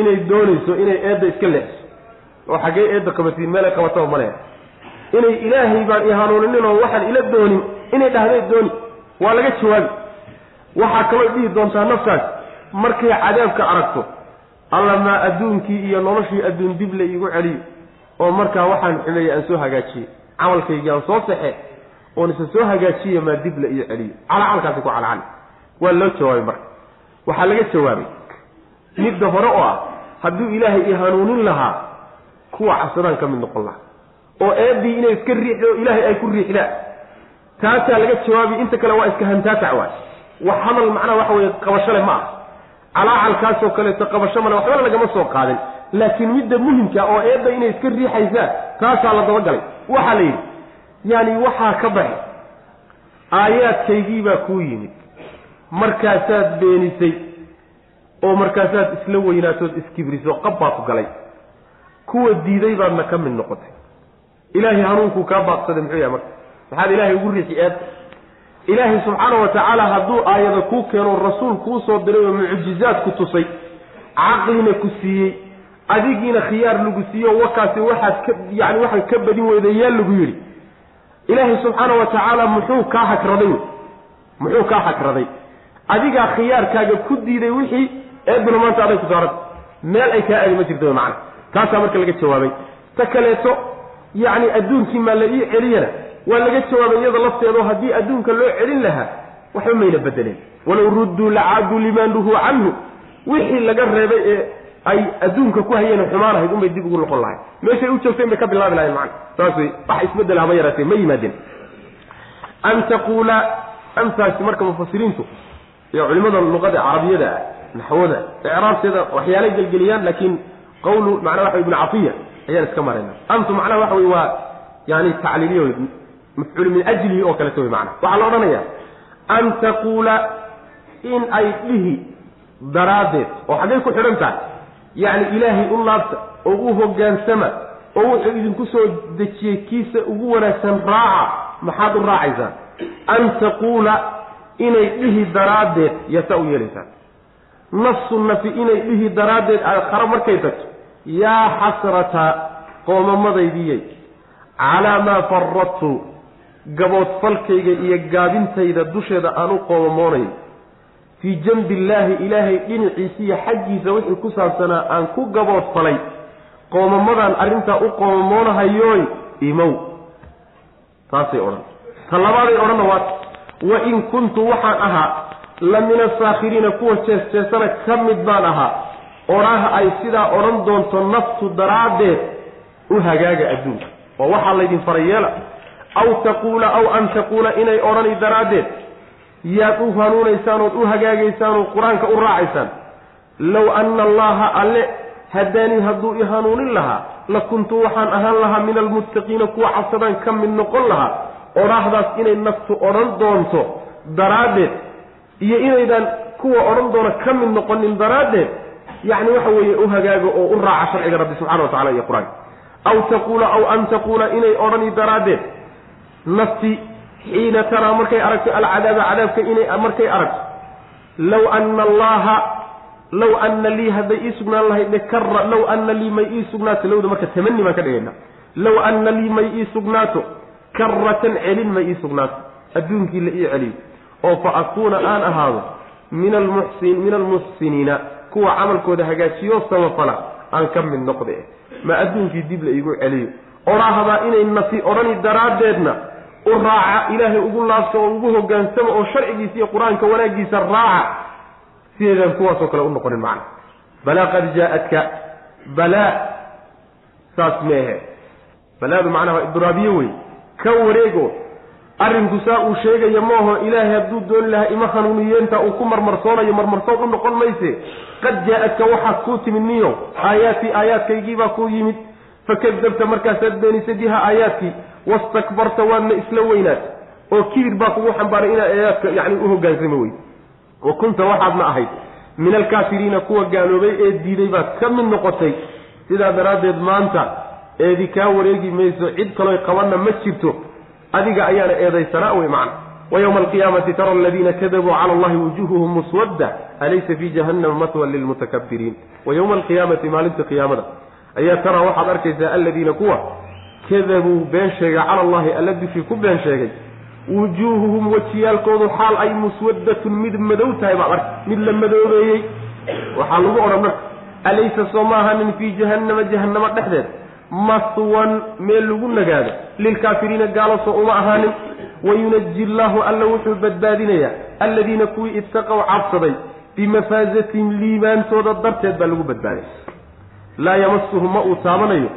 inay doonayso inay eedda iska leexso. Oo xaggee eedda qabatiin meelay qabataba maleha inay ilaahay baan i hanuuninin oo waxaan ila doonin inay dhahday dooni. Waa laga jawaabi waxaa kaloo dhihi doontaa naftaas markay cadaabka aragto alla maa adduunkii iyo noloshii adduun dib la iigu celiyo oo markaa waxaan xumeeyey aan soo hagaajiyey. Camalkaygii aan soo saxe oon isa soo hagaajiye maa dib la ii celiyo. Calacalkaasi ku calacali waa loo jawaabay marka. Waxaa laga jawaabay midda hore oo ah hadduu ilaahay i hanuunin lahaa kuwa cabsadaan ka mid noqon lahaa. Oo eeddii inay iska riixdo ilaahay ay ku riixdaan taasaa laga jawaabi inta kale waa iska hantaatac waay. Wax hadal macnaha waxa weye qabasho leh ma ah calaacalkaasoo kaleeto qabasho waxbana lagama soo qaadin. Laakiin midda muhimka oo eedda inay iska riixaysaan taasaa la dabagalay. Waxaa la yidhi yaani waxaa ka baxay. Aayaadkaygiibaa kuu yimid. Markaasaad beenisay oo markaasaad isla weynaatood iskibriso qab baa ku galay. Kuwa diiday baadna ka mid noqotay. Ilaahay hanuunkuu kaa baaqsaday muxuu yahay marka? Maxaad ilaahay ugu riixi eed ilaahay subxaana wa tacaala hadduu aayada kuu keeno rasuul kuu soo diray oo mucjizaad ku tusay caqlina ku siiyey adigiina khiyaar lagu siiyo wakaasi waxaad ka yani waxaad ka badin weyda yaa lagu yidhi. Ilaahay subxaana wa tacaala muxuu kaa hagraday muxuu kaa hagraday adigaa khiyaarkaaga ku diiday wixii eeduna maanta aday ku saaranta meel ay kaa aadi ma jirta macana taasaa marka laga jawaabay. Ta kaleeto yacni adduunkii maa la ii celiyana waa laga jawaabay iyada lafteedo haddii adduunka loo celin lahaa waxba mayna bedeleen walow rudduu lacaaduu limaa nuhuu canhu wixii laga reebay ee ay adduunka ku hayeen xumaan ahayd unbay dib ugu noqon lahay meeshay u joogteen bay ka bilaabi lahayn macana saas wey wax isbeddel haba yaraatee ma yimaadeen. An taquula antaasi marka mufasiriintu iyo culimada luqada carabiyada ah naxwada icraabteeda waxyaalay gelgeliyaan laakiin qawlu macnaa waxa ibnu cafiya ayaan iska marayna. Antu macnaha waxa wey waa yani tacliiliya wey mafcuul min ajlihi oo kaleto wey macana waxaa la odhanayaa an taquula in ay dhihi daraaddeed oo xaggay ku xidhan tahay yacni ilaahay u laabta oo u hoggaansama oo wuxuu idinku soo dejiyey kiisa ugu wanaagsan raaca maxaad u raacaysaan? An taquula inay dhihi daraaddeed yasaa u yeelaysaan. Nafsu nafi inay dhihi daraaddeed aakharo markay tagto yaa xasrata qoomamadaydiyey calaa maa faradtu gaboodfalkayga iyo gaabintayda dusheeda aan u qoomamoonayo fii janbi illaahi ilaahay dhinaciisa iyo xaggiisa wixii ku saabsanaa aan ku gaboodfalay qoomamadaan arrintaa u qoomamoonahayoy imow. Taasay odhan. Ta labaaday odhanna waa wa in kuntu waxaan ahaa la min asaakhiriina kuwa jees-jeesana ka mid baan ahaa. Odhaha ay sidaa odhan doonto naftu daraaddeed u hagaaga adduunka. Oo waxaa laydin faray yeela aw taquula aw an taquula inay odhani daraaddeed yaad u hanuunaysaan ood u hagaagaysaan oo qur'aanka u raacaysaan low anna allaha alle haddaanii hadduu i hanuunin lahaa la kuntu waxaan ahaan lahaa min almuttaqiina kuwa cabsadaan ka mid noqon lahaa odhaahdaas inay naftu odhan doonto daraaddeed iyo inaydaan kuwa odhan doona ka mid noqonin daraaddeed yacni waxa weeye u hagaaga oo u raaca sharciga rabbi subxana wa tacala iyo qur'aanka aw taquula aw an taquula inay odhani daraaddeed nafti xiina taraa markay aragto alcadaaba cadaabka inay markay aragto. Low ana allaha low ana lii hadday ii sugnaan lahayd kara low ana lii may ii sugnaato lowda marka tamani baan ka dhigayna. Low ana lii may ii sugnaato karatan celin may ii sugnaato. Adduunkii la ii celiyo oo fa akuuna aan ahaado min almuxsin min almuxsiniina kuwa camalkooda hagaajiyo samafala aan ka mid noqde ma adduunkii dib la iigu celiyo. Odhaahdaa inay nafi odhani daraaddeedna u raaca ilaahay ugu laabto oo ugu hogaansamo oo sharcigiisa iyo qur'aanka wanaaggiisa raaca sideedaan kuwaasoo kale u noqonin macna. Balaa qad jaa-adka balaa saas meehe. Balaadu macnaha waa idraabiye wey ka wareego arrinku saa uu sheegaya maaho ilaahay hadduu dooni lahaa ima hanuuniyeenta uu ku marmarsoonayo marmarsood u noqon mayse. Qad jaa-adka waxaad kuu timid niyo aayaatii aayaadkaygiibaa kuu yimid. Fakadabta markaasaad beenisay biha aayaadkii wastakbarta waadna isla weynaat oo kibir baa kugu xambaaray inaad aayaadka yani u hogaansama wey wa kunta waxaadna ahayd. min alkaafiriina kuwa gaaloobay ee diiday baad ka mid noqotay. sidaa daraaddeed maanta eedi kaa wareegi mayso cid kalooy qabanna ma jirto. adiga ayaana eedaysanaa wey macna. wa yowma alqiyaamati tara aladiina kadabuu cala allahi wujuhuhum muswadda alaysa fii jahannama matwan lilmutakabiriin wa yowma alqiyaamati maalinta qiyaamada. ayaa taraa waxaad arkaysaa aladiina kuwa kadabuu been sheegay cala allahi alla dushii ku been sheegay. Wujuuhuhum wejiyaalkoodu xaal ay muswaddatun mid madow tahay baad arka mid la madoobeeyey. Waxaa lagu odhan marka alaysa soo ma ahanin fii jahannama jahannamo dhexdeed? Maswan meel lagu nagaado. Lilkaafiriina gaalosoo uma ahaanin. Wayunaji llaahu alla wuxuu badbaadinayaa. Alladiina kuwii ittaqow cabsaday bimafaazatin liibaantooda darteed baa lagu badbaaday laa yamasuhu ma uu taabanayo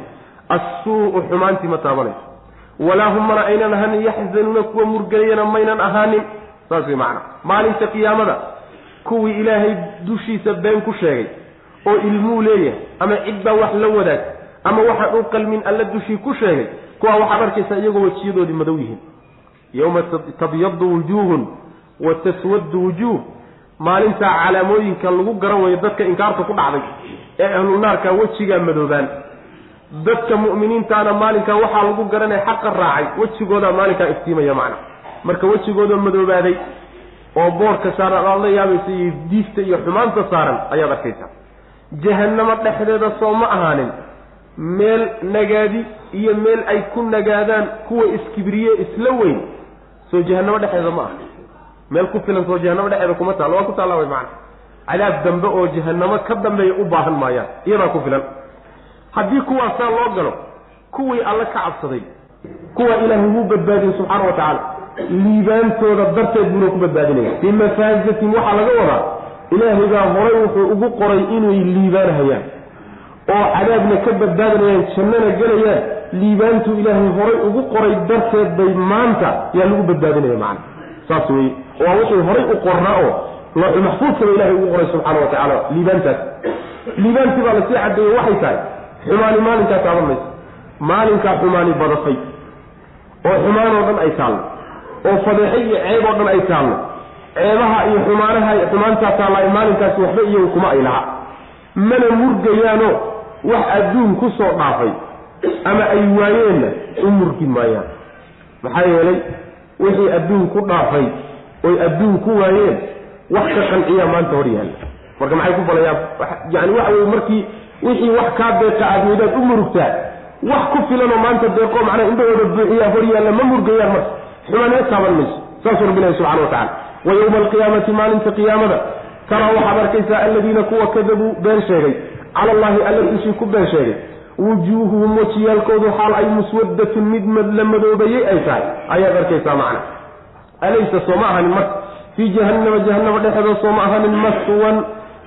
assuu'u xumaantii ma taabanayso walaa hum mana aynan ahaanin yaxzanuuna kuwa murgelayana maynan ahaanin saas way macana maalinta qiyaamada kuwii ilaahay dushiisa been ku sheegay oo ilmuu leeyahay ama cid baa wax la wadaag ama waxaan u qalmin alla dushii ku sheegay kuwaa waxaad arkaysaa iyagoo wejiyadoodii madow yihiin yowma tabyadu wujuuhun wa taswaddu wujuuh maalintaa calaamooyinka lagu garan wayo dadka inkaarta ku dhacday ee ahlu naarka wejigaa madoobaan dadka mu'miniintaana maalinkaa waxaa lagu garanaya xaqa raacay. Wejigoodaa maalinkaa iftiimaya macna. Marka wejigooda madoobaaday oo boorka saaran aad la yaabaysa iyo diifta iyo xumaanta saaran ayaad arkaysaa. Jahannamo dhexdeeda soo ma ahaanin. Meel nagaadi iyo meel ay ku nagaadaan kuwa iskibriye isla weyn soo jahannamo dhexdeeda ma aha meel ku filan soo jahanamo dhexeeda kuma taallo waa ku taalla way macana cadaab dambe oo jahanamo ka dambeeya u baahan maayaan iyadaa ku filan haddii kuwaasaa loo galo kuwii alle ka cabsaday kuwa ilaahay wuu badbaadin subxaana wa tacaala. Liibaantooda darteed buuna ku badbaadinaya. Bimafaazatin waxaa laga wadaa ilaahay baa horay wuxuu ugu qoray inay liibaanhayaan oo cadaabna ka badbaadinayaan jannana gelayaan liibaantuu ilaahay horay ugu qoray darteed bay maanta yaa lagu badbaadinaya macana saas weye waa wixii horay u qornaa oo looxu maxfuudkaba ilahay ugu qoray subxaana wa tacaala liibaantaas. Liibaantii baa la sii cadeeyey waxay tahay xumaani maalinkaa taaban mayso. Maalinkaa xumaani badatay oo xumaanoo dhan ay taallo. Oo fadeexe iyo ceeb oo dhan ay taallo. Ceebaha iyo xumaanaha xumaantaa taallaa maalinkaasi waxba iyagu kuma ay laha. Mana murgayaano wax adduun ku soo dhaafay. Ama ay waayeenna u murgi maayaan. Maxaa yeelay wixii adduun ku dhaafay oy adduun ku waayeen wax ka qanciyaa maanta hor yaalla. Marka maxay ku balayaan? Yani waxa weye markii wixii wax kaa deeqa aad weydaad u murugtaa wax ku filanoo maanta deeqo macnaa indhahooda buuxiyaa hor yaalla ma murgayaan marka. Xumaanima taaban mayso? Saasuu rabbi ilahi subxana wa tacala wa yowma alqiyaamati maalinta qiyaamada. Taraa waxaad arkaysaa aladiina kuwa kadabuu been sheegay. Cala allahi alla dushii ku been sheegay. Wujuuhuhum wejiyaalkoodu xaal ay muswadatun mid la madoobayey ay tahay. Ayaad arkaysaa macna. Alaysa sooma ahanin marka. Fii jahannama jahannama dhexeeda sooma ahanin maswan.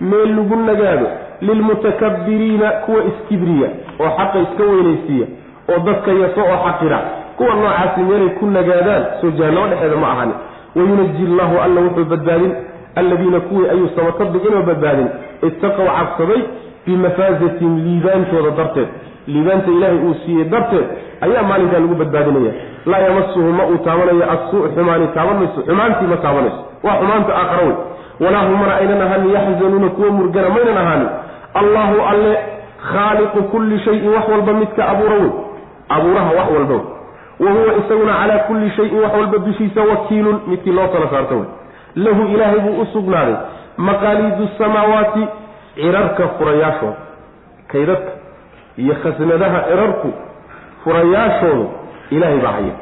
Meel lagu nagaado lilmutakabiriina kuwa iskibriya oo xaqa iska weynaysiiya oo dadka yaso oo xaqira. Kuwa noocaasi meelay ku nagaadaan soo jahannamo dhexeeda ma ahanin wayunaji llahu alla wuxuu badbaadin alladiina kuwii ayuu samatabiq inoo badbaadin. Ittaqow cabsaday bimafaazatin liibaantooda darteed. Liibaanta ilaahay uu siiyey darteed ayaa maalinkaa lagu badbaadinaya. Laa yamasuhu ma uu taabanayo assuu xumaani taaban mayso xumaantii ma taabanayso. Waa xumaanta aakhara wey walaa humana aynan ahaanin yaxzanuuna kuwa murgana maynan ahaanin allahu alle khaaliqu kulli shayin wax walba midka abuura wey abuuraha wax walba wey wa huwa isaguna calaa kulli shayin wax walba dushiisa wakiilun midkii loo tala saarta wey lahu ilaahay buu u sugnaaday maqaaliidu samaawaati cirarka furayaashooda. Kaydadka iyo khasnadaha cirarku furayaashooda ilaahay baa haya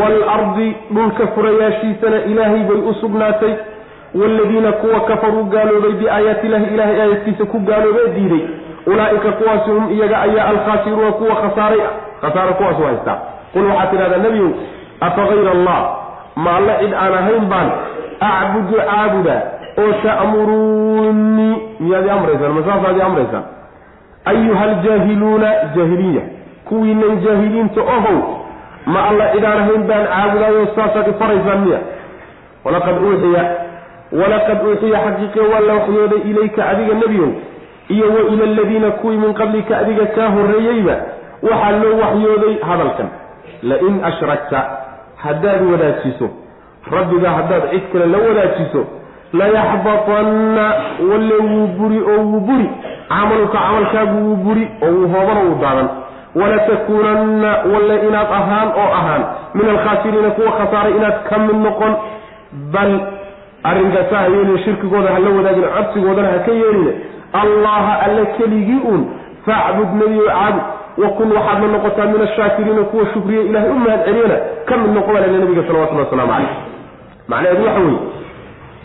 waalardi dhulka furayaashiisana ilaahay bay u sugnaatay waaladiina kuwa kafaruu gaaloobay biaayaati illahi ilahay aayadkiisa ku gaaloobee diiday ulaa'ika kuwaasi hum iyaga ayaa alkhaasiruuna kuwa khasaaray ah khasaaro kuwaasu haystaa qul waxaad tidhahdaa nebiyow afa allah ma alle cid aan ahayn baan acbudu caabuda oo ta'muruunii miyaad i amraysaan ma saasaad i amraysaan ayuha aljaahiluuna jaahiliya kuwiinan jaahiliinta ohow ma alla cidaan ahayn baan caabudaayo saasaad ifaraysaan miya walaqad uuxiya walaqad uuxiya xaqiiqe waa la waxyooday ilayka adiga nebiyow iyo wa ila aladiina kuwii min qablika adiga kaa horreeyeyba waxaa loo waxyooday hadalkan. Lain ashrakta haddaad wadaajiso rabbiga haddaad cid kale la wadaajiso layaxbatanna walle wuu buri oo wuu buri camaluka camalkaagu wuu buri oo wuu hoobano wuu daadan. Walatakuunanna walle inaad ahaan oo ahaan min alkhaasiriina kuwa khasaaray inaad ka mid noqon bal arrinkaasa ha yeelin shirkigooda ha la wadaagin codsigoodana ha ka yeelin allaha alle keligii uun facbud nebiyo caabud. Wakun waxaadna noqotaa min ashaakiriina kuwa shukriya ilahay u mahad celiyana ka mid noqo baa nabiga salawatulli waslamu caleyh macnaheedu waxa weeye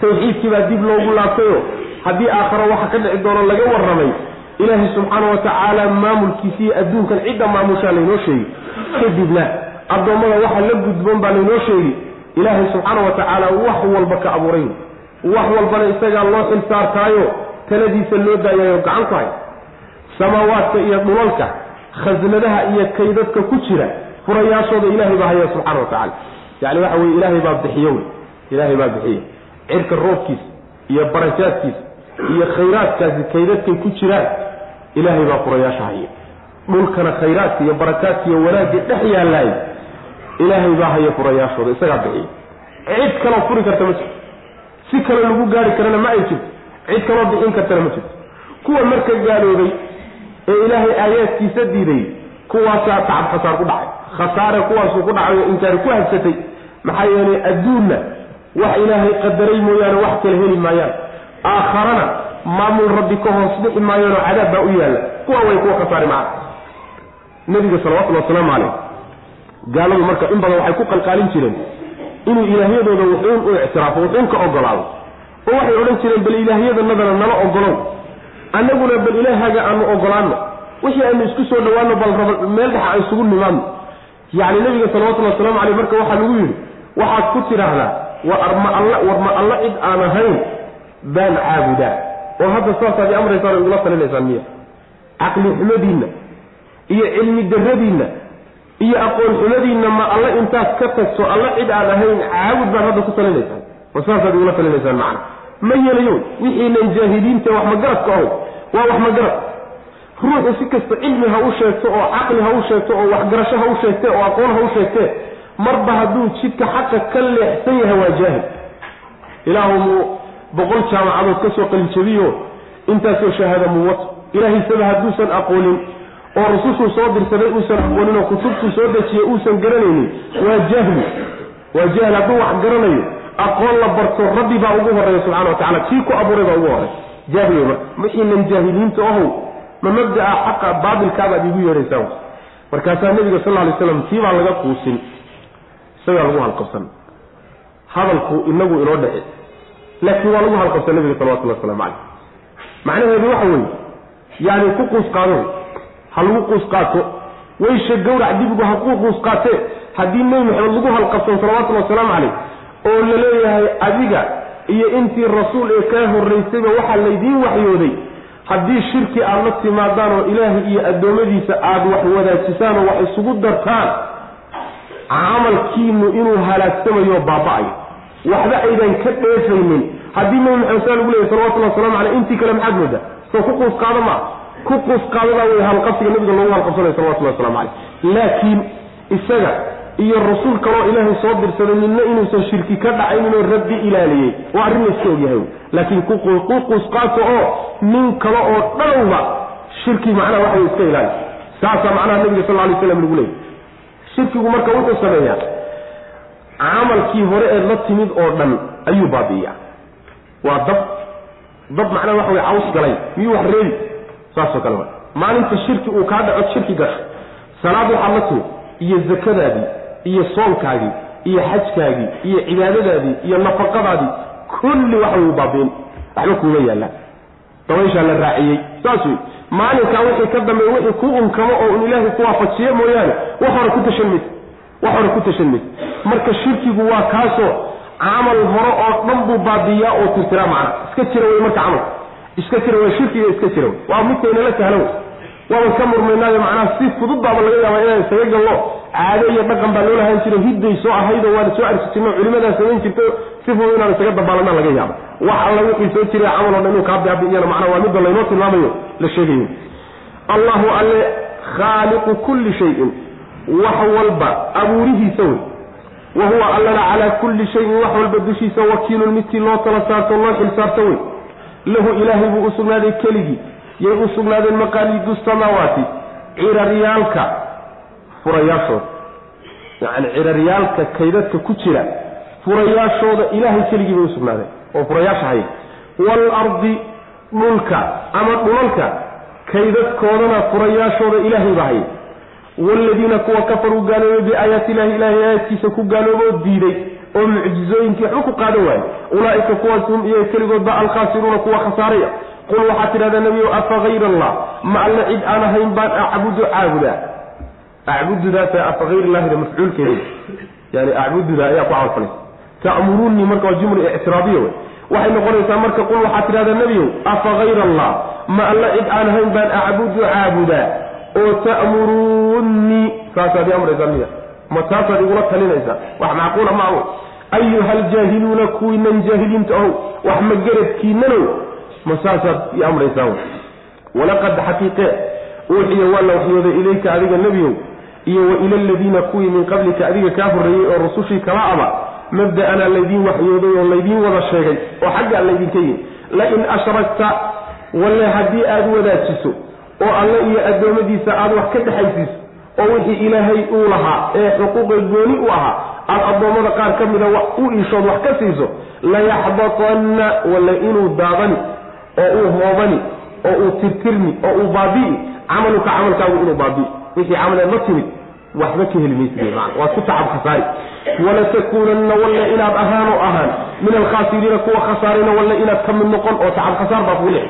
tawxiidkii baa dib loogu laabtayo. Haddii aakharo waxa ka dhici doono laga warramay ilaahay subxaana wa tacaala maamulkiisa iyo adduunkan cidda maamushaa laynoo sheegi kadibna addoommada waxa la gudboon baa laynoo sheegi ilaahay subxaana wa tacaala wax walba ka abuuray wax walbana isagaa loo xil saartaayo taladiisa loo daayayo gacan ku hay samaawaadka iyo dhulalka khasnadaha iyo kaydadka ku jira furayaashooda ilaahay baa haya subxana wa tacala yacni waxa weye ilaahay baa bixiyo ilaahay baa bixiya cirka roobkiisa iyo barajaadkiisa iyo khayraadkaasi kaydadkay ku jiraan ilaahay baa furayaasha haya dhulkana khayraadka iyo barakaadka iyo wanaagga dhex yaallaay ilaahay baa haya furayaashooda isagaa bixiya cid kaloo furi karta ma jirto. Si kale lagu gaari karana ma ay jirto. Cid kaloo bixin kartana ma jirto. Kuwa marka gaaloobay ee ilaahay aayaadkiisa diiday kuwaasaa tacab khasaar ku dhacay. Khasaare kuwaasuu ku dhacay oo inkaari ku habsatay maxaa yeelay adduunna wax ilaahay qadaray mooyaane wax kale heli maayaan. Aakharana maamul rabbi ka hoos dhixi maayaanoo cadaab baa u yaalla. Kuwa way kuwa khasaari maca nabiga salawatullhi wasalaamu caleyh gaaladu marka in badan waxay ku qalqaalin jireen inuu ilaahyadooda wuxuun u ictiraafo wuxuun ka ogolaado. Oo waxay odhan jireen bal ilaahyadanadana nala ogolow. Annaguna bal ilaahaga aanu ogolaano wixii aynu isku soo dhawaano bal raba meel dhexa aan isugu nimaadno yacni nabiga salawatullhi waslamu caleyh marka waxaa lagu yidhi waxaad ku tidhaahdaa war alla war ma alla cid aan ahayn baan caabudaa. Oo hadda saasaad i amraysaan igula talinaysaan miya. Caqli xumadiinna iyo cilmi daradiinna iyo aqoon xumadiinna ma alla intaad ka tagto alla cid aan ahayn caabud baad hadda ku talinaysaan oo saasaad igula talinaysaan macna. Ma yeelayo wixiinan jaahiliinta wax magaradka aho waa wax magarad ruuxu si kasta cilmi ha u sheegto oo caqli ha u sheegto oo waxgarasho ha u sheegte oo aqoon ha u sheegtee marba hadduu jidka xaqa ka leexsan yahay waa jaahil. Ilaahu muu boqol jaamacadood ka soo qalinjabiyo intaasoo shahaada muu wato hadduusan aqoonin oo rusushuu soo dirsaday uusan aqoonin oo kutubtuu soo dejiyey uusan garanaynin. Waa jahli. Waa jahli. Hadduu wax garanayo aqoon la barto rabbi baa ugu horreeya subxana wa tacala kii ku abuuray baa ugu horreya wey marka wixiinan jaahiliinta ahow ma mabda'a xaqa baatilkaabaad igu yeedhaysaa markaasaa nebiga sal alay slam tii baa laga quusin. Isagaa lagu halqabsan. Hadalku inagu inoo dhece laakiin waa lagu halqabsan nabiga salawatullahi waslamu caleyh macnaheedu waxa weeye yaani ku quus qaado ha lagu quus qaato weysha gawrac dibigu ha ku quus qaatee haddii nebi maxamed lagu halqabsan salawatullahi wasalaamu caleyh oo la leeyahay adiga iyo intii rasuul ee kaa horraysayba waxaa laydiin waxyooday haddii shirki aad la timaadaan oo ilaahay iyo addoommadiisa aada wax wadaajisaan oo wax isugu dartaan camalkiinu inuu halaagsamayo baaba-ayo waxba aydan ka dheefaynin. Haddii nabi maxamed saa lagu leeyay salawatullah waslamu caleyh intii kale maxaad moodaa? Soo ku quus qaado maa ku quus qaadadaa wey halqabsiga nabiga loogu halqabsanayo salawatullahi waslamu caleyh laakiin isaga iyo rasuul kaloo ilaahay soo dirsaday midna inuusan shirki ka dhacayninoo rabbi ilaaliyey waa arrin layska ogyahay laakiin ku quus qaato oo nin kale oo dhanowba shirki macnaha waxa iska ilaali saasaa macnaha nabiga sal alay slam lagu leeyay. Shirkigu marka wuxuu sameeyaa camalkii hore eed la timid oo dhan ayuu baabi'iyaa. Waa dab dab macnaha waxa way caws galay miyuu wax reebi saasoo kale wa maalinta shirki uu kaa dhaco shirki gasho salaad waxaad la timid iyo zakadaadii iyo soonkaagii iyo xajkaagii iyo cibaadadaadii iyo nafaqadaadii kulli waxa way baabi'in. Waxba kuuma yaallaan dabayshaa la raaciyey. Saas wey maalinkaa wixii ka dambeey wixii ku unkamo oo un ilaahay ku waafajiye mooyaane wax hore ku tashan mayse wax hore ku tashan mayse marka shirkigu waa kaasoo camal hore oo dhan buu baabiiyaa oo tirtiraa macna. Iska jira wey marka camalka iska jira wey shirkiga iska jira waa midkaynala sahlan wey waaban ka murmaynaayo macnaha si fudud baaba laga yaabaa inaan isaga gallo. Caado iyo dhaqan baa loo lahaan jiro hidday soo ahaydoo waana soo arki jirno culimadaa samayn jirto si fudud inaan isaga dabaalanaa laga yaaba wax alla wixii soo jiray camal o dhan inuu kaa baabi'iyana macnaa waa midda laynoo tilmaamayo la sheegayo allahu alle khaaliqu kulli shayin. Wax walba abuurihiisa wey. Wa huwa allana calaa kulli shayin wax walba dushiisa wakiilun midkii loo tala saarto loo xil saarto wey lahu ilaahay buu u sugnaaday keligii yay u sugnaadeen maqaaliidu samaawaati ciraryaalka furayaashooda yacni ciraryaalka kaydadka ku jira furayaashooda ilaahay keligii bay usugnaadeen oo furayaasha haya waalardi dhulka ama dhulalka kaydadkoodana furayaashooda ilaahay baa haya waaladiina kuwa kafaruu gaaloobay biaayaati illahi ilaahay aayaadkiisa ku gaalooboo diiday oo mucjizooyinkii waxba ku qaadan waaye ulaa'ika kuwaas hum iyaga keligoodba alkhaasiruuna kuwa khasaaraya qul waxaad tidhahdaa nebiyow afa hayr allah ma alle cid aan ahayn baan acbudu caabudaa? Acbududaasa afa hayr illahida mafcuulkeeda yani acbududa ayaa ku camalfalaysa ta'muruunii marka waa jumla ictiraadiya wey waxay noqonaysaa marka qul waxaad tidhahdaa nebiyow afa hayr allah ma alle cid aan ahayn baan acbudu caabudaa? Oo ta'muruunii. Saasaad i amraysaa miya ma taasaad igula talinaysaa wax macquula ma awo ayuha aljaahiluuna kuwiinan jaahiliinta ow wax magaradkiinanow ma saasaad i amraysaan walaqad xaqiiqe uuxiya waa la waxyooday ilayka adiga nebiyow iyo wa ila aladiina kuwii min qablika adiga kaa horreeyey oo rusushii kala aba mabda-anaa laydiin waxyooday oo laydiin wada sheegay oo xaggaa laydinka yihi lain ashrakta walle haddii aada wadaajiso oo alle iyo addoommadiisa aada wax ka dhexaysiiso oo wixii ilaahay uu lahaa ee xuquuqa gooni u ahaa aada addoommada qaar ka mida wax u iishood wax ka siiso layaxbatanna walle inuu daadani oo uu hoobani oo uu tirtirmi oo uu baabi'i camaluka camalkaagu inuu baabi'i. Wixii camaleed la timid waxba ka heli maysid man waad ku tacab khasaari. Walatakuunanna walle inaad ahaanoo ahaan min alkhaasiriina kuwa khasaarayna walle inaad ka mid noqon oo tacab khasaar baa kugu lex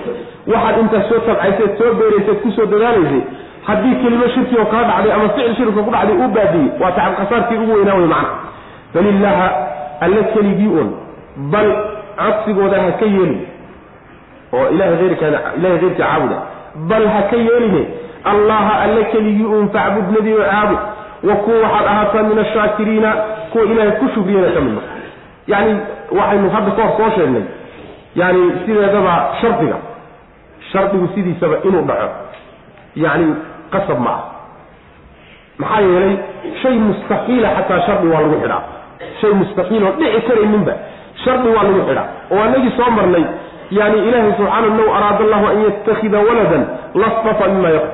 waxaad intaas soo tabcayseed soo beerayseed ku soo dadaalaysay haddii kelimo shirki oo kaa dhacday ama ficil shirka ku dhacday uu baadiyey waa tacab khasaarkii ugu weynaa wey macna. Bal illaaha alle keligii un bal codsigooda ha ka yeelin oo ilahay eyrka ilahay keyrkii caabuda. Bal ha ka yeeline allaha alle keligii uun facbud nebi oo caabud wa kuwa waxaad ahaataa min ashaakiriina kuwa ilaahay ku shukriyana ka mid yacni waxaynu hadda kahor soo sheegnay yani sideedaba shardiga shardigu sidiisaba inuu dhaco. Yacni qasab ma ah maxaa yeelay shay mustaxiila xataa shardi waa lagu xidhaa. Shay mustaxiil oo dhici karayninba shardi waa lagu xidhaa. Oo anagii soo marnay yani ilaahay subxaana low araada allahu an yatakida waladan lastafa mima yaq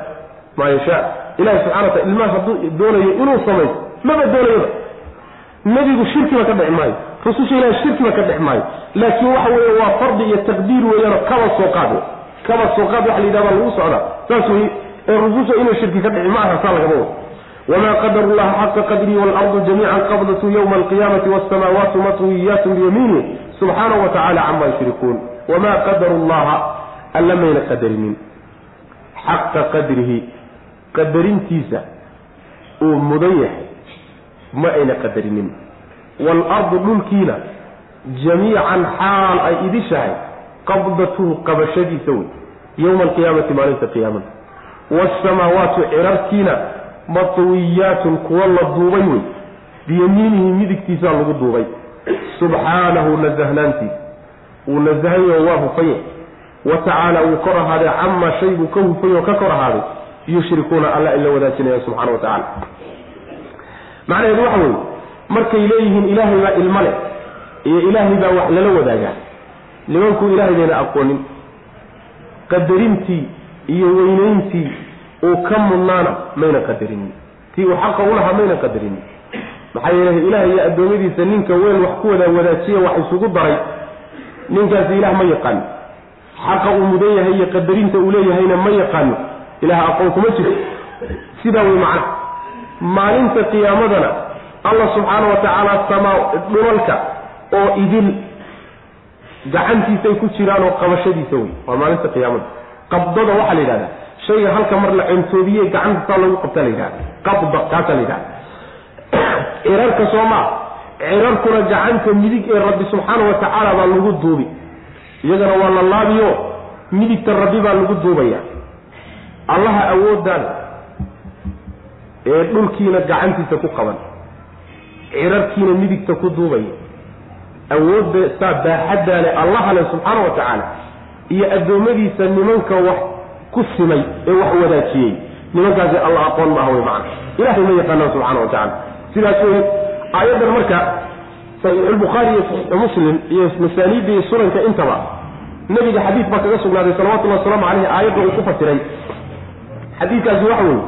maa yashaa ilahi subxana wataala ilmaha hadduu doonayo inuu samayso maba doonayoba nebigu shirkiba ka dhexi maayo rususha ilahi shirkiba ka dhex maayo. Laakiin waxa weeye waa fardi iyo taqdiir weeyaano kaba soo qaad kaba soo qaad waxa la yidhahda lagu socdaa saas wey ee rususha inuu shirki ka dhici ma aha saa lagama wado. wma qadaru llaha xaqa qadrihi waalardu jamiica qabdatu ywma alqiyamati wasamaawaatu matwiyatun biyamiinih subxaanahu wa tacala cama yushrikuun wamaa qadaru llaha alla mayna qadarinin xaqa qadrihi qadarintiisa uu mudan yahay ma ayna qadarinin waalardu dhulkiina jamiican xaal ay idishahay qabdatuhu qabashadiisa wey yowma alqiyaamati maalinta qiyaamada waasamaawaatu cirarkiina matwiyaatun kuwa la duubay wey biyamiinihi midigtiisaa lagu duubay subxaanahu nasahnaantiisa wuu nasahayo waa hufanya wa tacaala wuu kor ahaaday camaa shay buu ka hufay oo ka kor ahaaday yushrikuuna alla ila wadaajinaya subxana wa tacala macnaheedu waxa weeye markay leeyihiin ilaahay baa ilmo leh iyo ilaahay baa wax lala wadaagaa nimankuu ilaahay bayna aqoonin qadarintii iyo weynayntii uu ka mudnaana mayna qadarinin tii uu xaqa ulahaa mayna qadarinin maxaa yeele ilaah iyo addoommadiisa ninka weel wax ku wada wadaajiya wax isugu daray ninkaasi ilaah ma yaqaano xaqa uu mudan yahay iyo qadarinta uu leeyahayna ma yaqaano ilaah aqoon kuma jirto sidaa wey macna. Maalinta qiyaamadana allah subxaana wa tacaala samaa dhulalka oo idil gacantiisay ku jiraan oo qabashadiisa wey waa maalinta qiyaamada qabdada waxaa la yidhahdaa. Shayga halka mar la centoobiye gacantasaa lagu qabta la yidhahda qabda kaasaa la yidhahda cirarka soomaa cirarkuna gacanta midig ee rabbi subxaana wa tacaala baa lagu duubi. Iyagana waa la laabiyo. Midigta rabbi baa lagu duubaya. Allaha awooddaada ee dhulkiina gacantiisa ku qaban. Cirarkiina midigta ku duubaya. Awoodda saa baaxaddaale allaha leh subxaana wa tacaala iyo addoommadiisa nimanka wax ku simay ee wax wadaajiyey. Nimankaasi alla aqoon ma aha wey macana ilahay ma yaqaanaan subxana wa tacala sidaas wey aayaddan marka saxiixulbukhaari iyo saxiixu muslim iyo masaaniidda iyo sunanka intaba nebiga xadiid baa kaga sugnaaday salawatullahi wasalaamu caleyhi aayadda uu ku fasiray. Xadiidkaasi waxa weeye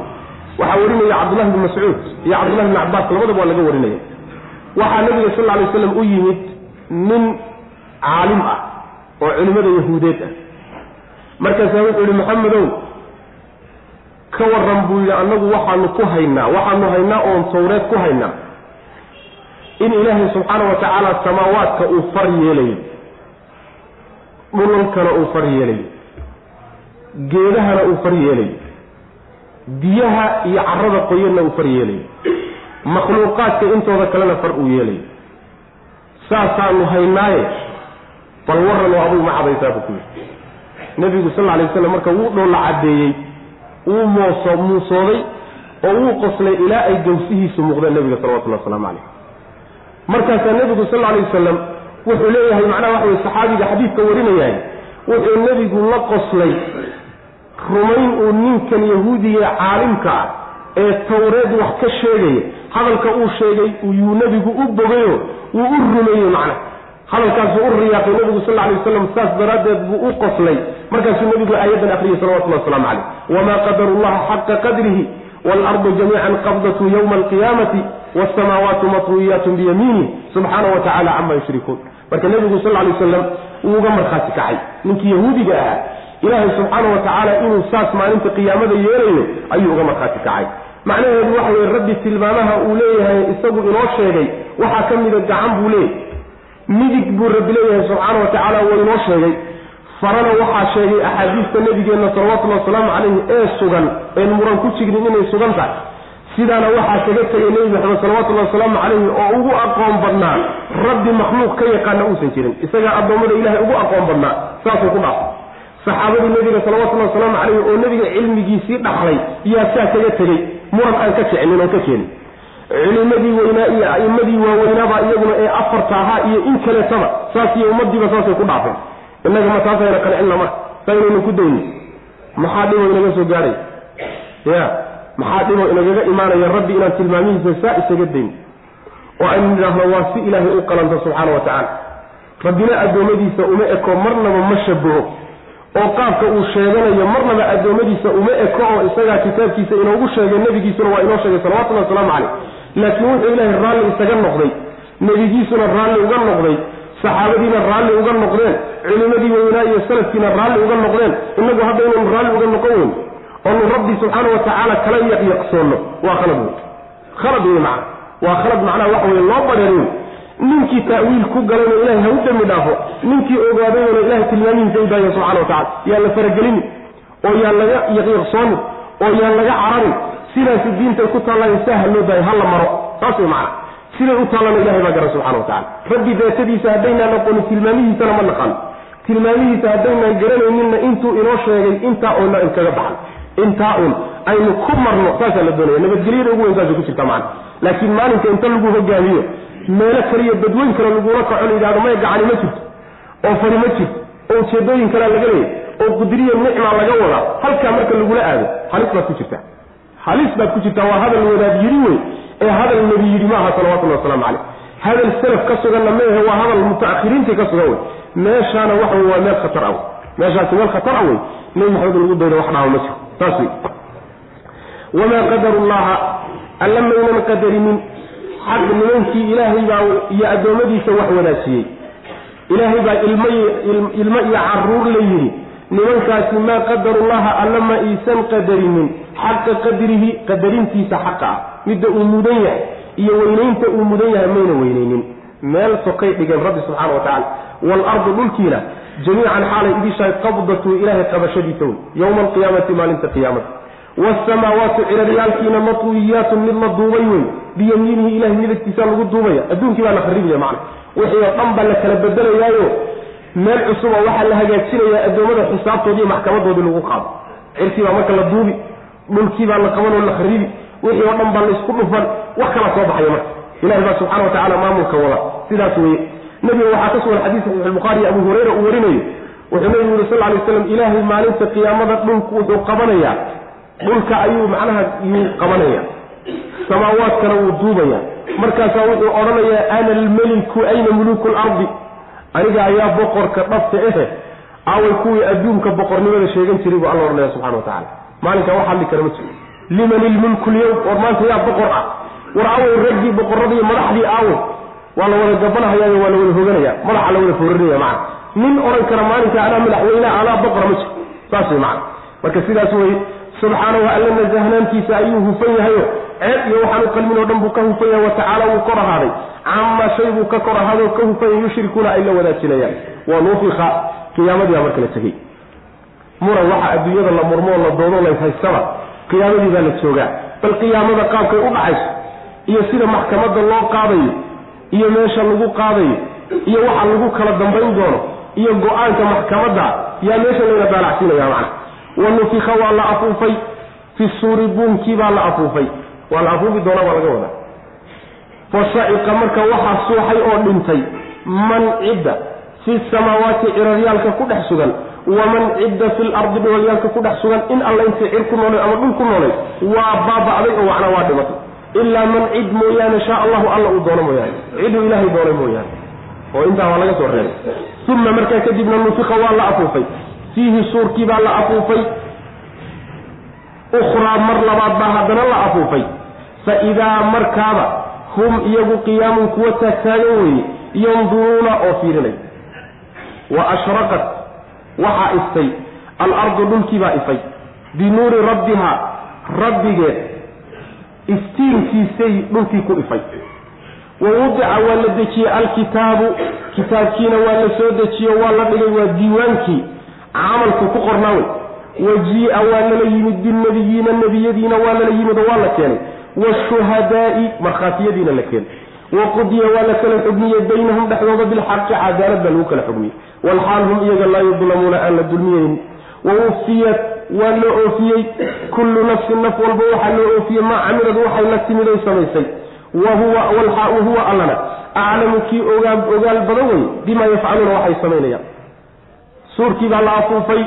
waxaa warinaya cabdullahi bn mascuud iyo cabdullahi bn cabbaas labadaba waa laga warinaya. Waxaa nabiga sal alay slam u yimid nin caalim ah oo culimmada yahuudeed ah. Markaasaa wuxuu yihi maxamedow ka waran buu yidhi annagu waxaanu ku haynaa waxaanu haynaa oon tawreed ku haynaa. In ilaahay subxaana wa tacaala samaawaadka uu far yeelayo dhulalkana uu far yeelayo geedahana uu far yeelayo biyaha iyo carada qoyanna uu far yeelayo makhluuqaadka intooda kalena far uu yeelayo saasaanu haynaaye bal waran oo adugu ma cadaysaa buu ku yidhi. Nebigu sal alay waslam marka wuu dhoolla caddeeyey wuu mooso muusooday oo wuu qoslay ilaa ay gawsihiisu muuqdeen nebiga salawatullahi waslamu calayh markaasaa nebigu sal alay wasalam wuxuu leeyahay macnaha waxa weye saxaabiga xadiidka warinayahay wuxuu nebigu la qoslay rumayn uu ninkan yahuudiga caalimka ah ee tawreed wax ka sheegaya. Hadalka uu sheegay yuu nebigu u bogayo wuu u rumeeyey macna hadalkaasuu u riyaaqay nebigu sal alay waslam saas daraaddeed buu u qoslay markaasuu nebigu aayaddan akriyay salawatullahi waslamu caleyh wamaa qadaru llaha xaqa qadrihi waalardu jamiican qabdatu yowma alqiyaamati wasamaawaatu matwiyaatun biyamiinih subxaanahu wa tacala cama yushrikuun. Marka nebigu sal lay wasalam wuu uga markhaati kacay. Ninkii yahuudiga ahaa ilaahay subxaanau wa tacaala inuu saas maalinta qiyaamada yeelayo ayuu uga markhaati kacay. Macnaheedu waxa weye rabbi tilmaamaha uu leeyahay isagu inoo sheegay waxaa ka mida gacan buu leeyahy midig buu rabbi leeyahay subxaana wa tacaala waa inoo sheegay. Farana waxaa sheegay axaadiista nebigeenna salawatullahi wasalaamu calayhi ee sugan een muran ku jignin inay sugan tahay. Sidaana waxaa kaga tegay nebi maxamed salawatullahi wasalaamu calayhi oo ugu aqoon badnaa. Rabbi makhluuq ka yaqaana uusan jirin isagaa addoommada ilahay ugu aqoon badnaa saasuu ku dhaafay. Saxaabadii nebiga salawatullahi wasalaamu calayhi oo nebiga cilmigiisii dhaxlay yaa saa kaga tegey muran aan ka kicinin oo ka keenin culimadii weynaa iyo a'immadii waaweynaaba iyaguna ee afarta ahaa iyo in kaleetaba saas iyo ummadiiba saasay ku dhaafeen. Innaga ma taasayna qancilla marka saynaynu ku dayni maxaa dhibo inaga soo gaadhay? Ya maxaa dhibo inagaga imaanaya rabbi inaan tilmaamihiisa saa isaga dayn? Oo aynu nidhaahno waa si ilaahay u qalanta subxaana wa tacaala. Rabbina addoommadiisa uma eko marnaba ma shabaho oo qaabka uu sheeganayo marnaba addoommadiisa uma eko oo isagaa kitaabkiisa inoogu sheegay nebigiisuna waa inoo sheegay salawatullahi wasalaamu caleyh laakiin wuxuu ilaahay raalli isaga noqday nebigiisuna raalli uga noqday saxaabadiina raalli uga noqdeen culimadii weynaa iyo salafkiina raalli uga noqdeen. Inagu hadda inaynu raalli uga noqon weyn oonu rabbi subxaana wa tacaala kala yaqyaqsoonno. Waa khalad wey khalad wey macna. Waa khalad macnaha waxa weye loo badheerin ninkii ta'wiil ku galayna ilahay ha u dembi dhaafo. Ninkii ogaadayona ilahay tilmaamihiisa u daaya subxana wa tacala la faragelini oo yaan laga yaqyaqsoonin oo yaan laga cararin sidaasi diintay ku taallaayo saa ha loo daayo ha la maro. Saas wey macna. Siday u taallana ilahay baa garan subxana wa tacala rabbi daatadiisa haddaynaan aqoonin tilmaamihiisana ma naqaano tilmaamihiisa haddaynaan garanayninna intuu inoo sheegay intaa oona inkaga baxan. Intaa un aynu ku marno saasaa la doonaya nabadgelyada ugu weyn saasay ku jirta macana laakiin maalinka inta lagu hogaamiyo meelo kaliyo dadweyn kale lagula kaco la yidhahdo may gacani ma jirto. Oo fari ma jirto. Oo ujeedooyin kalea laga leeyay oo qudriya nicmaa laga wadaa. Halkaa marka lagula aado halis baad ku jirtaa halis baad ku jirtaa waa hadal wadaad yidhi wey ee hadal nebi yidhi maaha salawatullahi wasalaamu caleyh hadal salaf ka suganna meehe waa hadal mutaakhiriintii ka sugan wey meeshaana waxa wey waa meel khatar ah. Meeshaasi meel khatar ah wey nebi maxamed lagu daydo wax dhaama ma jiro. Saas wey wamaa qadaru llaha alla maynan qadarinin. Xaq nimankii ilaahay baa iyo addoommadiisa wax wadaajiyey ilaahay baa ilmo ilmo iyo carruur la yidhi nimankaasi maa qadarullaha alla ma iisan qadarinin. Xaqa qadrihi qadarintiisa xaqa ah. Midda uu mudan yahay iyo weynaynta uu mudan yahay mayna weynaynin meel sokay dhigeen rabbi subxana wa tacala waalardu dhulkiina jamiican xaalay idishahay qabdatu ilaahay qabashadiisa wey yowma alqiyaamati maalinta qiyaamada waasamaawaatu ciraryaalkiina matwiyaatun mid la duubay wey biyamiinihi ilahay midagtiisa lagu duubaya. Adduunkii baa la kharibaya macna. Wixii oo dhan baa la kala bedelayaayo meel cusub oo waxaa la hagaajinayaa addoommada xisaabtoodii maxkamadoodii lagu qaado. Cirkii baa marka la duubi dhulkii baa la qaban oo la kharibi wixii oo dhan baa la isku dhufan wax kala soo baxaya marka. Ilahi baa subxana wa tacala maamulka wada. Sidaas weye nebiga waxaa ka sugan xadiis saxiix albukhaari abu hureyra uu warinayo. Wuxuu nebigu yuri sal lay slam ilaahay maalinta qiyaamada dhulku wuxuu qabanayaa. Dhulka ayuu macnaha yuu qabanaya samaawaadkana wuu duubaya markaasaa wuxuu odhanayaa ana almeliku ayna muluku lardi aniga ayaa boqorka dhabta ehe aaway kuwii adduunka boqornimada sheegan jiray buu alla odhanaya subxana wa tacala maalinkaa wax hadli kara ma jiro liman ilmulku lyowm war maanta yaa boqor ah. War aaway raggii boqorradii madaxdii aaway. Waa la wada gabanahayaayo waa la wada hoganaya madaxa la wada foorinaya macana nin odhan kara maalinka anaa madaxweyneha anaa boqora ma jiro saas wey macana marka sidaas weye subxaanahu alla nasahnaantiisa ayuu hufan yahayo ceeb iyo waxaan qalmin oo dhan buu ka hufan yahay watacaala wuu kor ahaaday camaa shay buu ka kor ahaado ka hufan yahay yushrikuuna ay la wadaajinayaan. Wa nufika qiyaamadii baa marka la tegey. Muran waxa adduunyada la murmoo la doodo layshaystaba qiyaamadii baa la joogaa. Bal qiyaamada qaabkay u dhacayso iyo sida maxkamadda loo qaadayo iyo meesha lagu qaadayo iyo waxa lagu kala dambayn doono iyo go'aanka maxkamadda yaa meesha layna daalacsiinaya macna. Wa nufika waa la afuufay. Fi suuri buunkii baa la afuufay. Waa la afuufi doonaa baa laga wadaa fa shaciqa marka waxaa suuxay oo dhintay man cidda fi samaawaati ciraryaalka ku dhex sugan waman cidda fi lardi dhulalyaalka ku dhex sugan in alla intay cir ku noolay ama dhul ku noolay waa baaba'day oo macnaa waa dhimatay. Ilaa man cid mooyaane shaa allahu alla uu doono mooyaane. Ciduu ilaahay doonay mooyaane. Oo intaa waa laga soo reebay. Uma markaa kadibna nufika waa la afuufay. Fiihi suurkii baa la afuufay. Ukhraa mar labaad baa haddana la afuufay. Fa idaa markaaba hum iyagu qiyaamun kuwa taagtaagan weeye yanduruuna oo fiirinay. Wa ashraqat waxaa iftay alardu dhulkiibaa ifay. Binuuri rabbihaa rabbigeed iftiinkiisay dhulkii ku ifay. Wa wudica waa la dejiyey alkitaabu kitaabkiina waa la soo dejiyo waa la dhigay waa diiwaankii camalku ku qornaa wey wajii'a waa lala yimid binnebiyiina nebiyadiina waa lala yimid oo waa la keenay washuhadaa'i markhaatiyadiina la keenay waqudiya waa la kala xugmiyey baynahum dhexdooda bilxaqi cadaalad baa lagu kala xugmiyey walxaal hum iyaga laa yudlamuuna aan la dulmiyeynin wawufiyat waa loo oofiyey kullu nafsin naf walba waxaa loo oofiyey maa camilad waxay la timid oy samaysay wahuwa allana aclamu kii ogaa ogaal badan wey bimaa yafcaluuna waxay samaynayaan suurkii baa la afuufay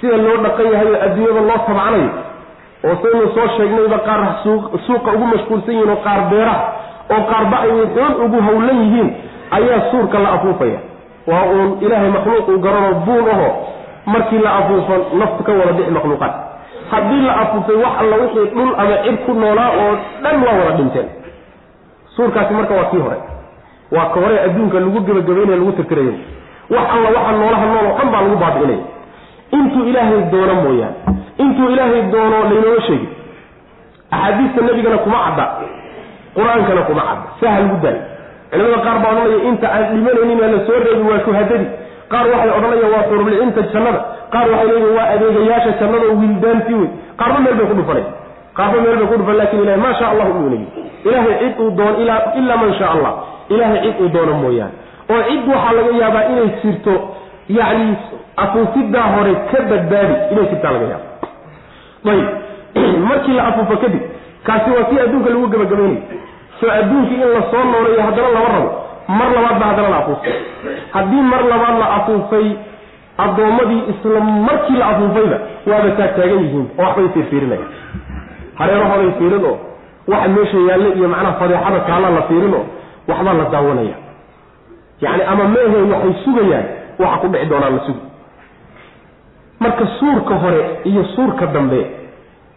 sida loo dhaqan yahay oo adduunyada loo tabcanayo oo saynu soo sheegnayba qaar suuqa ugu mashquulsan yihiin oo qaar beeraha oo qaarba ay xoon ugu howlan yihiin ayaa suurka la afuufaya. Waa uun ilaahay makhluuq uu garanoo buun aho markii la afuufo naftu ka wada bixi makhluuqaad. Haddii la afuufay wax alla wixii dhul ama cid ku noolaa oo dhan waa wada dhinteen. Suurkaasi marka waa kii hore. Waa ka hore adduunka lagu gebagabaynaya lagu tirtirayo. Wax alla waxa noolaha nool oo dhan baa lagu baabi'inaya. Intuu ilaahay doono mooyaane intuu ilaahay doono laynooga sheegi. Axaadiista nebigana kuma cadda. Qur'aankana kuma cadda. Saha lagu daayo culimada qaar baa odhanaya inta aan dhimanaynin ee la soo reebi waa shuhadadii. Qaar waxay odhanayaan waa xurulcinta jannada. Qaar waxay leeyihiin waa adeegayaasha jannada oo wiildaantii wey qaarba meel bay ku dhufanay. Qaarba meel bay ku dhufan laakiin ilahay maa sha allahu uunay ilahay cid uu doono ilaa man sha allah. Ilahay cid uu doono mooyaane. Oo cid waxaa laga yaabaa inay jirto yacni afuufidaa hore ka badbaadi inay jirtaa laga yaaba ayib markii la afuufo kadib kaasi waa si adduunka lagu gebagabaynayo soo adduunkii in la soo nooleeyo haddana lama rabo mar labaad baa haddana la afuufay. Haddii mar labaad la afuufay addoommadii isla markii la afuufayba waaba taagtaagan yihiin oo waxbay fiirfiirinayaan hareerahooday fiirin oo waxa meesha yaalle iyo macnaha fadeexada taalla la fiirin oo waxbaa la daawanaya. Yacni ama meehe waxay sugayaan waxa ku dhici doonaan la sugi marka suurka hore iyo suurka dambe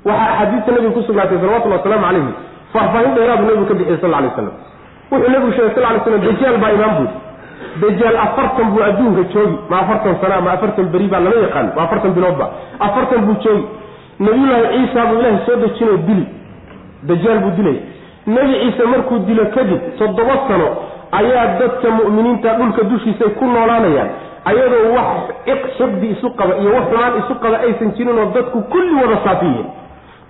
waxaa axaadiista nabiga ku sugnaatay salawatullhi wasalaamu calayhi faahfaahin dheeraadu nabigu ka bixiyey sal alay slam wuxuu nabigu sheegay sal lay slam dajaal baa imaan buuri dajaal afartan buu adduunka joogi ma afartan sana ma afartan beri baa lama yaqaan ma afartan biloodba afartan buu joogi. Nabiyullaahi ciisa buu ilaahay soo dejinoo dili dajaal buu dilay. Nebi ciise markuu dilo kadib toddoba sano ayaa dadka mu'miniinta dhulka dushiisay ku noolaanayaan ayadoo wax xibdi isu qaba iyo wax xumaan isu qaba aysan jirin oo dadku kulli wada saafiyihiin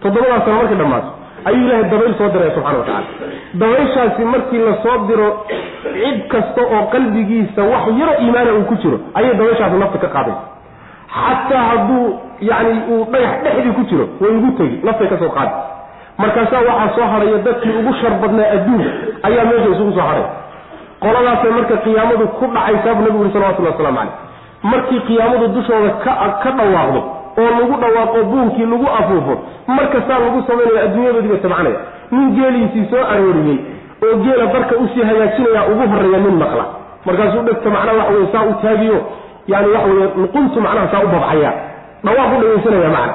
toddobadaas sano markay dhammaato ayuu ilaahay dabayl soo diraya subxana wa tacala dabayshaasi markii la soo diro cid kasta oo qalbigiisa wax yaro iimaana uu ku jiro ayay dabayshaasi nafta ka qaadaysa xataa hadduu yacni uu dhagax dhexdii ku jiro way ugu tegi naftay ka soo qaadi. Markaasaa waxaa soo hadhaya dadkii ugu shar badnaa adduunka ayaa meesha isugu soo hadhay qoladaasay marka qiyaamadu ku dhacaysaabuu nabigu yuri salawatullahi waslamu caleyh markii qiyaamadu dushooda ka dhawaaqdo oo lagu dhawaaqo buunkii lagu afuufo markastaa lagu samaynaya adduunyadoodiiba tabcanaya nin geeliisii soo arooriyey oo geela darka u sii hagaajinaya ugu horreeya nin maqla. Markaasuu dhegta macnaha waxa weye saa u taagiyo yani waxa weye nuquntu macnaha saa u babcaya. Dhawaaq u dhagaysanaya macna.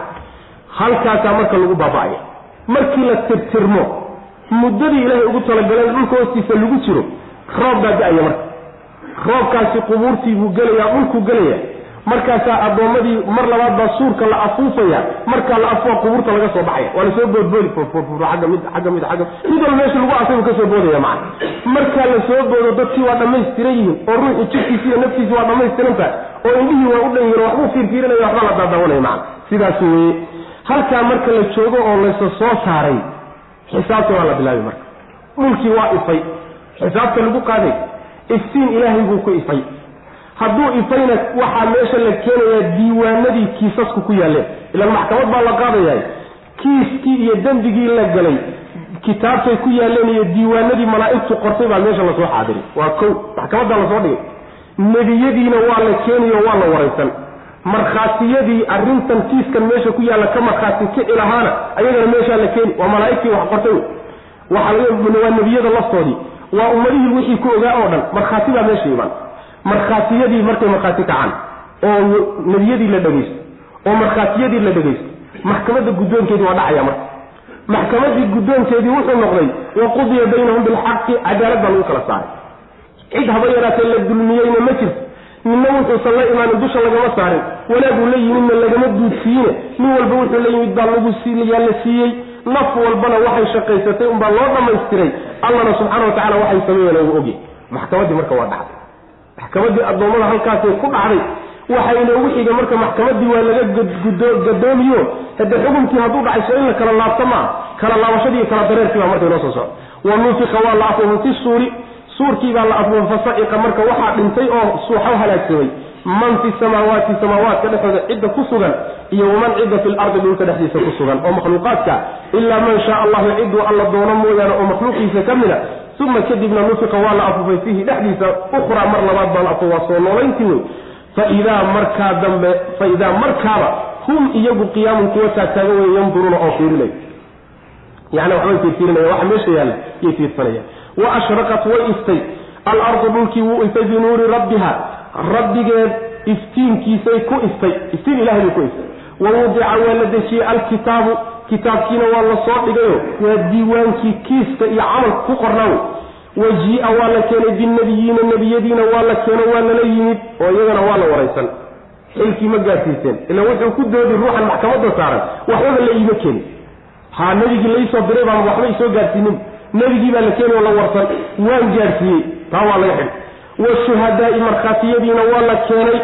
Halkaasaa marka lagu baaba'aya. Markii la tirtirmo muddadii ilaahay ugu talagaleen dhulka hoostiisa lagu jiro roob baa da'aya marka. Roobkaasi qubuurtii buu gelayaa dhulkuu gelaya markaasaa addoommadii mar labaad baa suurka la afuufaya. Markaa la afuufa qubuurta laga soo baxaya. Waa la soo boodboodi agga mid agga mid agga mid. Walba meesha lagu asay buu ka soo boodaya macana markaa la soo boodo dadkii waa dhammaystiran yihiin oo ruuxu jirkiisi iyo naftiisi waa dhammaystiran tahay oo indhihii waa u dhan yihiin waxbuu fiirfiirinaya waxbaa la daadawanaya macana sidaas weye halkaa marka la joogo oo laysa soo saaray xisaabta waa la bilaabi marka. Dhulkii waa ifay xisaabta lagu qaaday iftiin ilaahay buu ku ifay. Hadduu ifayna waxaa meesha la keenayaa diiwaanadii kiisasku ku yaalleen. Ilaan maxkamad baa la qaadayaa. Kiiskii iyo dembigii la galay kitaabtay ku yaaleen iyo diiwaanadii malaa'igtu qortay baa meesha la soo xaadiray. Waa kow maxkamaddaa la soo dhigay. Nebiyadiina waa la keeniyo waa la waraysan. Markhaatiyadii arrintan kiiskan meesha ku yaalla ka markhaati kici lahaana ayagana meeshaa la keeni. Waa malaa'igtii wax qortay. Waa nebiyada laftoodii waa ummadihii wixii ku ogaa oo dhan markhaati baa meesha imaan markhaatiyadii markay markhaati kacaan oo nebiyadii la dhegaysto oo markhaatiyadii la dhegaysto maxkamadda guddoonkeedii waa dhacaya marka. Maxkamadii guddoonkeedii wuxuu noqday wa qudiya baynahum bilxaqi cadaalad baa lagu kala saaray. Cid haba yaraatee la dulmiyeyna ma jirto. Ninna wuxuusan la imaanin dusha lagama saarin. Wanaaguu la yimidna lagama duudsiine nin walba wuxuu la yimid baa lagu la siiyey naf walbana waxay shaqaysatay unbaa loo dhamaystiray. Allana subxaana watacala waxay sameeyeen uu ogyahy maxkamaddii marka waa dhacday. Maxkamaddii addoommada halkaasay ku dhacday. Waxaa inoogu xiga marka maxkamadii waa laga gadoomiyo hade xukunkii hadduu dhacay so in la kala laabto maa kala laabashadii iyo kala dareerkii baa marka inoo soo socda wa nufiqa waa la afuufay fi suuri. Suurkii baa la afuufay fasaciqa marka waxaa dhintay oo suuxo halaagsamay man fi samaawaati samaawaadka dhexooda cidda ku sugan iyo waman cidda fi lardi dhulka dhexdiisa ku sugan oo makhluuqaadka ilaa man shaa allahu ciduu alla doono mooyaane oo makhluuqiisa ka mida uma kadibna nufiqa waa la afuufay fiihi dhexdiisa ukhraa mar labaad baa la afuuf waa soo noolayntii wey faidaa markaa dambe faidaa markaaba hum iyagu qiyaamun kuwa taagtaaga wey yanduruuna oo fiirinaya yani waxbay fiirfiirinaya waxa meesha yaalla yay fiirsanayaan wa ashraqat way iftay alardu dhulkii wuu iftay binuuri rabbiha rabbigeed iftiinkiisay ku iftay iftiin ilahay bay ku iftay wa wudica waa la dejiyey alkitaabu. Kitaabkiina waa la soo dhigayo waa diiwaankii kiiska iyo camalka ku qornaawe wajii'a waa la keenay binnebiyiina nebiyadiina waa la keeno waa lala yimid oo iyagana waa la waraysan. Xilkii ma gaadsiiseen ila wuxuu ku doodi ruuxan maxkamadda saaran waxbaba la iima keeni haa nebigii laysoo diray baan waxba isoo gaadsiinin nebigii baa la keeni oo la warsan. Waan gaadhsiiyey taa waa laga xidh washuhadaai markhaatiyadiina waa la keenay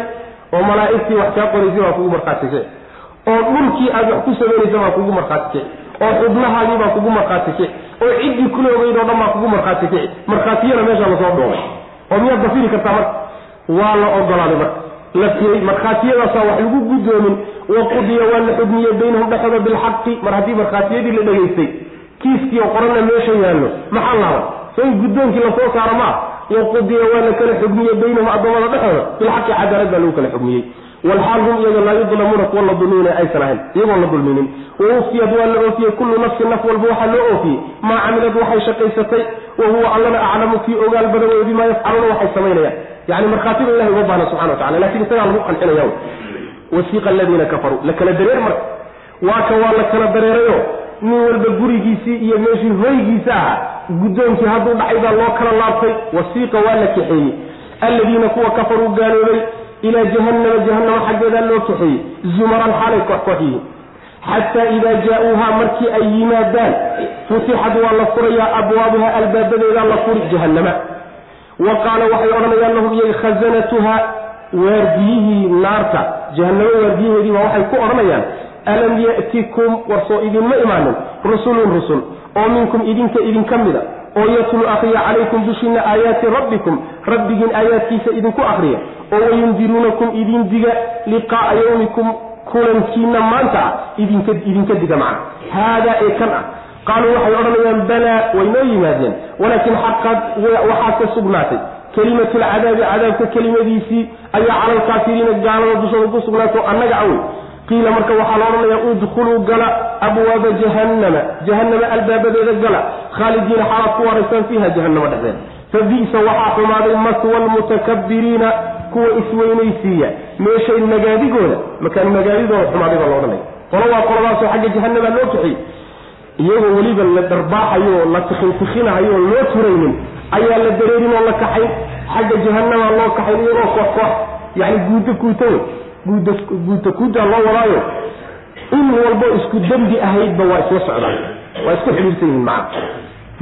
oo malaa'igtii wax kaa qoraysay baa kugu markhaati kici oo dhulkii aad wax ku samaynaysa baa kugu markhaati kici oo xubnahaagii baa kugu markhaati kici oo ciddii kula ogeyd oo dhan baa kugu markhaati kici markhaatiyana meeshaa la soo dhoobay oo miyaad dafiri kartaa marka? Waa la ogolaaday marka. La firay markhaatiyadaasaa wax lagu guddoomin. Wa qudiya waa la xugmiyey baynahum dhexooda bilxaqi. Mar haddii markhaatiyadii la dhegaystay kiiskii oo qoranna meesha yaallo maxaa laaba so guddoonkii la soo saaro maa waqudiya waa la kala xugmiyey baynahum addoommada dhexooda. Bilxaqi cadaalad baa lagu kala xugmiyey. Walxaal hum iyaga laa yudlamuuna kuwa la dulmina aysan ahayn iyagoon la dulminin. Wawufiyad waa la oofiyey kullu nafsin naf walba waxaa loo oofiyey. Maa camilad waxay shaqaysatay wa huwa allana aclamu kii ogaal badan wey bimaa yafcaluuna waxay samaynayaan. Yani markhaatida ilahi uma baahna subxana watacala laakiin isagaa lagu qancinaya wasiiqa aladiina kafaruu la dareer marka. Waa waa la kala dareerayo nin walba gurigiisii iyo meeshii hoygiisa ahaa guddoonkii hadduu dhacay baa loo kala laabtay wasiiqa waa la kaxeeyey. Alladiina kuwa kafaruu gaaloobay ilaa jahannama jahannama xaggeedaa loo kaxeeyey. Zumaran xaalay koox koox yihiin xataa idaa jaa-uuhaa markii ay yimaadaan futixad waa la furayaa abwaabuha albaabadeedaa la furi jahannama. Wa qaala waxay odhanayaan lahum iyaga khasanatuha waardiyihii naarta. Jahannamo waardiyaheedii baa waxay ku odhanayaan alam ya'tikum warsoo idinma imaanin rusulun rusul oo minkum idinka idinka mida oo yatlu akhriya calaykum dushiina aayaati rabbikum rabbigiin aayaadkiisa idinku akhriya oo wayundiruunakum idin diga liqaa'a yawmikum kulankiina maanta ah idinka idinka diga macna haadaa ee kan ah qaaluu waxay odhanayaan balaa waynoo yimaadeen walaakin xaqad waxaa ka sugnaatay kelimatu lcadaabi cadaabka kelimadiisii ayaa cala gaalada dushooda ku sugnaato annaga awey qiila marka waxaa la odhanaya udkhuluu gala abwaaba jahannama. Jahannama albaabadeeda gala. Khaalidiina xaalaad ku waraysaan fiiha jahannama dhexdeeda. Fabi'sa waxaa xumaaday maswa almutakabiriina kuwa isweynaysiiya. Meeshay magaadigooda makaan magaadidooda xumaaday baa la odhanaya. Qolo waa qoladaasoo xagga jahannama loo kaxiyey iyagoo weliba la darbaaxayo la tikintikinahayo oo loo turaynin ayaa la dareerin oo la kaxayn xagga jahannama loo kaxayn iyagoo koox koox yani guuto kuuto wey guud guuta kuutaa loo wadaayo in walbo isku dembi ahaydba waa isla socdaan waa isku xidhiirsan yihiin macana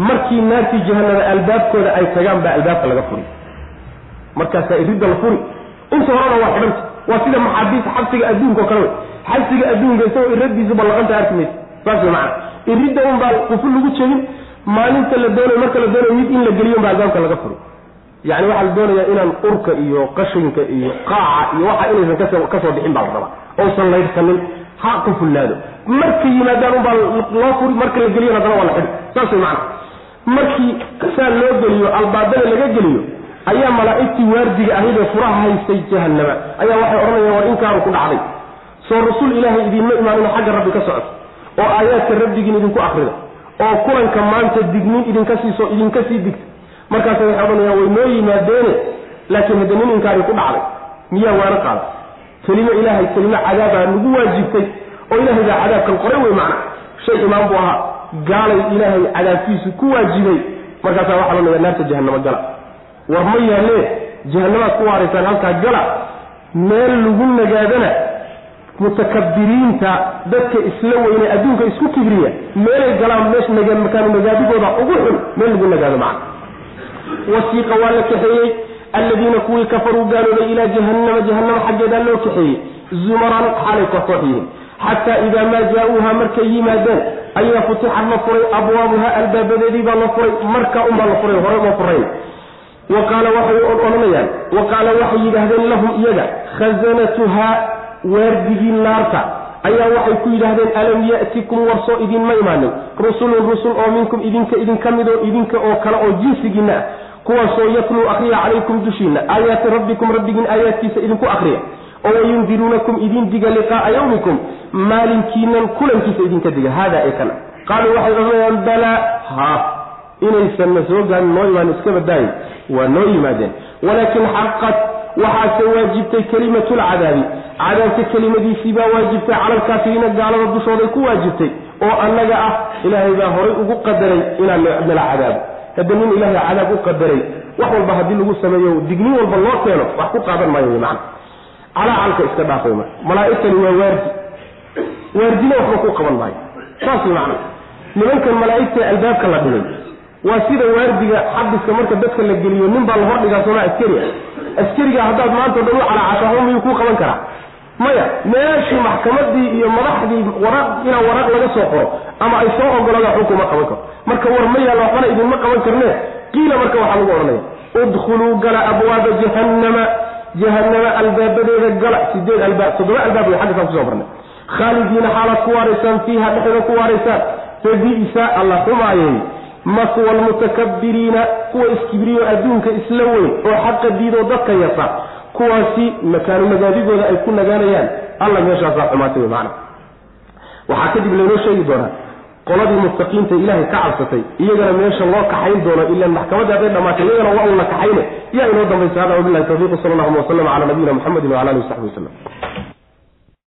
markii naartii jahanama albaabkooda ay tagaan baa albaabka laga furi. Markaasaa iridda la furi. Inta horena waa xidhanta waa sida maxaabiista xabsiga adduunka oo kale wey. Xabsiga adduunka isagoo iradiisa ballaqanta arki maysa. Saas wey macana iridda un baa quful lagu jegin maalinta la doonayo marka la doonayo mid in la geliyo un baa albaabka laga furi yani waxaa la doonayaa inaan urka iyo qashinka iyo qaaca iyo waxa inaysan ka soo ka soo bixin baa la rabaa. Ousan laydhsanin ha qufulnaado markay yimaadaan unbaa loo furi marka la geliyo haddana waa la xidhi. Saas way markii saa loo geliyo albaabada laga geliyo ayaa malaa'igtii waardiga ahayd ee furaha haystay jahannama. Ayaa waxay odhanayaan war inkaaru ku dhacday. Soo rasuul ilaahay idiinma imaanino xagga rabbi ka socoto oo aayaadka rabbigiin idinku akrida oo kulanka maanta digniin idinka siiso idinka sii digta markaasa waxay odhanayaan way noo yimaadeene laakiin hadda nin inkaari ku dhacday. Miyaa waana qaada kelimo ilaahay kelimo cadaabaa nagu waajibtay oo ilaahay baa cadaabkan qoray wey macna. Shay imaan buu ahaa gaalay ilaahay cadaabkiisu ku waajibay. Markaasaa waxaa nayaa naarta jahanamo gala. War ma yaalle jahanamaad ku waaraysaan halkaa gala. Meel lagu nagaadana mutakabiriinta dadka isla weyne adduunka isku kibriya meelay galaan meesha naga makaanu nagaadigooda ugu xun meel lagu nagaado macna wasiiqa waa la kaxeeyey. alladiina kuwii kafaruu gaaloobay ilaa jahannama jahannama xaggeedaa loo kaxeeyey. zumaran xaalay kooxkoox yihiin xataa idaa maa jaa-uuha markay yimaadeen ayaa futixad la furay abwaabuha albaabadeedii baa la furay markaa unbaa la furay hore uma furayn. wa qaala waxay odhanayaan wa qaala waxay yidhaahdeen lahum iyaga khasanatuhaa waardigii naarta. ayaa waxay ku yidhaahdeen alam ya'tikum warsoo idinma imaanin? Rusulun rusul oo minkum idinka idinka mid oo idinka oo kale oo jinsigiinna ah kuwaasoo yatluu akriya calaykum dushiina aayaati rabbikum rabbigiin aayaadkiisa idinku akriya oo wayundiruunakum idin diga liqaaa yawmikum. Maalinkiinan kulankiisa idinka diga. Haada ee kana. Qaaluu waxay odhanayaan balaa ha. Inaysanna soo gaarin noo imaan iska badaayin waa noo yimaadeen. Walaakin xaqat waxaase waajibtay kelimatulcadaabi cadaabka kelimadiisii baa waajibtay cala alkaafiriina gaalada dushooday ku waajibtay. Oo annaga ah ilaahay baa horay ugu qadaray inaan nala cadaabo hadda nin ilaahay cadaab u qadaray wax walba haddii lagu sameeyo dignin walba loo keeno wax ku qaadan maayo wy macana calaacalka iska dhaafay marka. Malaa'igtani waa waardi. Waardina waxba ku qaban maayo. Saas wy macana nimankan malaa'igta albaabka la dhigay waa sida waardiga xabiska marka dadka la geliyo nin baa la hordhigaa sooma askari askariga haddaad maanta o dhan u calaacashaho miyuu kuu qaban karaa maya meeshii maxkamadii iyo madaxdii waraq inaa waraq laga soo qoro ama ay soo ogolaada xukuma qaban karo. Marka war ma yaalla waxbana idinma qaban karne. Qiila marka waxaa lagu odhanaya udkhuluu gala abwaaba jahannama. Jahannama albaabadeeda gala sideed albaab toddoba albaab way xagga ku soo marnay. Khaalidiina xaalaad ku waaraysaan fiiha dhexdeeda ku waaraysaan. Fabi'sa alla xumaayey maswa almutakabiriina kuwa iskibriyo adduunka isla weyn oo xaqa diidoo dadka yasa kuwaasi makaanu nagaadigooda ay ku nagaanayaan alla meeshaasaa xumaatay macana waxaa kadib laynoo sheegi doonaa qoladii muttaqiinta ilaahay ka cabsatay iyagana meesha loo kaxayn doono ilaan maxkamadda hadday dhamaatay iyagana waa un la kaxayne. Yaa inoo dambaysa hada wabilahi tawfiiq sala allahuma waslama cala nabiyina muxamedin wala alihi wasaxbi waslem